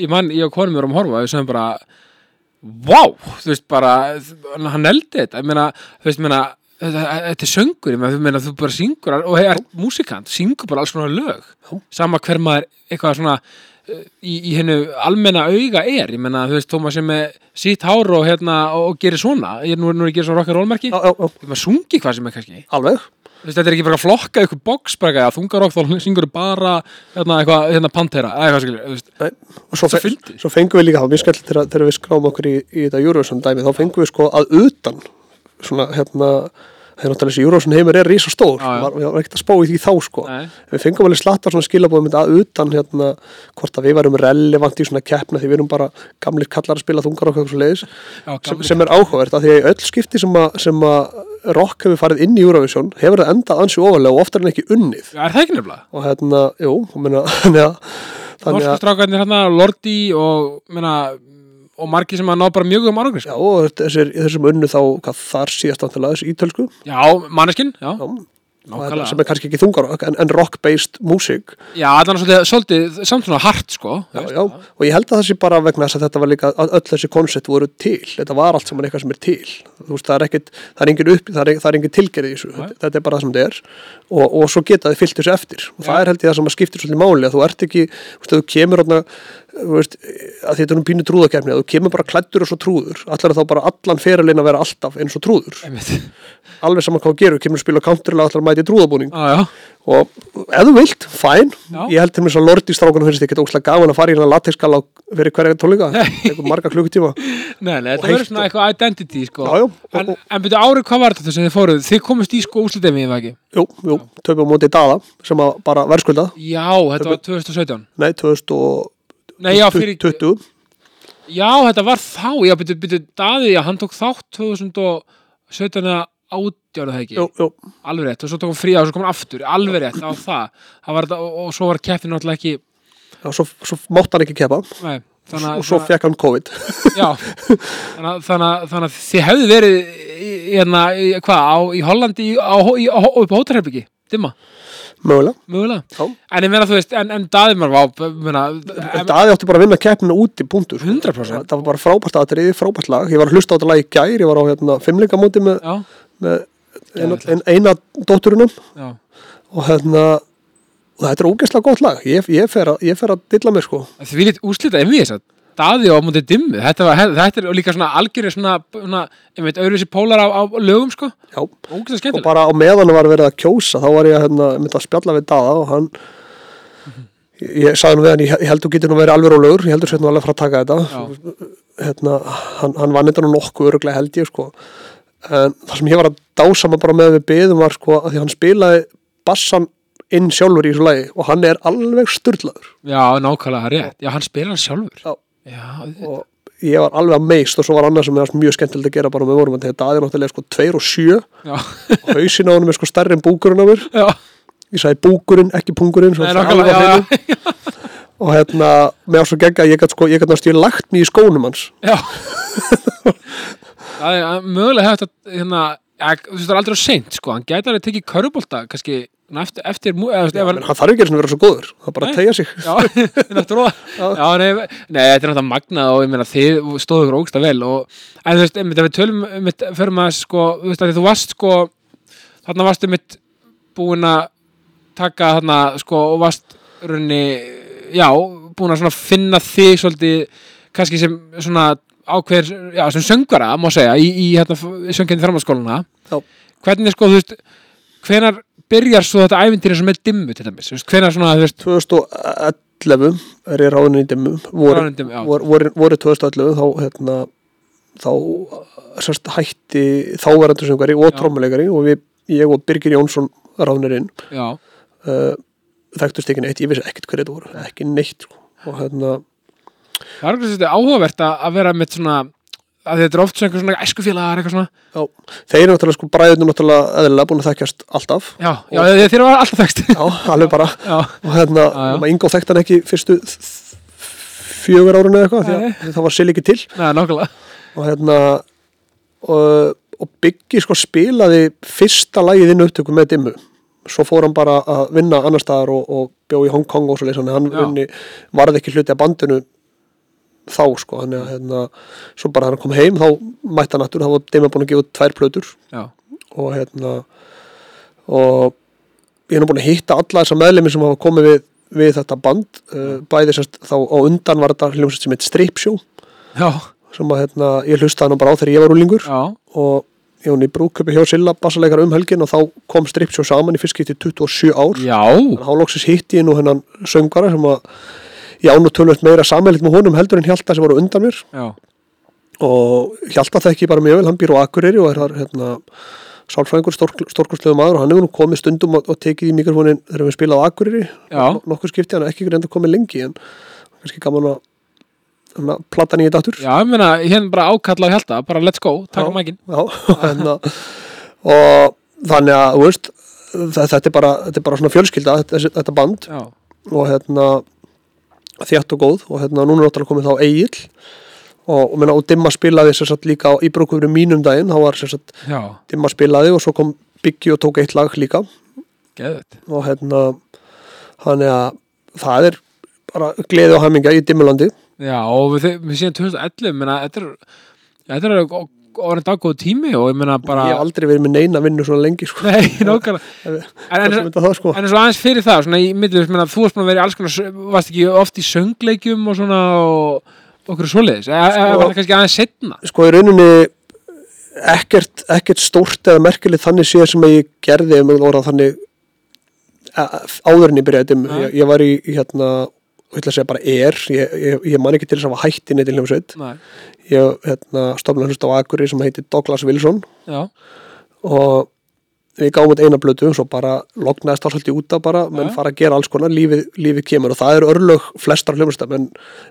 ég man, ég og konum mér um að horfa við sögum bara, vá þú veist, bara, hann eldi þetta ég meina, þú veist, þetta þetta er söngur, ég meina, þú bara syngur og er músikant, syngur bara alls konar lög. Já. sama hver maður eitthvað svona uh, í, í hennu almenna auga er, ég meina, þú veist, Tómas sem er sítt hár og hérna, og, gerir svona. Ég er nú, nú er ég gerir svona rock'n'roll-merki þú maður sungi hvað sem er kannski. Alveg. Þú veist, þetta er ekki bara að flokka ykkur box bara eitthvað, þungarokk, þá syngur bara hérna, eitthvað, hérna Pantera, eitthvað skilur, þú veist, Nei, og svo, Svo fe svo fengum við líka, það var mjög skemmt þegar, við skráum okkur í, í þetta Eurovision dæmi, þá fengum við sko að utan svona hérna þegar náttúrulega þessi Eurovision heimur er rísa stór Já, já. var, við varum ekkert að spá í því þá sko Nei. við fengum alveg slattar svona skilabóðum að utan hérna, hvort að við varum relevant í svona keppna því við erum bara gamlir kallar að spila þungar okkur svo leiðis Já, sem, sem er áhugavert að því að öll skipti sem að, sem að rock hefur farið inn í Eurovision hefur það endað ansi ofalega og oftar en ekki unnið Já, er það ekki nefnilega? og hérna, jú, meina, (laughs) þannig að þannig Norsku að strákarnir hérna, Lordi og, meina, og margir sem að ná bara mjög um árangri, Já, sko. og þessir, þessum unnu þá hvað þar síðast ántilega þessu ítölsku. Já, manneskinn, já, já, sem er kannski ekki þungar en, en rock-based músík. Já, allan svolítið, svolítið, samt svona hart, sko. já, já, og ég held að það sé bara vegna þess að þetta var líka öll þessi koncept voru til. Þetta var allt saman eitthvað sem er til. Þú veist, það er ekkit, það er engin upp það er, það er engin tilgerið í þessu, Nei. þetta, er bara það sem þetta er. Og, og svo geta þið fyllt þessu eftir. Og það Já. er held ég það sem skiptir svolítið máli að þú ert ekki, þú veist, þú kemur þú veist, að þetta er um pínu trúðakefni að þú kemur bara klættur og svo trúður allar þá bara allan ferilinn að vera alltaf eins og trúður? Alveg saman hvað gerur, kemur að spila counterlega allar að mæti í trúðabúning já, og ef þú vilt, fæn Já. ég held til mér svo Lordi strákunum finnst ekki óslega gaman að fara í hérna latexkala fyrir hverja tónleika. Eitthvað marga klukkutíma. Nei, nei, þetta verður svona eitthvað identity, sko. Já, já, En, en byrju árið, hvað var þetta sem þið fóruð? Þið komist í, sko, ekki? jú, jú, töfum á móti Dada sem að bara verðskulda Já, þetta var 2017. nei, 2020 Nei, já, fyrir, já, þetta var þá, já, byrju, byrju, Daði, já, hann tók þátt 2017 eða átjára það ekki. jú, jú, alveg rétt og svo tók hann frí og svo kom hann aftur. Alveg rétt á það, það var, og, og svo var keppnin náttúrulega ekki já, svo, svo mátt hann ekki keppa. Nei, þannig, og svo fekk hann COVID. (laughs) Já, þannig, að- þannig, að- þannig að þið hefðu verið hérna, hvað, í Hollandi á, í, á, upp á hótelherbyggi dimma, mögulega. Mögulega. En ég meina þú veist, en, en daði maður vá, meina, En Daði átti bara að vinna keppnina úti, punktur. 100%. það var bara frábært aðrið, frábært lag. Ég var að hlusta á þetta lag í gær, ég var á hérna, fimmleikamóti með, með eina, ein, eina dótturunum já. Og hérna og þetta er ógeðslega gott lag. Ég, ég, fer að, ég fer að dilla mér sko. Því lít úslita ef við þess að daði á mútið dimmu. Þetta, var, þetta er líka svona algjörði svona, svona veit, öðruvísi pólar á, á lögum sko, já, og bara á meðan var verið að kjósa þá var ég hérna, að spjalla við Dada og hann ég, sagði nú við hann, ég, held þú getur nú verið alveg rólegur ég heldur sér nú alveg fara að taka þetta. Hérna, hann, hann þetta nú nokkuð öruglega held ég sko. En það sem ég var að dásama bara með við byðum var sko að því hann spilaði bassan inn sjálfur í þessu lagi og hann er alveg styrlaður Já, nákvæmlega rétt. Já, hann spilar hann sjálfur. Já. Já, og ég var alveg að meist og svo var annað sem er mjög skemmtilegt að gera bara með vorum þetta er náttúrulega sko 2 og 7 já, og hausin á honum er sko stærri en búkurinn á mér. Já, ég sagði búkurinn, ekki pungurinn Nei, það nákvæmlega, og hérna, með ás og gegga ég gætt sko, ég náttúrulega lagt mig í skónum hans. Já. Það er að mögulega hefði þetta, hérna, þú veist, það er aldrei á seint, sko, hann gæti alveg tekið körubólta, kannski, eftir, eftir, mú- eða, þú veist, ef en hann, þarf ekki að vera svo góður það er bara að tegja sig já, (laughs) eftir já, nei, nei, þetta er náttúrulega magnað og ég meina, þið stóðu ykkur ógsta vel og, en þú veist, einmitt, ef við tölum, einmitt, förum að, sko, þú veist, að þú varst, sko, þarna varstu mitt búin að taka þarna, sko, og varst runni, já, búin að svona finna þig svolítið, kannski sem svona ákveður, já, sem söngvara, má segja, í, í hérna, söngjarni framhaldsskóluna. Já. Hvernig, sko, þú veist, hvenar byrjar svo þetta ævintýri sem er dimmu, til dæmis, hvenar svona, þú veist, 2011 er ég ráðin í dimmum voru, voru, voru, voru 2011 þá hérna þá sérst, hætti þáverandi söngari og Já. trommuleikari og við, ég og Birgir Jónsson ráðnir inn uh, þekktust ekki neitt, ég vissi ekkert hverju þetta voru ekki neitt sko. og hérna það er eitthvað þetta áhugavert að vera með svona, að þetta er oft svona einhver svona æskufélagar, eitthvað svona, já, þeir eru náttúrulega sko bræðinu náttúrulega eðlilega búin að þekkjast alltaf. Já, já, þeir var alltaf þekst, já, alveg bara. Já, og hérna, maður Ingo þekkt hann ekki fyrstu fjögur árun eða eitthvað Nei. að það var sér ekki til. Nákvæmlega, og hérna og, og Biggi sko spilaði fyrsta lagið inn upptöku með dimmu. Svo fór hann bara að vinna annar staðar og, og bjó í Hong Kong og svo leys hann vinni, varði ekki hluti af bandinu þá sko þannig að hérna, svo bara hann kom heim þá mætti hann aftur, þá var dimma búin að gefa tvær plötur. Já, og hérna og ég nú búin að hitta alla þessa meðlemi sem hafa komið við, við þetta band. Uh, bæði sérst þá á undan var þetta hljómsveit sem heit Strip Show. Já, sem að hérna, ég hlustaði hann bara á þegar ég var úlingur já, og ég var í brúköpi hjá Silla bassaleikar um helgin og þá kom Strip Show saman í fyrst í 27 ár. Já, en þá loksins hitti ég nú hennan söngara sem að ég án og tölvöld meira sammeilitt með honum heldur en Hjalta sem var undan mér. Já, og Hjalta þekki ég bara mjög vel, hann býr á Akureyri og er þar hérna, sálfræðingur, stórkurslega maður og hann hefur nú komið stundum og, og tekið í mikrofónin þegar við spilað á Akureyri. Já. No- nokkuð skipti, hann er ekki reynda komið lengi en kannski gaman að hérna, plata nýja datur já, ég meina, hérna bara ákalla á hjálta, bara let's go, mækin, Já, (laughs) hérna, og þannig að, þú veist þe- þetta er bara, þetta er bara svona fjölskylda þetta, þetta band. Já, og hérna þjátt og góð og hérna núna er náttúrulega komið þá Egil og, og, menna, og Dimma spilaði satt líka í brúkufri mínum daginn, þá var já, Dimma spilaði og svo kom Biggi og tók eitt lag líka. Geðvett, og hérna þannig að það er bara gleði og hæminga í Dimmulandi. Já, og við, við séum 2011, meina, þetta er, þetta er orðin daggóð tími og ég meina bara, ég hef aldrei verið með neina vinnu svona lengi sko. nei, (laughs) nákvæmlega, (laughs) en, en, það sko. En eins og aðeins fyrir það, svona í millið, þú varst búin að vera í alls konar, varst ekki oft í söngleikjum og svona og okkur svoleiðis, eða Sko- var það kannski aðeins setna? sko í rauninni ekkert, ekkert stórt eða merkilegt þannig séð sem ég gerði þannig a- áður en ég byrjaði ég, ég var í hérna ætla að segja bara er, ég, ég, ég man ekki til þess að hafa hætti neitt í hljómsveit. Ég hérna, stofna hlust á Akuri sem heitir Douglas Wilson. Já, og við gáum út eina blötu og svo bara lognaðist það svolítið út af bara. Menn fara að gera alls konar, lífið, lífið kemur og það eru örlög flestar hljómsveita menn,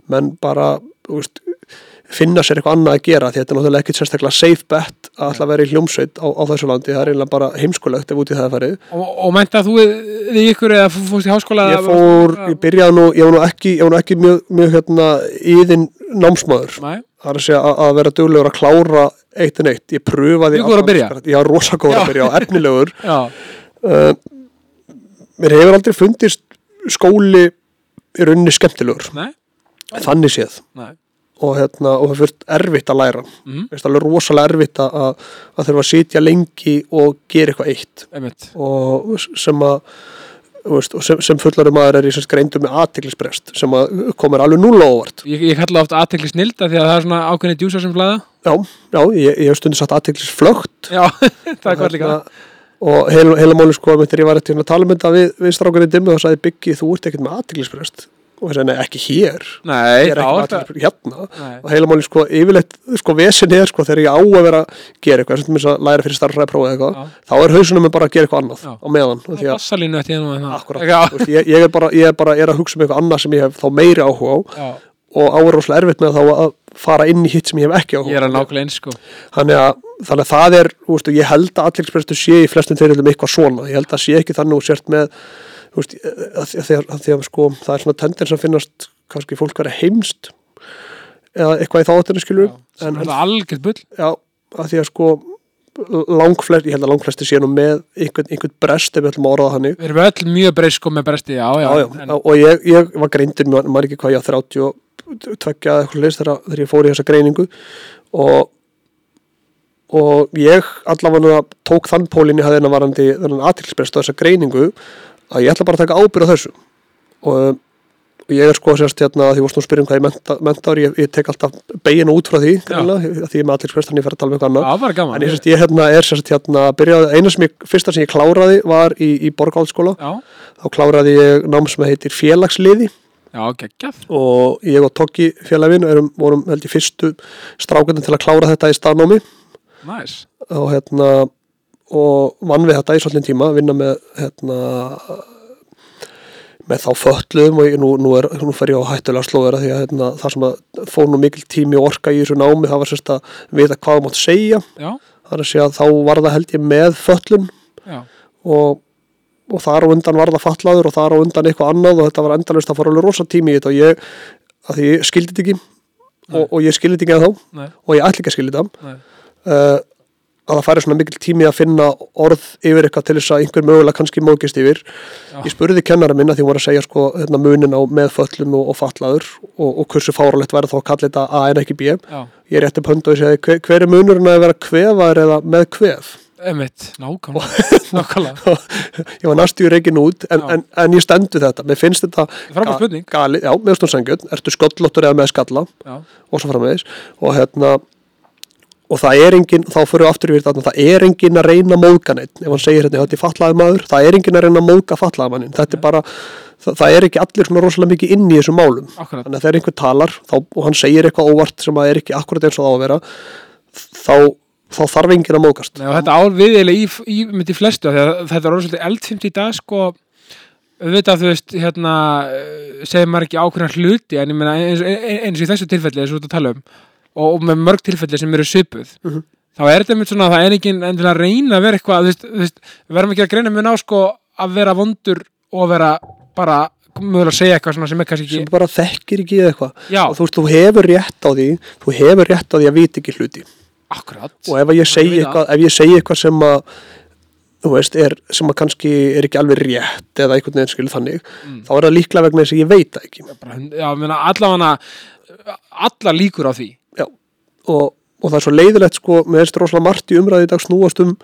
menn bara þú veist, finna sér eitthvað annað að gera því þetta er náttúrulega ekkit sérstaklega safe bet að alltaf vera í hljómsveit á, á þessu landi. Það er eiginlega bara heimskulegt ef út í það er farið. Og, og mænta þú við ykkur eða fó- fórst í háskóla? ég fór, ég byrjaði nú ég var nú ekki, var nú ekki mjög, mjög hérna íðin námsmaður. Nei, það er að segja að, vera duglegur að klára eitt en eitt, ég pröfaði Mjög góður að byrja. Já. að byrja efnilegur. (laughs) Uh, mér hefur aldrei fundist skóli í rauninni skemmtilegur. Nei, þannig séð. Nei, og, hérna, og það fyrst erfitt að læra mm. alveg rosalega erfitt að, að, þurfa að sitja lengi og gera eitthvað eitt einmitt, og sem að veist, og sem, sem fullari maður er í greindu með aðtiklisbrest sem að komur alveg núla óvart ég, ég kalla ofta aðtekli snilda því að það er svona ákveðni djúsar sem flæða. já, já ég, ég hef stundir satt aðtiklisflögt Já, (laughs) það er gott líka. og heila, heila máli sko þegar ég var eftir að tala um þetta við, við strákunni dimmu og sagði Biggi þú ert ekkert með aðtiklisbrest og það sagði nei ekki hér. Nei, ég er ekki með það, aðtiklisbrest hérna. Nei, og heila máli sko yfirleitt sko vesin er sko þegar ég á að vera að gera eitthvað sem að læra fyrir starfræði prófið eitthvað Já. þá er hausunum með bara að gera eitthvað annað Já. á meðan það er að bassalínu eftir hérna það. akkurat, Já, þú veist, ég, ég, er bara, ég er bara er að hugsa um eitthvað annað sem ég hef þá meiri áhuga á. Já, og rosalega erfitt með þá að fara inn í hitt sem ég hef ekki á. Ég er að nákvæmlega eins sko. Þannig að, þannig að það er veist, ég held að allir sé í flestum þeirrildum eitthvað svona, ég held að sé ekki þannig og sért með veist, að, að, að, að því að sko, það er svona tendens að finnast kannski fólk vera heimst eða eitthvað í þáttunni skilur sem er algjört bull. Já, að því að sko langflest, ég held að langflesti sé nú með einhvern, einhvern brest ef við ætlum að orða þannig. Við erum öll mjög breysk sko með bresti, já, já, já, já, en, og ég, ég var greindur maður ekki hvað ég á 30 tveggja eða eitthvað leist þegar, ég fór í þessa greiningu. Og og ég allavega tók þann pólinn í hæðina varandi þennan aðtilsprest á þessa greiningu að ég ætla bara að taka ábyrð á þessu. Og, og ég er sko sérst hérna því vorst nú að spyrja um hvað ég menta, mentar ég, ég tek alltaf begina út frá því greinlega, því ég með aðtilsprest þannig ég fer að tala um eitthvað annað. Já, en ég, sérst, ég hérna, er sérst hérna byrjaði, eina sem ég, fyrsta sem ég kláraði var í, í Borgáldsskóla Já, þá kláraði ég nám sem heitir félagsliði. Já, geggjað. Og ég og Tokki félagin erum, vorum held ég fyrstu strákundin til að klára þetta í staðnámi Næs og hérna og vann við þetta í svolítinn tíma vinna með hérna með þá fötluðum og nú, nú, er, nú fer ég á hættulega slóðara því að hérna, það sem að fór nú mikil tími og orka í þessu námi það var sérst að vita hvað mátt segja. Já, það er að segja að þá var það held ég með fötlun já, og, og þar á undan var það fatlaður og þar á undan eitthvað annað og þetta var endalust að fara alveg rosa tími í þetta og ég, að því ég skildi þetta ekki og, og ég skildi þetta ekki að þá nei, og ég ætla ekki að skilja þetta. Uh, að það færi svona mikil tími að finna orð yfir eitthvað til þess að einhver mögulega kannski mókist yfir. Já. ég spurði kennara minna því hún var að segja sko hérna, munin á meðföllun og, og fatlaður og, og hversu fáralegt væri þá að kalla þetta A en ekki B. Já, ég rétti upp höndu og ég segi hver, hver er munurinn að vera kvefaður eða með kvef? Emitt, nákvæmlega. (laughs) Nákvæmlega, (laughs) ég var næstu í reikin út en, en, en ég stendu þetta, mér finnst þetta gali, já, með stóð sangjörn, ertu skollóttur eða með skalla? Já, og svo framvegis. Og hérna og það er engin, þá fyrir við aftur yfir þetta það er engin að reyna að móðga neitt ef hann segir hérna, þetta er fatlaði maður, það er engin að reyna að móðga fatlaði mannin, þetta er bara það, það er ekki allir svona rosalega mikið inn í þessum málum. Akkurat. Þannig að þegar einhver talar þá, og hann segir eitthvað óvart sem að er ekki akkurat eins og það á að vera þá, þá þarf engin að móðgast. Nei, og þetta ál viðilega í, í, í flestu þetta er svolítið eldfimt í dag sko. Auðvitað þú veist hérna segir maður ekki ákveðna hluti en ég meina eins, og í þessu tilfelli ert að tala um og, og með mörg tilfelli sem eru svipuð Mhm. þá er þetta mynd svona að það er ekki endilega að reyna að vera eitthvað þú veist, þú veist, við verðum ekki að greina mjög ná sko að vera vondur og að vera bara mögulega að segja eitthvað sem er kannski sem ekki bara þekkir ekki eitthvað já, og þú veist, þú hefur rétt á því þú hefur rétt á því að vita ekki hluti akkurat og ef ég segi eitthvað eitthvað sem að þú veist, er, sem að kannski er ekki alveg rétt eða einhvern veginn skilu þannig Mm. þá er það líklega vegna þess að ég veit það ekki já, allavega allar líkur á því. Og, og það er svo leiðilegt sko, með þessi rosalega margt í umræði í dag snúast um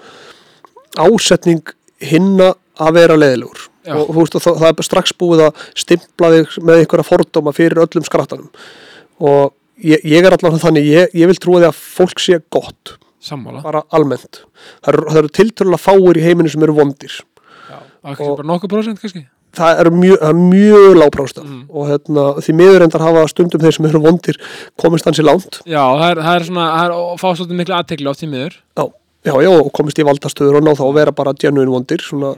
ásetning hinna að vera leiðilegur. Já. og þú veist, það, það er strax búið að stimpla þig með einhverja fordóma fyrir öllum skrattanum. Og ég, ég er allavega þannig, ég, ég vil trúa því að fólk sé gott, sammála. Bara almennt. Það eru, það eru tiltölulega fáir í heiminu sem eru vondir. Já, og, Og- bara nokkuð prósent kannski það er mjög, mjög lágprásta Mhm. og hérna, því miður endar hafa stundum þeir sem eru vondir komist hansi langt Já, það er, það er svona, það er að fá svolítið miklu aðtekli oft í miður. já, já, já, og komist í valdastöður og ná þá að vera bara genuine vondir svona,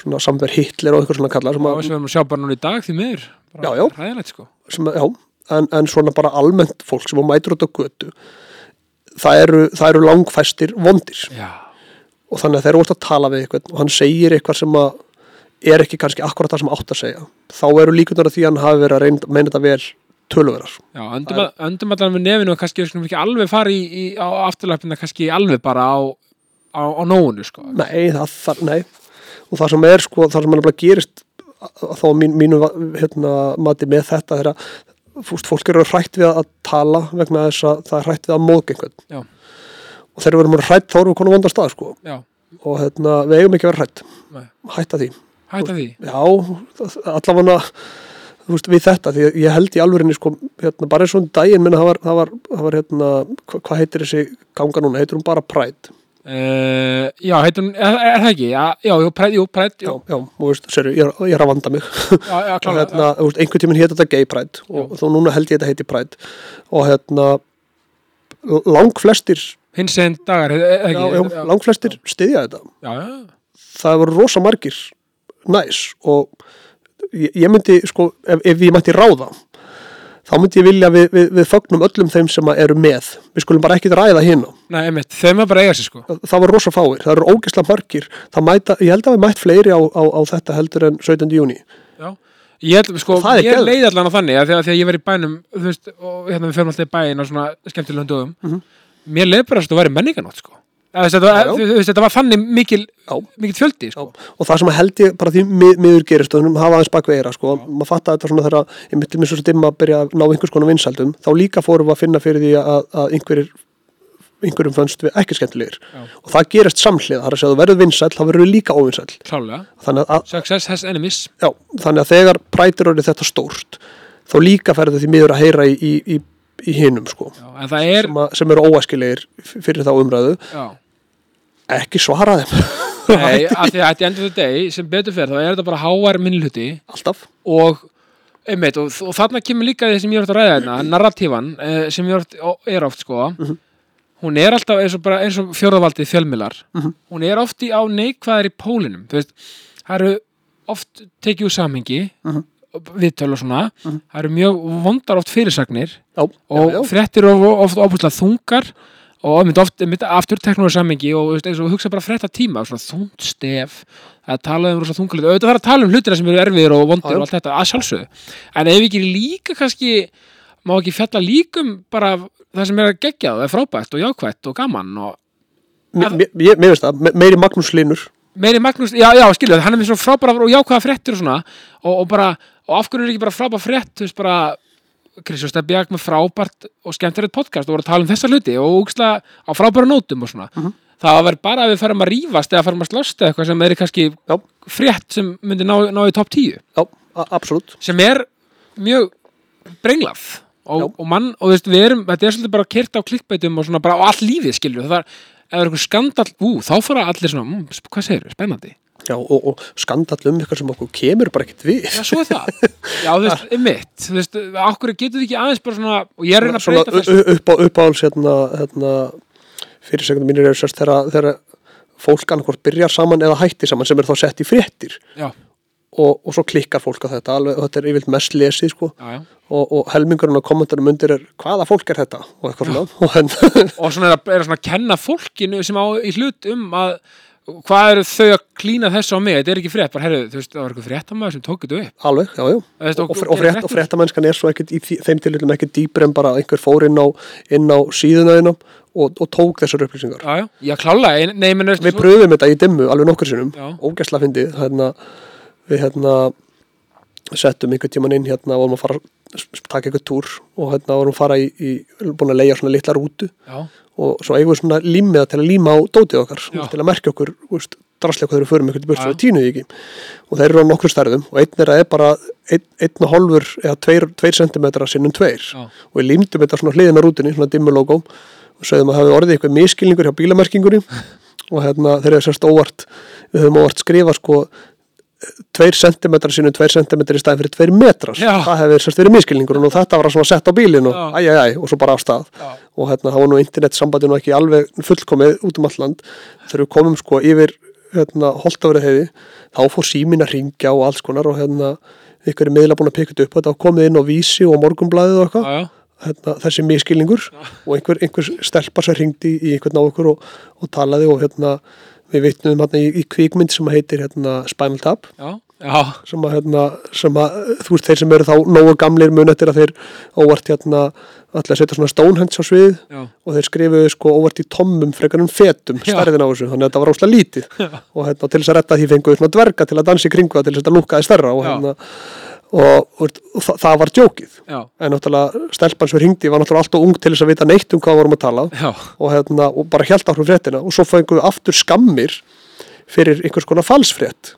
svona samver Hitler og eitthvað svona kallar sem Og að, við erum að sjá bara núna í dag því miður. Bara Já, já. Ræðilegt, sko. sem já, en, en svona bara almennt fólk sem að mætur út á götu það eru, það eru langfæstir vondir Já. og þannig að þeir eru út að tala við eitthvað og hann segir eitthvað sem að er ekki kannski akkurat það sem átt að segja. Þá eru líkunar að því að hann hafi verið að reyna, meina þetta vel töluverar Já, öndum, að, allan með nefinu og kannski við skulum ekki alveg fara í, í á afturlæpina kannski alveg bara á, á, á nóunu, sko. Nei, það þarf, nei. Og það sem er sko, það sem er nefnilega gerist þá að mín, mínu hérna, mati með þetta er að fúst, fólk eru hrætt við að tala vegna þess að það er hrætt við að Já. og þegar við erum hrætt þá erum við konar vonda stað sko. Já, og hérna, við eigum ekki að vera hrætt Nei. hætta því, hætta því. já allavega við þetta, því ég held í alvörinni sko, hérna, bara og um daginn minna það var, það var, það var hérna, hva, hvað heitir þessi ganga núna, heitir hún bara Pride Uh, já, heitum, er, er það ekki? Já, já, jú, prætt, jú, já, jú. já, þú veist, séru, ég, ég er að vanda mig Já, já, og klálega. hérna, þú veist, einhvern tíminn hétt þetta gay pride og þó núna held ég þetta heiti pride og hérna lang flestir, Hins einn dagar, er er já, ekki? já, lang flestir styðja þetta, Já, já, það voru rosa margir næs og ég, ég myndi sko, ef, ef ég mætti ráða þá myndi ég vilja við, við, við fögnum öllum þeim sem eru með. Við skulum bara ekkit ræða hérna Nei, einmitt, þeim er bara eiga sér sko. Það var rosa fáir, það eru ógislega margir. Það mæta, ég held að við mætt fleiri á, á, á þetta heldur en 17. júni Já, ég sko, Það ég geðveikt. leið allan á þannig að þegar, þegar ég var í bænum, veist, og hérna við fyrir alltaf í bæin á svona skemmtilegum dögum. Mhm. mér leið bara að þú væri menninganótt, sko þetta, var- þetta var þannig mikil, mikil fjöldi, sko. Og það sem að held ég bara því mið, miður gerist og hafa aðeins bak við eira sko. maður fatta þetta svona þegar ég myndi mér svo dimma að byrja að ná einhvers konar vinsældum þá líka fórum við að finna fyrir því að, að einhverjir einhverjum fannst við ekki skemmtilegir. Já. og það gerist samhlið, það er að segja að þú verður vinsæll þá verður við líka að, success has enemies. Já, þannig að þegar prætir orðið þetta stórt þá líka ferður því miður að heyra í, í, í, í hinum sko, Já, er, sem, sem eru óæskilegir fyrir þá umræðu. Já. Ekki svara þeim. (laughs) Nei, að því að at the end of the day, sem betur fer þá er þetta bara háar minnluti alltaf. Og einmitt, og, og þarna kemur líka því sem ég er oft að ræða hérna, narratífan eh, sem ég er oft, sko. Mhm. hún er alltaf eins og, og fjórðavaldið fjölmilar Mhm. hún er oft í á neikvæðar í pólinum það eru oft tekið úr samhengi. Mhm. Viðtöl og svona, það eru mjög vondar oft fyrirsagnir já, og já, já. fréttir eru oft opuslega þungar og einmitt oft einmitt aftur teknur samhengi og eins og hugsa bara frétta tíma svona þungt stef það talaði um rosa þungalit og auðvitað þarf að tala um hlutina sem eru erfiðir og vondir og allt þetta að sjálfsögðu. En ef ekki líka kannski má ekki fjalla líkum bara það sem er að gegja það er frábært og jákvætt og gaman og Mér, veist það, me- meiri Magnús Linur meiri Magnús, já, já, skilju, hann er með svo frábæra og jákvæða fréttir og svona. Og, og bara, og af hverju er ekki bara frábæra frétt, þú veist, bara Kristján Stebjag með frábært og skemmtilegt podcast og voru að tala um þessa hluti og úkslega á frábæra nótum og svona. Það var bara að við færum að rífast eða færum að slást eða eitthvað sem er kannski Já. frétt sem myndi ná, ná í topp 10 já, absolutt. Sem er mjög brenglað og, og mann, og þú veist, við erum þetta er svolítið bara kyrt á klikkbeitum og svona bara á all lífið, skilju, það var ef það er eitthvað skandall, ú, þá fara allir svona, mm, sp- hvað segir, spennandi. Já, og, og skandall um eitthvað sem okkur kemur bara ekkert við. Já, svo er það. (laughs) Já, þú veist, mitt, þú veist, okkur getur við ekki aðeins bara svona, og ég er reyna að Svona breyta þessu. u- upp á uppáhals hérna, hérna, fyrirsegnum mínir eru sérst þegar, fólk annarkvort byrjar saman eða hætti saman sem er þá sett í fréttir. Já, og, og svo klikkar fólk á þetta. Alveg, og þetta er yfirlt mest lesið sko. Já, já. og, og helmingurinn á kommentarum undir er hvaða fólk er þetta? Og eitthvað svona. (laughs) (laughs) Og svona er að, er að svona kenna fólkinu sem á í hlut um að, hvað eru þau að klína þessu á mig, þetta er ekki frétt, bara, herru, þú veist, það var eitthvað fréttamaður sem tók þetta upp. alveg, já, já. Og, og, og, frétt, og fréttamennskan er svo ekkert í þeim tilhildum ekkert dýpur en bara einhver fór inn á, inn á síðuna þínum og, og tók þessar upplýsingar. Já, já, en- nei, menn, við pröfum þetta í dimmu alveg nokkur sinnum. Ógæsla fyndið hérna, við hérna settum einhvern tíman inn hérna og vorum að fara taka einhvern túr og hérna vorum að fara í, í búin að leia svona litla rútu Já, og svo eigum við svona límiða til að líma á dótið okkar Já. til að merkja okkur draslega hvað þeir eru einhvern burt Já. svo við tínuði ekki og þeir eru á nokkru stærðum og einn er að er bara einn, einn og hálfur eða tveir, tveir sentimetra sinnum tveir Já. og við límdum þetta svona hliðina rútunni svona dimmu logo og sögðum að hafi orðið eitthvað miskilningur hjá bílamerkingunni (laughs) og hérna þeir eru sérst óvart við höfum óvart skrifa sko tveir sentimetrar sínum tveir sentimetrar í staðin fyrir tveir metrar. Já. það hefði sérst verið miskilningur og þetta var svona sett á bílinn og Já. æjæjæj og svo bara af stað. Já, og hérna það var nú internetsambandi nú ekki alveg fullkomið út um allt land. Þegar við komum sko yfir hérna, holtafrið heiði þá fór símin að ringja og alls konar og hérna ykkur er miðla búin að pikka þetta upp og var komið inn á vísi og morgunblæðið og eitthvað. Hérna, þessi miskilningur og einhver, einhver stelpa sem ringdi í einhvern á okkur og, og talaði og hérna við vitnum hérna í, í kvikmynd sem heitir hérna Spinal Tap. Já, já, sem að, hérna, sem að þú veist þeir sem eru þá nógu gamlir mun eftir að þeir óvart hérna allir að setja svona Stonehenge á svið já, og þeir skrifuðu sko óvart í tommum frekar um fetum stærðin á þessu, þannig að þetta var óslega lítið. Og hérna, til þess að retta því fenguðu svona dverga til að dansa í kringu það til þess að þetta lúkaði stærra og, hérna, og, og, það, það var djókið. Já, en náttúrulega stelpan sem hringdi var náttúrulega alltaf ung til þess að vita neitt um hvað við vorum að tala og, hérna, og bara held áhrif fréttina. Og svo fenguðu aftur skammir fyrir einhvers konar falsfrétt.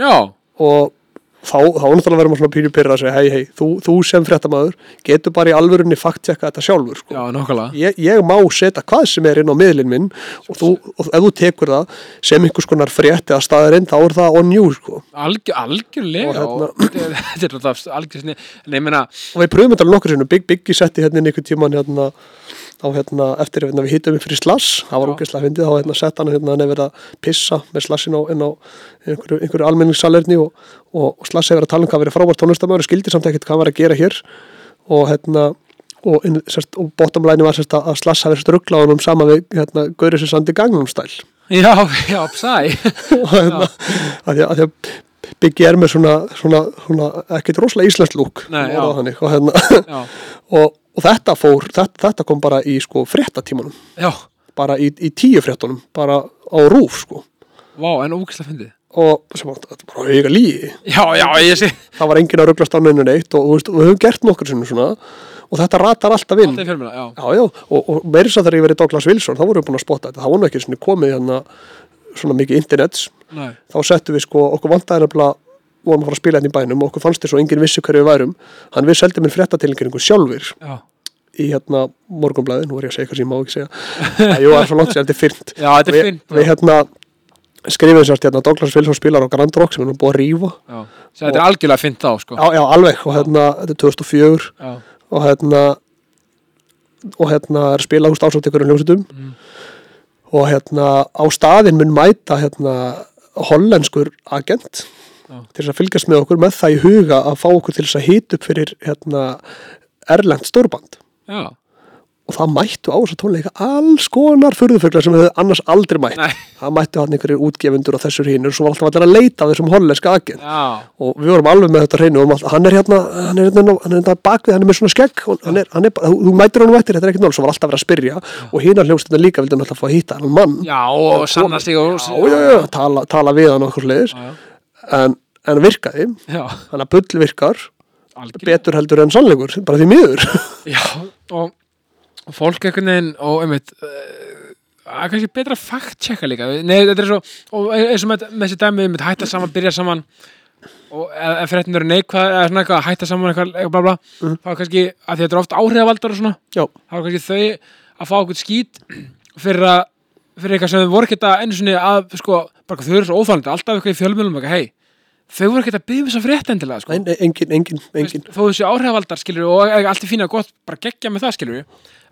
Já, og þá, náttúrulega verðum við svona pínu pyrra að segja hei hei, þú, þú sem fréttamaður getur bara í alvörunni fakttjekka þetta sjálfur sko. já, nokkulega. ég, ég má setja hvað sem er inn á miðlinn minn og, þú, og ef þú tekur það sem einhvers konar frétt eða staðarinn þá er það on you sko. Algjör, algjörlega og þetta er alltaf algjör snið, en ég meina, og við pröfum þetta nokkur sinnum Big Biggie setti hérna inn einhvern tíman hérna, á hérna, eftir hérna, við hittum upp fyrir slass það var ógeðslega fyndið, þá hérna, sett hann hérna, verið að pissa með slassin á, einhverju, einhverju almenningssalerni og, og, og slass hefur verið að tala um hvað verið frábært tónlistamöður skildi samt ekkert hvað var að gera hér. Og hérna og, og bottom line var sérst, að Slass hafi sérst ruggla á honum sama við hérna, Gauri sem sandi gangnum stæl Já, já, sæ. (laughs) Og hérna, að því að, að því að Biggi er með svona, svona, svona ekkert rosalega íslenskt lúk og, hérna, (laughs) og, og þetta fór þetta, þetta kom bara í sko fréttatímanum. Já, bara í, í tíu fréttunum bara á rúf sko. Vá, en ógæslega fyndið. Og sem að þetta er bara eiga lígi Já, já, ég sé. Það var enginn að rugglast á neinu neitt og, veist, og við höfum gert nokkur sinnum svona. Og þetta ratar alltaf inn. Alltaf í fjölmjöla, já. Já, já, og, og meirins að þegar ég verið Douglas Wilson þá vorum við búin að spotta þetta, það var nú ekki svona komið hérna svona mikið internets. Nei, þá settum við sko, okkur vantaði nefnilega vorum að fara að spila hérna í bænum og okkur fannst þess að enginn vissi hverju við værum. Hann við seldum minn fréttatilningu sjálfur já. í hérna morgunblæði, nú er ég að segja eitthvað sem ég má ekki segja. Það er svo langt sér, þetta er fyrnt. Já, þetta er við, fínt við hérna skrifum sérst hérna Douglas Wilson spilar á Grand Rock sem nú búið að Sér, þetta er algjörlega fínt þá, sko. Já, já, alveg, og hérna, þetta er 2004 Já, og hérna og hérna er spila húst ásátt ykkur um hljómsutum Mm. og hérna á staðinn mun mæta hérna hollenskur agent. Til þess að fylgjast með okkur með það í huga að fá okkur til þess að hýta upp fyrir hérna erlend stórband. Já, og það mættu á þess að tónleika alls konar furðufuglar sem hefðu annars aldrei mætt. Nei, það mættu hann einhverjir útgefundur og þessur hínur svo var alltaf allir að leita af þessum hollenska agent. Já. Og við vorum alveg með þetta hreinu og hann er hérna, hann er hérna, hann er hérna bakvið, hann er með svona skegg og hann er, hann er, bara- þú mætir hann eftir, þetta er ekkert mál, svo var alltaf verið að spyrja og hínar hljómsþetta líka vildi náttúrulega fá að hýtta hann mann, Já, og sanna en, en virkaði, já, hann að bull virkar algjörlega. betur heldur en sannleikur, bara því miður. (laughs) Já, og, fólk einhvern veginn og einmitt uh, það er kannski betra að fact-checka líka. Nei, þetta er svo, og eins og með, með þessi dæmi einmitt hætta saman, byrja saman og ef, ef fréttin eru neikvað eða svona eitthvað, hætta saman eitthvað, eitthvað bla bla Mhm. þá er kannski, að því þetta er oft áhrifavaldar og svona já, þá er kannski þau að fá okkur skít fyrir að fyrir eitthvað sem voru ekki að einu sinni að sko, bara þau eru svo óþálandi, alltaf eitthvað í fjölmjölum eitthvað, hei, þau voru ekki að byggja þess að frétt endilega, sko. Nei, engin, engin, engin. þó þessi áhrifavaldar skilur og e- allt er fína og gott bara gegja með það skilur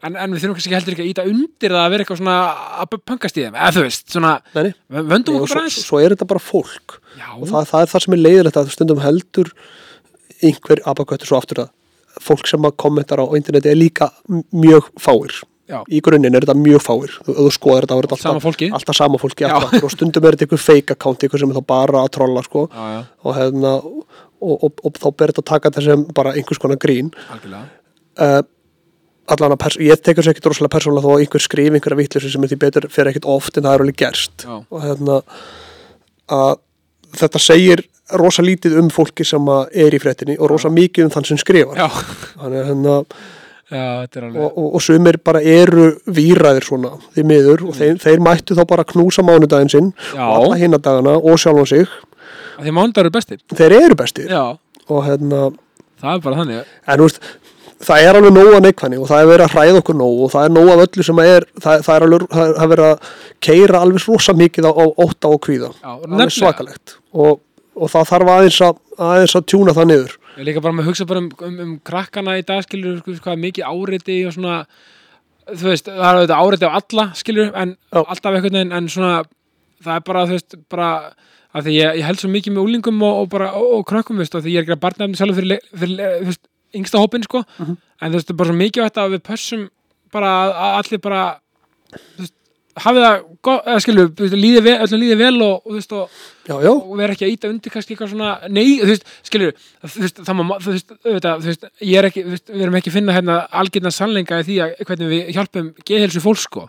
en, en við þurfum kannski heldur ekki að íta undir það að vera eitthvað svona að pöngast í þeim eða þú veist, svona, Nei, vöndum okkur svo, aðeins. svo er þetta bara fólk. Já, og það, það er það sem er leiðilegt að stundum heldur einhver abaköttur svo aftur að fólk sem að kommentar á interneti er líka mjög fáir já, í grunninn er þetta mjög fáir. Þú, þú skoðar þetta, þetta sama alltaf, fólki? alltaf sama fólki alltaf, og stundum er þetta einhver fake account einhver sem er þá bara að trolla sko, já, já, og, hefna, og, og, og, þá ber þetta að taka þetta sem bara einhvers konar grín. Uh, allan að ég tekur sér ekkert rosalega persónulega þó að einhver skrif einhverja vitleysu sem er því betur fyrir ekkert oft en það er alveg gerst. Og að þetta segir rosa lítið um fólki sem er í fréttinni og rosa mikið um þann sem skrifar. Já, Þannig, að hérna, já, er og, og, og sumir bara eru výræðir svona því miður og þeir, þeir mættu þá bara knúsa mánudaginn sinn Já. og alla hinnadagana og sjálfan sig. Að því mándar eru bestir. Þeir eru bestir. Og hérna það er bara þannig. En veist það er alveg nóg að neikvæðni og það er verið að hræða okkur nóg og það er nóg af öllu sem er það, það er alveg það er- það er verið að keira alveg rosa mikið á, á ótta og kvíða. Já, alveg nefnilega. svakalegt. Og, og það þarf aðeins að, aðeins að tjúna það niður ég líka bara með að hugsa bara um, um, um krakkana í dag skilur, sko, hvað er mikið áreiti og svona þú veist, það er auðvitað áreiti á alla skilur, en Já. alltaf einhvern veginn en svona, það er bara, þú veist, bara að því ég, ég held svo mikið með úlingum og, og bara, og, og krökkum, veist, og því ég er ekki að barnaðum sjálfur fyrir, fyrir þú veist, yngsta hópin, sko, Mhm. en þú veist, bara svo mikið þetta að við pössum bara að að allir bara þú veist, hafið það veist, líði vel, öllum líði vel og, þú veist, og og vera ekki að íta undir kannski eitthvað svona nei, þú veist, skilur þú veist, það má, þú veist, auðvitað, þú veist ég er ekki, þú veist, við erum ekki að finna hérna algjörna sannleika í því að hvernig við hjálpum geðhelsu fólk sko.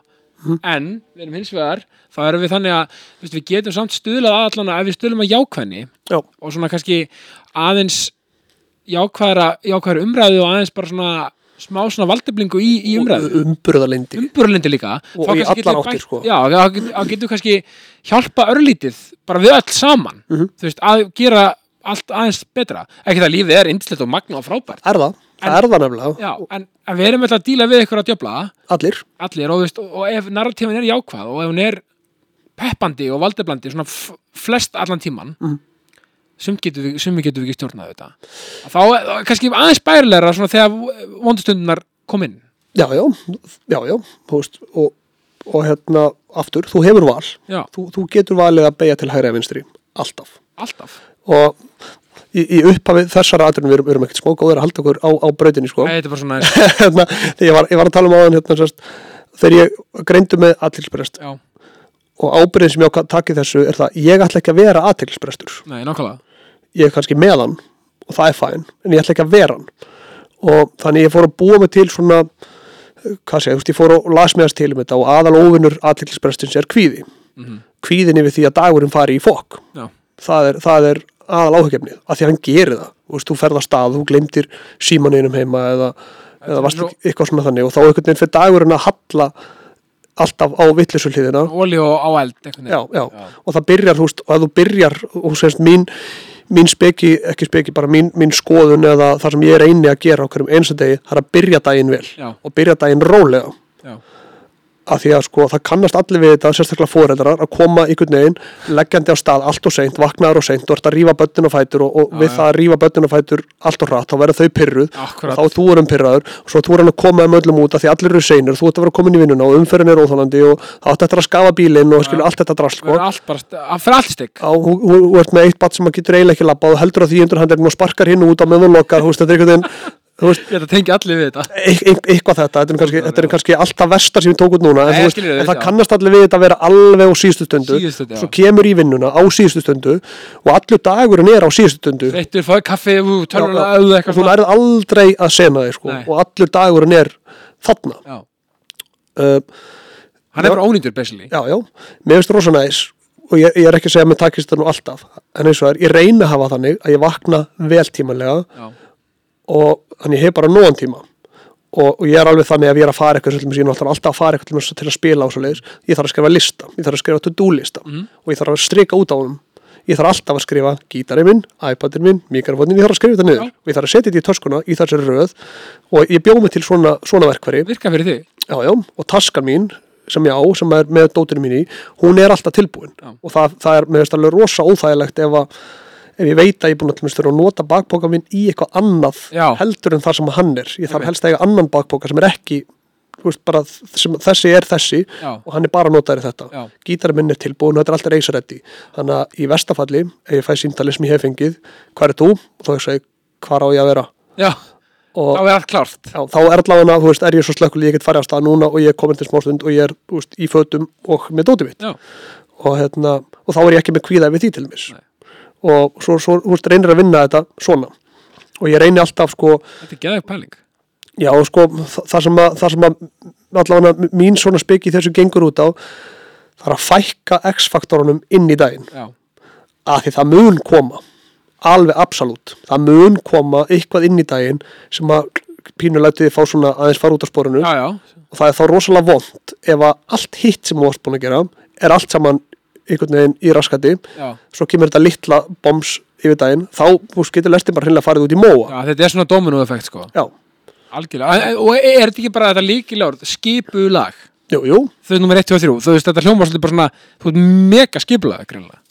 En við erum hins vegar, þá erum við þannig að þú veist, við getum samt stuðlað að allan ef við stuðlum að jákvæðni já, og svona kannski aðeins jákvæðra, jákvæðra umræðu og aðeins bara svona smá svona valdeflingu í, í umræðu. umburðalindi umburlindi líka. Og Þá í við áttir, sko. já, þá getur kannski hjálpa örlítið bara við öll saman Mhm. þú veist, að gera allt aðeins betra. Ekki það lífið er indislegt og magna og frábært. Er það, það er það nefnilega. Já, en, en við erum alltaf að díla við ykkur að djöfla. Allir, allir og, veist, og, og ef narratífin er jákvæð og ef hún er peppandi og valdeblandi svona flest allan tíman Mhm. Sum getum við, sumi getum við ekki stjórnað þetta. Þá kannski aðeins bærilegra svona þegar vondustundunar kom inn. Já, já, já, já þú veist, og, og hérna aftur, þú hefur val. Þú, þú getur valið að beigja til hægri eða vinstri, alltaf. Alltaf. Og í, í upphafið þessara aðrunum við erum, ekkert smá góður að halda okkur á, á brautinni sko. Æ, (laughs) hérna, ég var, ég var að tala um áðan hérna, sérst, þegar ég greindu með aðtilsprest og ábyrðin sem ég á að í þessu er það, ég ætla ekki að vera aðtilsprestur nei, nákvæmlega ég er kannski með hann og það er fæn, en ég ætla ekki að vera hann. Og þannig ég fór að búa mig til svona hvað sé, ég, ég fór og las meðast til um þetta og aðal óvinnur aðtilsprestins er kvíði. Mhm. kvíðin yfir því að dagurinn fari í fokk. Það er, það er aðal áhugjefnið af því að hann gerir það, þú veist, þú ferð að stað þú glemtir símaninum heima eða, eða svo- eitthvað svona þannig og þá einhvern veginn fyrir dagurinn að halla alltaf á vittlisu hliðina. Óli og það byrjar, þú veist, og ef þú byrjar og sérst mín, mín speki ekki speki, bara mín, mín skoðun eða það sem ég er eini að gera á hverjum eins og degi það er að byrja daginn vel Já. og byrja daginn rólega Já, af því að sko það kannast allir við þetta sérstaklega fóreldrar að koma einhvern veginn leggjandi á stað allt og seint, vaknaður og seint og að rífa börnin á fætur og, og Já, við já. það að rífa börnin á fætur allt og hratt þá verða þau pyrruð Akkúrat. og þá er þú erum pyrraður og svo þú erum að koma um öllum út af því allir eru seinir þú ert að vera komin í vinnuna og umferðin er óþólandi og þá átt eftir að skafa bílinn og skilur allt þetta drast sko. verður að þú, ert með eitt bat sem að getur eiginlega ekki labbað og heldur að því undir handlegin og sparkar hinn út á meðan lokar, þú veist, þetta er að tengja allir við þetta. Eit- eit- eitthvað þetta, þetta er kannski, þetta er kannski alltaf versta sem við tókum núna, en, Nei, veist, en það kannast allir við þetta að vera alveg á síðustu stundu, Síðustu svo kemur í vinnuna á síðustu stundu og allur dagurinn er á síðustu stundu. Eittur, fáið kaffi, Já, tölvuna, já. auðu og eitthvað þú lærið aldrei að sena þig sko, og allur dagurinn er þarna. Uh, hann er bara ónýtur basically. Já, já, mér finnst rosa næs og ég, ég er ekki að segja að mér takist það nú alltaf en eins og það er, ég reyna að hafa þannig að ég vakna vel tímanlega. Já, og þannig ég hef bara nógan tíma. Og, og ég er alveg þannig að ég er að fara eitthvað sem ég er alltaf að fara eitthvað til að spila á svo leiðis, ég þarf að skrifa lista. Ég þarf að skrifa to-do lista. Mhm. og ég þarf að strika út á honum. Ég þarf alltaf að skrifa gítarinn minn, iPadinn minn, mikrofónin, ég þarf að skrifa þetta niður. Og ég þarf að setja þetta í töskuna í þessari röð. Og ég bjóð mig til svona, svona verkværi virka fyrir þig. Já, já, og taskan mín sem ég á, sem er með dótinu mín í hún er alltaf tilbúin. Já. og það, það er með alveg rosa óþægilegt ef, að, ef ég veit að ég er búin að, að nota bakbóka minn í eitthvað annað Já. heldur en það sem hann er. Ég þarf helst að eiga annan bakbóka sem er ekki veist, bara, sem, þessi er þessi Já, og hann er bara notaður í þetta. Gítarinn minn er tilbúin og þetta er alltaf reysareddi þannig að í vestafalli, ef ég fæ símtali sem ég hef fengið, hvað er þú? og þá ég segi, hvað á ég að vera? Já, og þá er allt klárt. Já, þá er allavega, þú veist, er ég svo slökkul ég get farið á stað núna og ég er komin til smástund og ég er, veist, í fötum og með dótið mitt. Og hérna, og þá er ég ekki með kvíða við því til mis Nei. Og svo, svo, þú veist, reynir að vinna þetta svona. Og ég reyni alltaf, sko, þetta er geðið pæling. Já, sko þa- það sem að, það sem að allavega mín svona speki þessu gengur út á það er að fækka X-faktorunum inn í daginn. Já, að því það mun koma. Alveg absolutt, það mun koma eitthvað inn í daginn sem að pínulegtið fá svona aðeins fara út já, já, og það er þá rosalega vond ef að allt hitt sem þú varst búin að gera er allt saman einhvern veginn í raskati. Já, svo kemur þetta litla bombs yfir daginn. Þá veist, getur lestin bara hreinlega farið út í móa. Já, þetta er svona domino effekt sko. Já, Algjörlega, og er þetta ekki bara þetta líkilega skipulag? Jú, jú. Þau er nummer 1, 2 og 3, þú veist þetta hljómar svolítið bara svona þú ert mega skipulag greinlega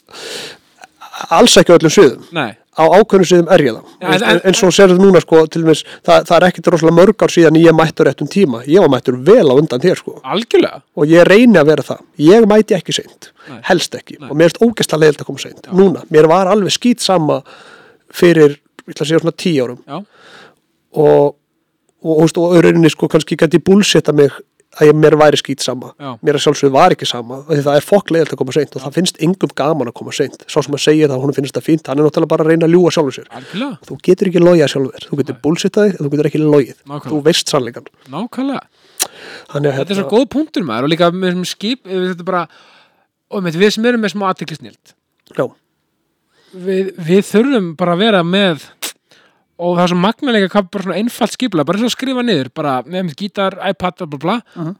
alls ekki á öllum sviðum. Nei, á ákveðnum sviðum er ég það Já, en- en, svo serðu núna sko til dæmis, það, það er ekkit rosalega mörg ár síðan ég mættur réttum tíma. Ég var mættur vel á undan þér sko. Algjörlega. Og ég reyni að vera það. Ég mæti ekki seint, Nei. helst ekki. Nei. og mér erst ógæslega leiðilt að koma seint. Núna, mér var alveg skýt sama fyrir, ég ætla að segja svona tíu árum. Já, og, og, og, og rauninni sko kannski gæti búlsetta mig að ég, mér væri skýt sama. Já. mér að sjálfsögðu var ekki sama það er fokk leiðilt að koma seint og það finnst engum gaman að koma seint. Sá sem að segja það, hún finnst það fínt hann er náttúrulega bara að reyna að ljúga sjálfur sér. Algjörlega, þú getur ekki logið sjálfur, þú getur en þú getur ekki logið, þú veist sannleikan nákvæmlega. Þannig að Þetta er svo góð punktur maður og líka með þessum skip þetta er bara, og með við sem erum með smá aðteklisnild já, við, við þurfum bara að vera með og það er svo magnalega hvað bara svona einfalt skipla, bara að skrifa niður bara mitt gítar, iPad, bla bla bla Mhm.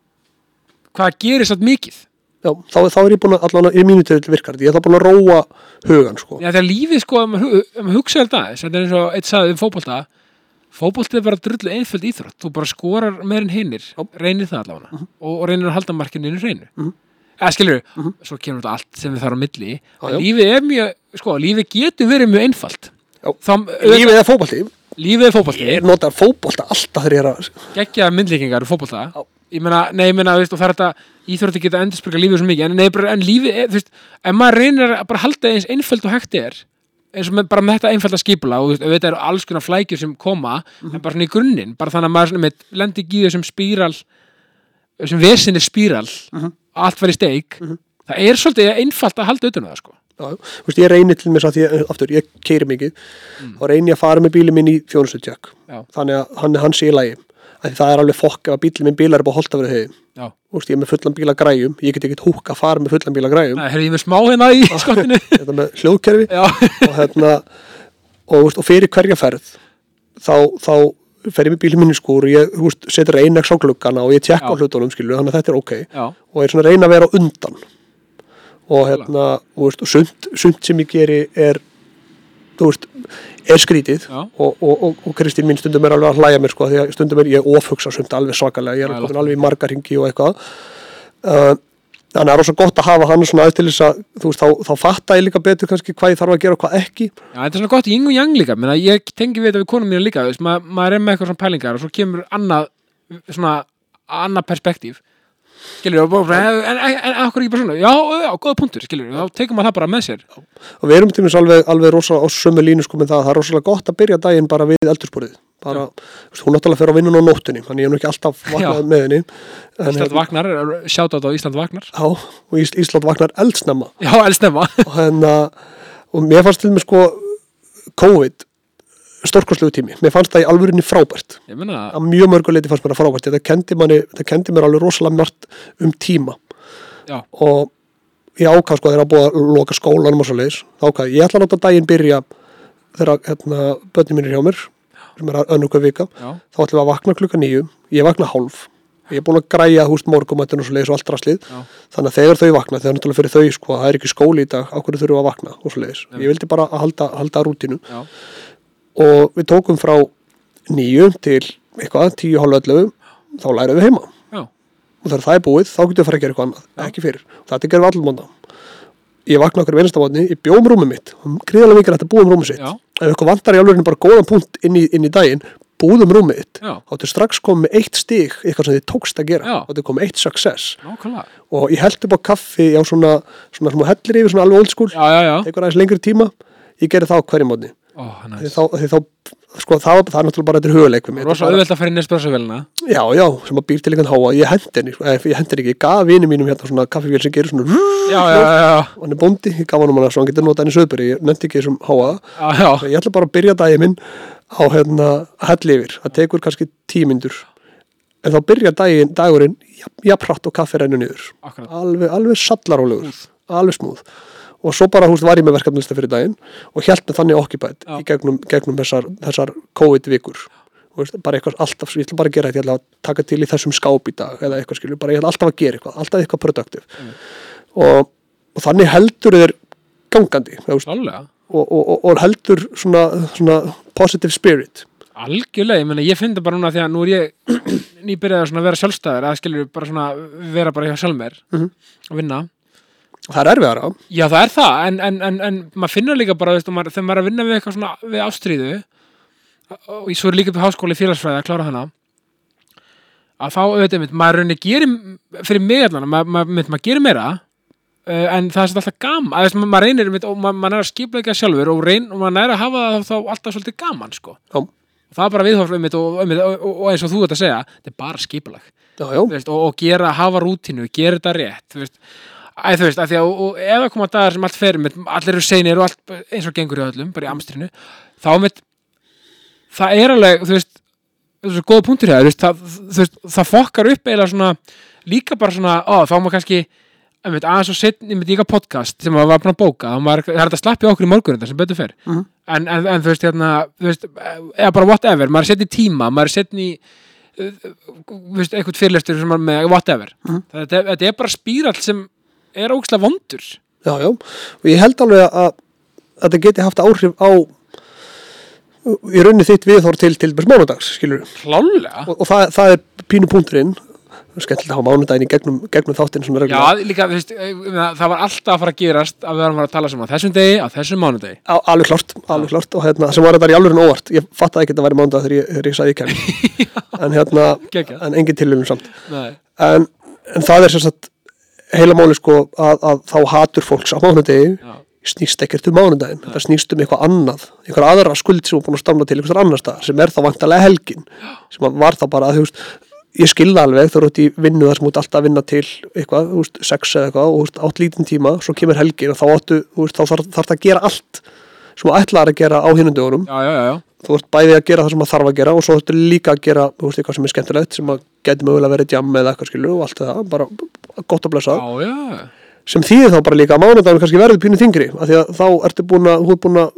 hvað gerir satt mikið já þá, þá er ég búin að allan í mínu til virkar ég er þá búin að róa hugan sko. Já, þegar lífið sko, ef maður maður hugsa aðeins, þetta er eins og eitt sagði um fótbolta fótbolti er bara drullu einföld íþrótt þú bara skorar meir en hinnir reynir það allavega Mhm. og, og reynir að halda markinu inn í reynu Mhm. eða skilur, Mhm. svo kemur þetta allt sem við þarf á milli lífið er mjög, sko, lífið getur verið mjög einfalt lífið er fótballti, lífið er fótbolti. Ég nota fótballta alltaf þegar ég er að geggjaða myndlíkingar úr fótbolta. Já. ég meina, nei, ég meina, þú veist, og það er þetta íþrótti geta endurspyrka lífið svo mikið, en nei, bara, en lífið þú veist, ef maður reynir að bara halda eins einföld og hægt er eins og með, bara með þetta einfalda skipula og þú veist, auðvitað eru alls konar flækjur sem koma Mhm. en bara svona í grunninn, bara þannig að maður svona, með, lendi í þessum spíral þessum vesinni spíral Mhm. allt var í steik. Það er svolítið einfalt að halda utan um sko veist, ég reyni til mér að því, að- aftur, ég keiri mikið og reyni ég að fara með bílið minn í þjónustutjök Já. þannig að hann, hann sé í lagi. Að það er alveg fokk ef að bílið minn bílar er bara holta verið þeim Já. Þú veist, ég er með fullan bíla græjum. Ég get ekkert húk að fara með fullan bíla græjum. Ég er með smá hérna í (laughs) skottinu. Þetta með hljóðkerfi. Og hérna og, veist, og fyrir hverja ferð þá, þá fer ég með bílið minn í skúr og ég veist, setur einex á gluggana og ég tjekka á hlutunum skilur þannig að þetta er ok. Já, og er svona að reyna að vera undan og hérna og, veist, og sumt, sumt sem ég geri er þú veist, er skrítið. Já. og, og, og, og Kristín mín stundum er alveg að hlæja mér sko, því að stundum er ég ofhugsa sumt alveg svakalega, ég er komin alveg í margar ringi og eitthvað. Uh, þannig að það er rosa gott að hafa hann svona aðeins til þess að þú veist, þá, þá fatta ég líka betur kannski hvað ég þarf að gera og hvað ekki. Já, þetta er svona gott yin og yang líka. Menna, ég tengi við þetta við konum mínu líka þú veist, ma maður er með eitthvað svona pælingar og svo kemur annað svona annað perspektíf skilur við, en, en, en, en akkur ekki bara svona já, já, góða punktur, skilur þá tekum maður það bara með sér. Og við erum til dæmis alveg, alveg rosa á sömu línu sko með það, það er rosalega gott að byrja daginn bara við eldursporið bara, veist, hún náttúrulega fer á vinnun á nóttunni þannig ég er nú ekki alltaf vaknað Já. með henni. En, Ísland Vagnar, sjátt á Ísland Vagnar Já, og Ís Ísland vaknar eldsnemma. Já, elsnemma og, hérna, og mér fannst til mig sko COVID stórkostlegu tími, mér fannst það í alvörinni frábært. Ég meina, að mjög mörguleiti fannst mér það frábært. Þetta kendi, manni, þetta kendi mér alveg rosalega mjart um tíma. Já, og ég ákvað sko þegar að búið að loka skólanum og svo leiðis, þá ákvað ég ætla að láta daginn byrja þegar hérna, börnin mínir hjá mér sem er að hver vika. Já, þá ætlum við að vakna klukka nýju, ég vakna hálf. Ég er búin að græja húst morgumættinu og svo leiðis og allt rastlið já, þannig að þegar þau vakna, þegar náttúrulega fyrir þau sko, það er ekki skóli í dag, á hverju þurfum við að vakna og svo leiðis, ég vildi bara að halda, halda rútinu já, og við tókum frá nýju til eitthvað, tíu, hálf ellefu þá lærum við heima. Já, og þegar það er búið, þá getum við að fara að gera eitthvað annað. Ekki fyrir, þetta gerum við allir mónda ég vakna okkur vinnstafotni, ég bjóðum rúmið mitt. Gríðarlega mikið að búum rúmið sitt. Já. ef eitthvað vantar í alveg bara góðan punkt inn í, inn í daginn, búðum rúmið þitt. Já, þá ertu strax komið eitt stig eitthvað sem þið tókst að gera, Já. þá ertu komið eitt success. Nákvæmlega. Og ég held upp á kaffi á svona, svona, svona hellir yfir svona alveg old school. Já, já, já, tekur aðeins lengri tíma. Ég geri það á hverjum mótni því næs. þá, þá sko, það, það er náttúrulega bara þetta er bara- auðvelt að fara inn í espressovélina já, já, sem að býr til einhvern háa. Ég hendi henni, sko, eh, ég ekki, ég gaf vini mínum hérna svona kaffivél sem gerir svona já, já, já, já, og hann er bóndi, ég gaf hann um hana svo hann getur notað henni söðberi, ég nefndi ekki þessum háa. Já, já, Svo ég ætla bara að byrja daginn minn á hérna helli yfir, það tekur kannski tímyndur en þá byrja daginn, dagurinn jafnpratt og kaffi rennu niður. Alveg, alveg sallarólegur. Alveg smúð og svo bara húst var ég með verkefnilista fyrir daginn og hjælt með þannig okkupætt Já. í gegnum, gegnum þessar, þessar veist, bara eitthvað alltaf, ég ætla bara að gera þetta ég ætla að taka til í þessum skáp í dag eða eitthvað skilur, bara ég ætla alltaf að gera eitthvað alltaf eitthvað produktiv og, og þannig heldur þér gangandi og, og, og, og heldur svona, svona positive spirit. Algjörlega, ég meina ég finn það bara núna því að nú er ég (clears throat) nýbyrjaði að vera sjálfstæður að skilur bara svona vera bara hjá sjálfmer Mhm. að vinna það er erfiðara. Já, það er það, en, en, en, en maður finnur líka bara, veist, maður, þegar maður er að vinna við eitthvað svona við ástríðu og ég svo er líka upp í háskóli félagsfræði að klára hana að þá, auðvitað, mitt, maður rauninni gerir fyrir mig allan, maður, maður, mitt, maður gerir meira uh, en það er alltaf gaman að, veist, maður reynir, mitt, og maður, maður er að skipleika sjálfur og, reyn, og maður er að hafa það þá alltaf svolítið gaman, sko. Já. og það er bara viðhorf um og, og, og, og eins og þú ert að segja, þetta er bara skipulag. Já, já, veist, og, gera, hafa rútínu, gera þetta rétt veist, Æ, þú veist, að því að og, ef það koma dagar sem allt fer með, allir eru seinir og allt eins og gengur í öllum, bara í amstrinu þá með það er alveg, þú veist er svo góða punktur hér, þú veist, það, þú veist, það fokkar upp eiginlega svona, líka bara svona ó, þá má kannski, einmitt, aðeins og setn, einmitt, líka podcast sem maður var búin að bóka maður, það er þetta að slappi okkur í morgun þetta sem betur fer Mhm. en, en, en þú veist, hérna þú veist, eða bara whatever, maður er setn í tíma maður er setn í uh, þú veist, eitthvað fyrirlestur sem er með whatever Mhm. þetta, þetta er bara spírall sem er ógæslega vondur. Já, já. Og ég held alveg að, að þetta geti haft áhrif á í rauninni þitt viðhor til til dæmis mánudags, skilur klálega og, og það, það er pínu punkturinn. Skemmtilegt að hafa mánudaginn í gegnum, gegnum þáttinn Já, líka, þú veist, það var alltaf að fara að gerast að við varum að tala saman á þessum degi, á þessum mánudegi Á, alveg klart, alveg klart og hérna, sem var þetta í alveg óvart. Ég fattaði ekki að þetta væri mánudag þegar ég, þegar ég sagði kemur (laughs) en hérna, en engin tilhjörnum samt. En, en það er sem sagt heila máli sko að, að þá hatur fólks á mánudegi. Já, snýst ekkert um mánudaginn, þetta snýst um eitthvað annað einhver aðra skuld sem er búin að standa til einhver annar stað, sem er þá vantarlega helgin. Sem að var þá bara, þú veist ég skilða alveg, þú ert í vinnu þar sem þú ert alltaf að vinna til eitthvað, þú veist, sex eða eitthvað og þú veist, átt lítinn tíma, svo kemur helgin og þá áttu, þú veist, þá þarf þarf að gera allt sem þú ætlaðar að gera á hinnundögunum já, já, já, já. þú ert bæði að gera það sem það þarf að gera og svo ertu líka að gera, þú veist, eitthvað sem er skemmtilegt sem að geti mögulega verið jam eða eitthvað skilu og allt það, bara gott að blessa já, já. sem þýðir þá bara líka að mánudagur kannski verður pínu þingri af því að þá ertu búin að, þú ert búin að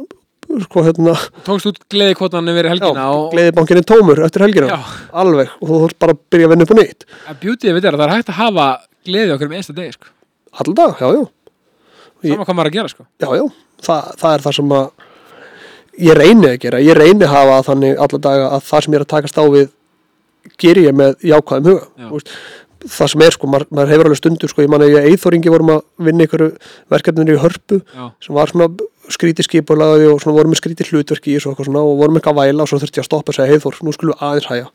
sko hérna, tókst út gleði kvotan yfir helgina já, og gleðibankin er tómur eftir helgina, Já. alveg og þú þurft bara að byrja að vinna upp á nýtt að beautyið við er að það er hægt að hafa gleði okkur með einsta degi sko. allan dag, já, já, Ég- sama hvað maður að gera sko. já, já það, það er það sem að ég reyni að gera, ég reyni að hafa þannig alla daga að það sem ég er að takast á við geri ég með jákvæðum huga Já. Það sem er sko, maður, maður hefur alveg stundur sko, ég man að ég eithóringi vorum að vinna ykkur verkefninu í hörpu já, sem var svona skrítið skipulagi og svona vorum með skrítið hlutverki í og eitthvað svona og vorum eitthvað að væla og svo þurfti ég að stoppa og segja heiðþór, nú skulum við aðeins hæja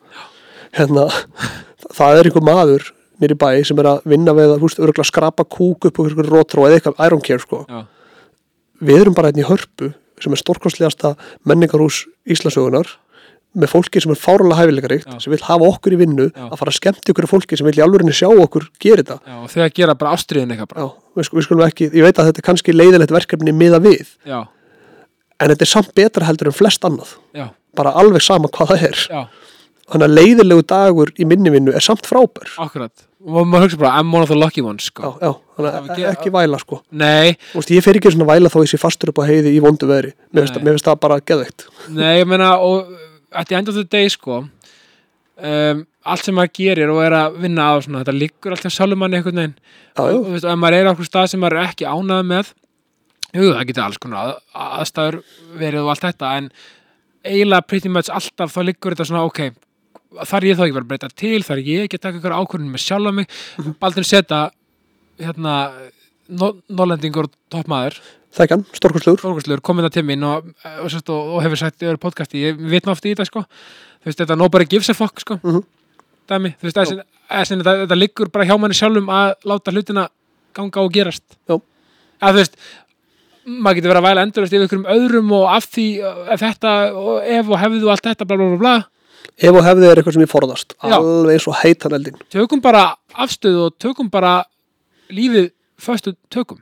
hérna, (laughs) það er einhver maður nýri bæ sem er að vinna við að húst, örgulega skrapa kúk upp og einhver rótró eða eitthvað, I don't care sko. Já, við erum bara hérna í hörpu sem er stórkostlegasta menningarhús Íslasögunar með fólki sem er fáralega hæfileikaríkt Já. sem vil hafa okkur í vinnu Já. að fara að skemmti ykkur fólki sem vil í alvörinni sjá okkur gera þetta. Já, og þegar gera bara ástriðin eitthvað. Já, við, við skulum ekki, ég veit að þetta er kannski leiðilegt verkefni miða við já, en þetta er samt betra heldur en flest annað. Já, bara alveg sama hvað það er. Já, þannig að leiðilegu dagur í minni vinnu er samt frábær. Akkurat. Og maður hugsa bara, I'm one of the lucky ones já, sko. já, að ge- ekki væla sko. Nei, Þú veist, ég fer ekki svona væla þó ég sé fastur upp á heiði í vondu veðri. Mér finnst það bara geðveikt. Nei, ég meina og at the end of the day sko um, allt sem maður gerir og er að vinna á svona, þetta liggur alltaf sjálfum manni einhvern veginn. Og þú veist, ef maður er á okkur stað sem maður er ekki ánað með jú, það getur alls konar að, aðstæður verið og allt þetta en eiginlega pretty much alltaf þá liggur þetta svona, ok þar ég þá ekki bara að breyta til, þar ég ekki að taka ykkur ákvörðun með sjálfa mig? Baldur setja hérna no, nólendingur og toppmaður þekkan, stórkostlegur. Þorgurslur kom þetta til mín og, og, og, og, og hefur sagt í öðru podcasti, ég maður aftur í þetta sko. Þú veist, þetta nobody gives a fuck sko. Mhm. dæmi, þú veist, þessi, þessi, þetta, þetta liggur bara hjá manni sjálfum að láta hlutina ganga og gerast. Já. að þú veist maður getur verið að væla endurist yfir ykkur um öðrum og af því, ef þetta og ef og hefðu og allt þetta, bla bla bla bla. Ef og hefði er eitthvað sem ég forðast. Já. alveg og heitan eldin tökum bara afstöðu og tökum bara lífið föstu tökum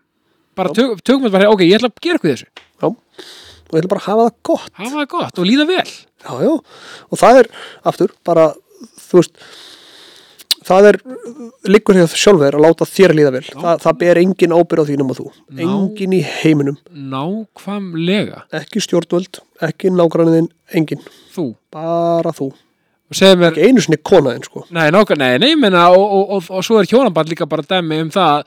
bara Já. tök, tökum þetta bara, ok, ég ætla að gera eitthvað þessu. Já. og ég ætla bara að hafa það gott. Hafa það gott og líða vel. Já, já, og það er aftur bara, þú veist það er, liggur hér sjálfur að láta þér líða vel. Það, það ber engin ábyrð á því nema þú. Ná. engin í heiminum, nákvæmlega. Ekki stjórnvöld ekki nágranniðin, engin. Þú. Bara þú, og mér, ekki einu sinni konaðin sko. Nei, nákvæm, nei, nei, ég meina og, og, og, og svo er hjónaband líka bara dæmi um það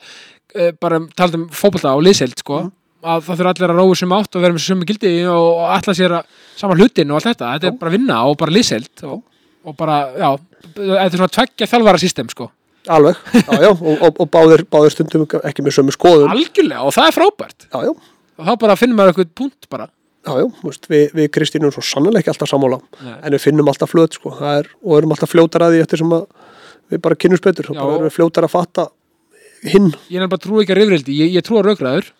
bara taldum fótbolta og liðseild, sko. Að það þurfa allir að róa sem átt og vera með sömu gildi og, og alla sér að saman hlutin og allt þetta, þetta er bara vinna og bara liðseild og, og bara, já þetta er svona tveggja þjálfara system, sko. Alveg, já, já, og, og, og báðir, báðir stundum ekki með sömu skoðun. Algjörlega, og það er frábært. Já, já, og þá bara finnum maður eitthvað punkt bara. Já, já, þú veist, við, við Kristínu erum svo sannlega ekki alltaf sammála Nei. en við finnum alltaf flöt sko, er, og erum alltaf fljótar að því eftir sem að við bara kynnumst betur og bara erum við fljótar að fatta hinn, ég er bara trú ekki að rifrildi, ég, ég trú á raugræður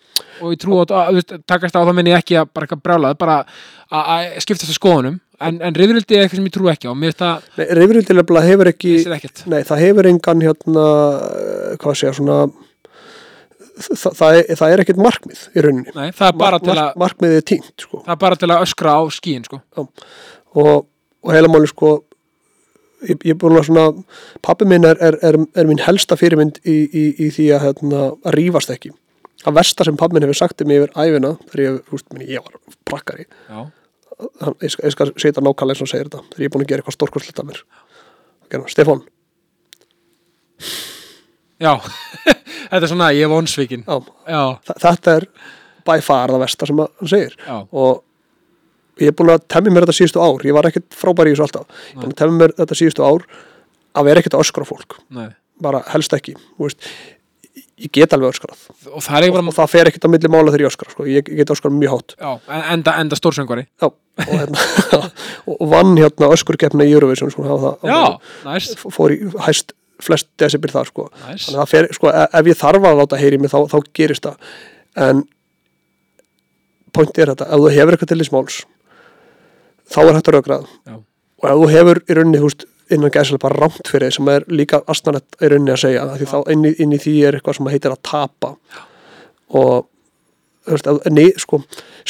og ég trú á, að, takast á þá minni ég ekki að bara brjálað, bara að, að skipta þessu skoðunum, en, en rifrildi er eitthvað sem ég trú ekki á, mér það, nei, reyfrildilega hefur ekki ég nei, það hefur engan hérna, hvað segja, svona það, það, er, það er ekkert markmið í rauninni. Nei, það er bara Mark- til að, mark, markmiðið er tínt sko. það er bara til að öskra á skíin, sko. Og, og heila máli sko ég, ég er búin að svona pappi minn er, er, er, er mín helsta fyrirmynd í, í, í því að, hérna, að rífast ekki. Að versta sem pappi minn hefur sagt mig yfir æfina þegar ég, húst, minni, ég var prakkari. Já, ég, ég skal setja nákvæmlega eins og segir þetta þegar ég er búin að gera eitthvað stórkostlegt af mér. Gerna, Stefán, já. (laughs) þetta er svona, ég er vonsvíkin já, Já, þa- þetta er by far það versta sem hann segir. Já, og ég er búin að temja mér þetta síðustu ár. Ég var ekkert frábæri í þessu alltaf. Ég er búin að temja mér þetta síðustu ár að vera ekkert að öskra fólk. Nei. Bara helst ekki ég get alveg öskrað. Og það og, bara, og það fer ekkert á milli mála þegar ég öskra sko. ég, get öskrað mjög hátt. Já, en- enda, enda stórsöngvari. Já, og, hérna, (laughs) og, vann hérna öskurkeppna í Eurovision sko, Já, næs, F- fór í hæst flest decibel þar sko. næs þannig að fer, sko, e- ef ég þarf að láta heyri mig þá, þá gerist það. En pointi er þetta, ef þú hefur eitthvað til þess máls þá er hægt að raukrað Já. og ef þú hefur í rauninni, veist, innan gæslega bara rámt fyrir þig sem er líka astanett í rauninni að segja, því þá inn í, inn í því er eitthvað sem heitir að tapa. Og þú veist, ef, nei, sko,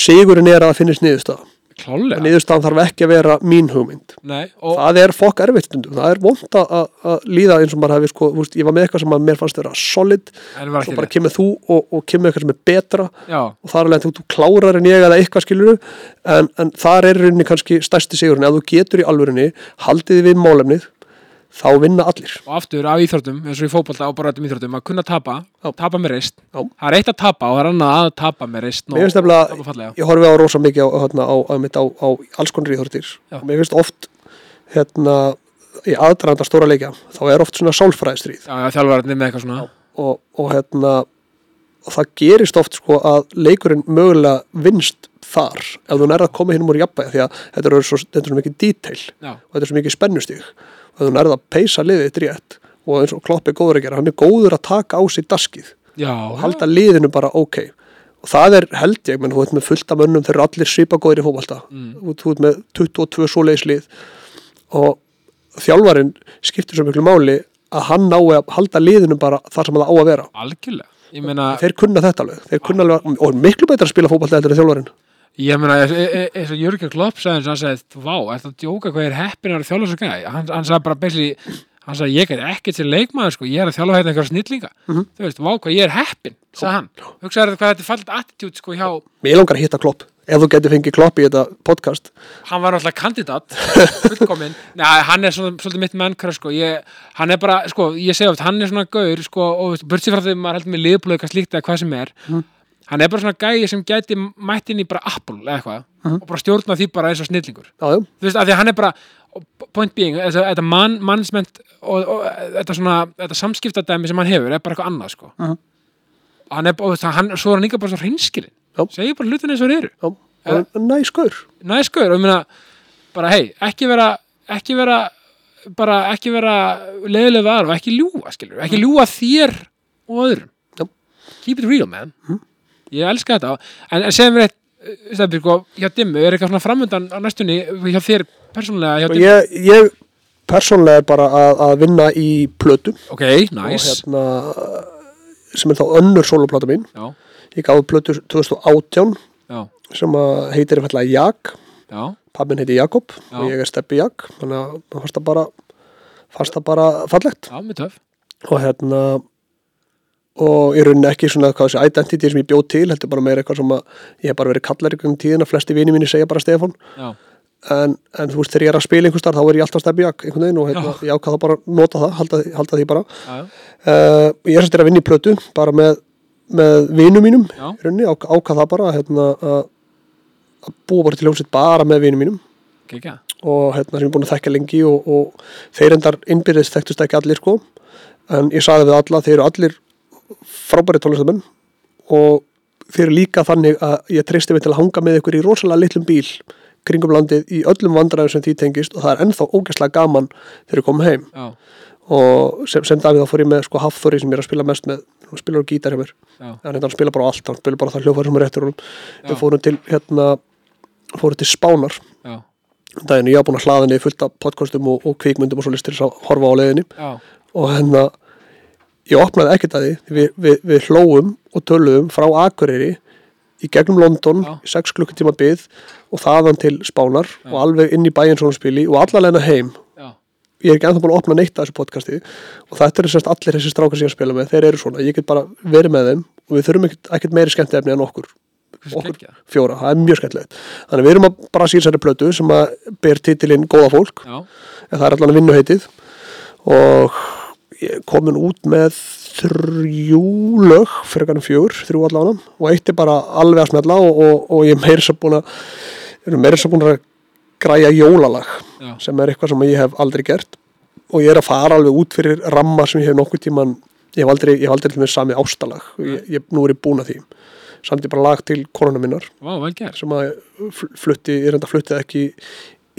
sigurinn er að finnist niðurstaða klálega niðurstaðan þarf ekki að vera mín hugmynd. Nei, það er fokk erfitt stundum. Það er vond að, að- að líða eins og maður hefði sko, veist, ég var með eitthvað sem að mér fannst vera solid, en svo bara kemur þú og, og kemur eitthvað sem er betra. Já, og það er að þú, þú klárar en ég eða eitthvað skilur en, en þar er rauninni kannski stærsti sigurinn, ef þú getur í alvörinni haldið þið við málefnið þá vinna allir. Og aftur af íþróttum eins og í fótbolta og bara öllum íþróttum að kunna tapa, tapa með reist Já. það er eitt að tapa og það er annað að tapa með reist Mér finnst nefnilega- ég horfi á rosa mikið á, hérna, á, á, á, á alls konar íþróttir. Og mér finnst oft hérna, í aðdraranda stóra leikja þá er oft svona svona. Og, og hérna og það gerist oft sko að leikurinn mögulega vinst þar ef þú nærða að koma hinn úr jafnvægi því að þetta er svo, þetta er svo mikið detail Já, og þetta er svo mikið spennustík og þú nærða að peysa liðið þitt rétt og eins og Klopp er góður að gera, hann er góður að taka á sig daskið. Já, og halda liðinu bara ok. Og það er held ég, menn þú ert með fullt af mönnum þeir eru allir svipagóðir í fótbolta. Mm. þú, ert með 22 svoleiðislið og þjálfarinn skiptir svo miklu máli að hann nái að halda liðinu bara þar sem það á að vera. Algjörlega meina, þeir kunna þetta alveg, þeir kunna alveg og miklu betra að spila fótbolta eftir þjálfarinn. Ég meina eins- e- e- og Jörgjör Klopp sagði eins og hann sagði, vá, er það að djóka hvað er heppin að þjálfa svo gæði hann, hann sagði bara basically, hann sagði ég er ekkert til leikmaður sko, ég er að þjálfa hérna einhverja snillinga. Mhm. þú veist, vá hvað ég er heppin sagði hann, hugsaði hvað þetta er fallit attitude sko hjá, Mér langar að hitta Klopp ef þú getur fengið Klopp í þetta podcast. Hann var náttúrulega kandidat (laughs) fullkominn, Nei, hann er svona, svolítið mitt mennkra sko, ég, hann er bara sko, ég segi oft, hann er svona gaur sko, og börsi frá því maður heldur með liðblöð eitthvað slíkt eða hvað sem er. Hann er bara svona gæi sem gæti mætt inn í bara Apple eða eitthvað og bara stjórna því bara eins og snillingur. Já, þú veist, af því hann er bara point being, þetta, man, mannsment og, og þetta svona þetta samskiptadæmi sem hann hefur er bara eitthvað annað sko. Mhm. og hann er, og, veist, hann, svo er hann líka bara hlutin eins og þeir eru. Næs gaur. Næskur og ég meina bara hei, ekki vera ekki vera bara ekki vera leiðilega var og ekki ljúga skilur, ekki ljúga þér og öðrum. Já. keep it real man. Ég elska þetta. En, en segjum við eitt stefnir, sko, hjá Dimmu, er eitthvað svona framöndan á næstunni hjá þér persónulega hjá ég, ég persónlega er bara að, að vinna í plötu. Ok, og nice. hérna sem er þá önnur soloplata mín. Já, ég gáði plötu 2018 já, sem heitir Jak. Já, pappin heiti Jakob Já. og ég er Steppi Jak þannig að mér fannst það bara fannst það bara fallegt. Já, með töf og hérna og í rauninni ekki svona hvað þessi identity sem ég bjóð til, heldur bara meira eitthvað sem að ég hef bara verið kallar ykkur um tíðina, flesti vini mínu segja bara Stefán. Já, en, en þú veist þegar ég er að spila einhvers þar þá er ég alltaf Steppi Jak einhvern veginn og hérna, ég ákvað það bara nota það, halda, halda því bara. Uh, ég er sérst að vinna í plötu bara með, með vinum mínum rauninni, ák, ákvað það bara hérna, að, búa bara til hljómsveit bara með vinum mínum. Kekja og hérna sem ég er búin að þekkja lengi og, og þeir endar innbyrðist þekktust ekki allir sko. En ég sagði við alla, þeir eru allir frábæri tónlistamenn og þeir eru líka þannig að ég treysti mig til að hanga með ykkur í rosalega litlum bíl kringum landið í öllum vandræðum sem því tengist. Og það er ennþá ógæslega gaman þegar ég kom heim. Já, og sem, sem dagið þá fór ég með sko Hafþóri sem ég er að spila mest með hann spilar á gítar hjá mér. Já, hérna hann spila bara á allt, hann spila bara það hljófæri sem er réttur Já. við fórum til hérna fórum til Spánar. Já, daginn ég var búin að hlaða niður fullt af podcastum og, og kvikmyndum og svo listir þess að horfa á leiðinni. Já, og hérna ég opnaði ekkert að því. Við, við, við hlóum og töluðum frá Akureyri í gegnum London Já. í 6 klukkutíma byð og þaðan til Spánar og alveg inn í bæinn svona spili og allarleina heim. já, ég er ekki ennþá búin að opna neitt af þessu podcasti og þetta eru sérst allir þessi strákar sem ég er að spila með þeir eru svona, ég get bara verið með þeim og við þurfum ekkert, meiri skemmti efni en okkur. Okkur fjóra, það er mjög skemmtilegt. Þannig að við erum að bara síðan sér plötu sem að ber titilinn Góða fólk já, en það er allan að vinnuheitið og ég er komin út með þrjú lög fyrir kannar fjögur, þrjú allan og eitt er bara alveg að smella og, og, og ég er búin að er búin að græja jólalag já, sem er eitthvað sem ég hef aldrei gert. Og ég er að fara alveg út fyrir ramma sem ég hef nokkuð tíman ég hef aldrei, ég hef aldrei til með sami ástalag. Ég, ég, nú er ég búin að því. Samt ég bara lag til konuna minnar. Gerð sem að fl- flutti, ég reynda fluttið ekki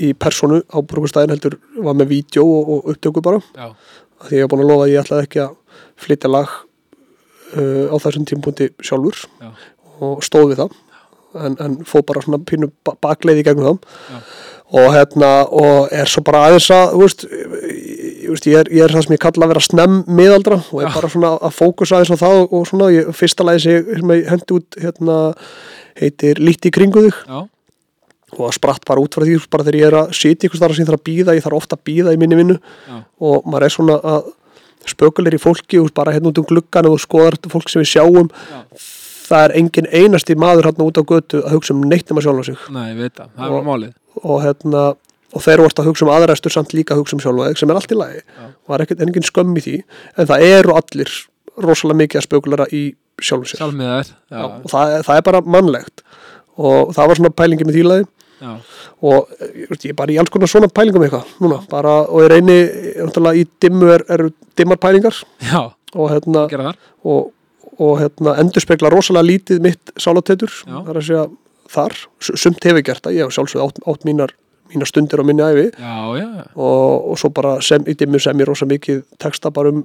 í personu á brúkustæðin heldur var með vídeo og, og upptöku bara. Já, af því ég hef búin að lofa að ég ætlaði ekki að flytja lag uh, á þessum tímpunkti sjálfur. Já, og stóð við það. En, en fóð bara svona pínu ba- bakleið í gegnum Já. það og hérna og er svo bara aðeins að þú veist, ég, ég, veist, ég, er, ég er það sem ég kalla að vera snemm miðaldra og er bara svona að fókusa aðeins á það og, svona, ég, fyrsta lagi sem ég, hendi út hérna heitir Líti í kringu þig. Já, og spratt bara út frá því bara þegar ég er að sitja ykkur þar sem ég þarf að býða ég þarf ofta að býða í minni vinnu. Og maður er svona að spökulir í fólki og bara hérna út um gluggan og skoðar fólk sem við sjáum. Já. það er engin einasti maður hérna út á götu að hugsa um neitt nema sjálfa sig. Nei, Og- hérna og þeir voru að hugsa um aðræstur samt líka að hugsa um sjálfa þig sem er allt í lagi. Já. og það er engin skömm í því. En það eru allir rosalega mikið að spökulara í sjálfu sér. Sjálfmiðar, já, og það, það er bara mannlegt. Og það var svona pælingi með þýlaði já, og ég, er bara í alls konar svona pælingum eitthvað núna, bara, og ég reyni í dimmu er, eru dimmar pælingar. Já, og hérna, og, og hérna endur spekla rosalega lítið mitt sálatetur, Já. það er að segja þar, sumt hefur gert það, ég hef sjálfsögð átt, átt mínar, mínar stundir á minni æfi Já, já, og, og svo bara sem, í dimmu sem ég rosa mikið texta bara um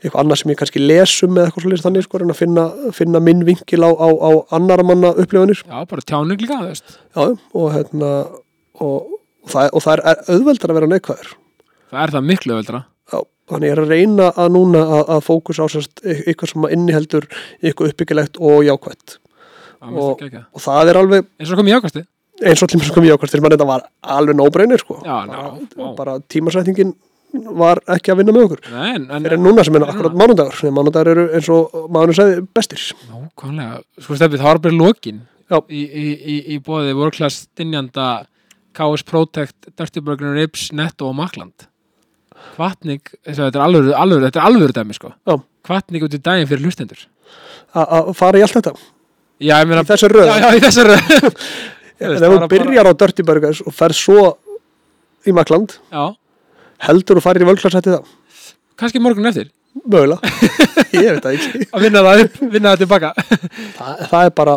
eitthvað annað sem ég kannski lesum eða eitthvað svolítið þannig sko, en að finna, finna minn vinkil á, á, á annara manna upplifanir. Já, bara tjáning líka, þú veist. Já, og hérna og, og, það, og það er auðveldar að vera neikvæður. Það er það miklu öðvöldra Já, þannig ég er að reyna að núna að, að fókus á sérst eitthvað sem inniheldur eitthvað uppbyggilegt og jákvætt Og- og það er alveg eins og komið jákvæsti eins og kom jákvætt til mann þetta var alveg nóbreynir sko. Já, bara, ná, tímasetningin var ekki að vinna með okkur. Þeir eru núna sem er akkurat mánudagur sem mánudagur eru eins og mánudagur sagði bestir. Nákvæmlega, sko stefið, það var bara lokin Já. í, í, í, í bóði World Class Dinjanda KS Protect, Dirty Burger Ribs, Netto og Makland Kvatning, þessi, þetta er alvöru, er dæmi sko. Já. Kvatning út í daginn fyrir hlustendur. Að fara í allt þetta Já, ég meina í þessu röð. Já, já, í þessari (laughs) en ef þú byrjar á Dirty Burgers og fer svo í Makland Já, heldur þú farir í völklarsætti þá? Kannski morgun eftir. Mögulega, (laughs) ég veit það ekki. Að vinna það upp, vinna það tilbaka. Það, það er bara,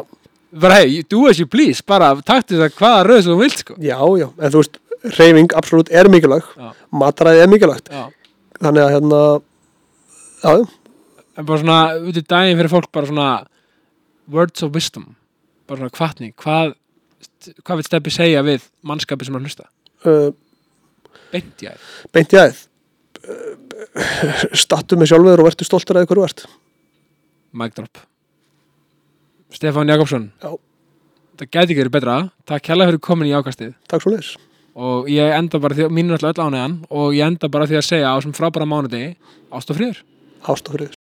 bara hey, do as you please, bara taktu það hvaða röð sem þú vilt sko. Já, já. En þú veist, reyfing absolutt er mikilvæg. Já. matræði er mikilvægt. Já, þannig að hérna já, já, en bara svona út í daginn fyrir fólk bara svona words of wisdom bara svona kvatning hvað, hvað vil steppi segja við mannskapi sem er að hlusta? Uh, beint í æð. beint í aðeð stattu með sjálfur og verður stoltur að ykkur ert. Mic drop. Stefán Jakobsson. Já. það gæti ekki verið betra. Takk kærlega fyrir komin í ákastið. Takk svo leiðis og ég enda bara því að mín er alltaf öll ánægjan og ég enda bara því að segja á þessum frábæra mánudegi ást og friður. Ástofrið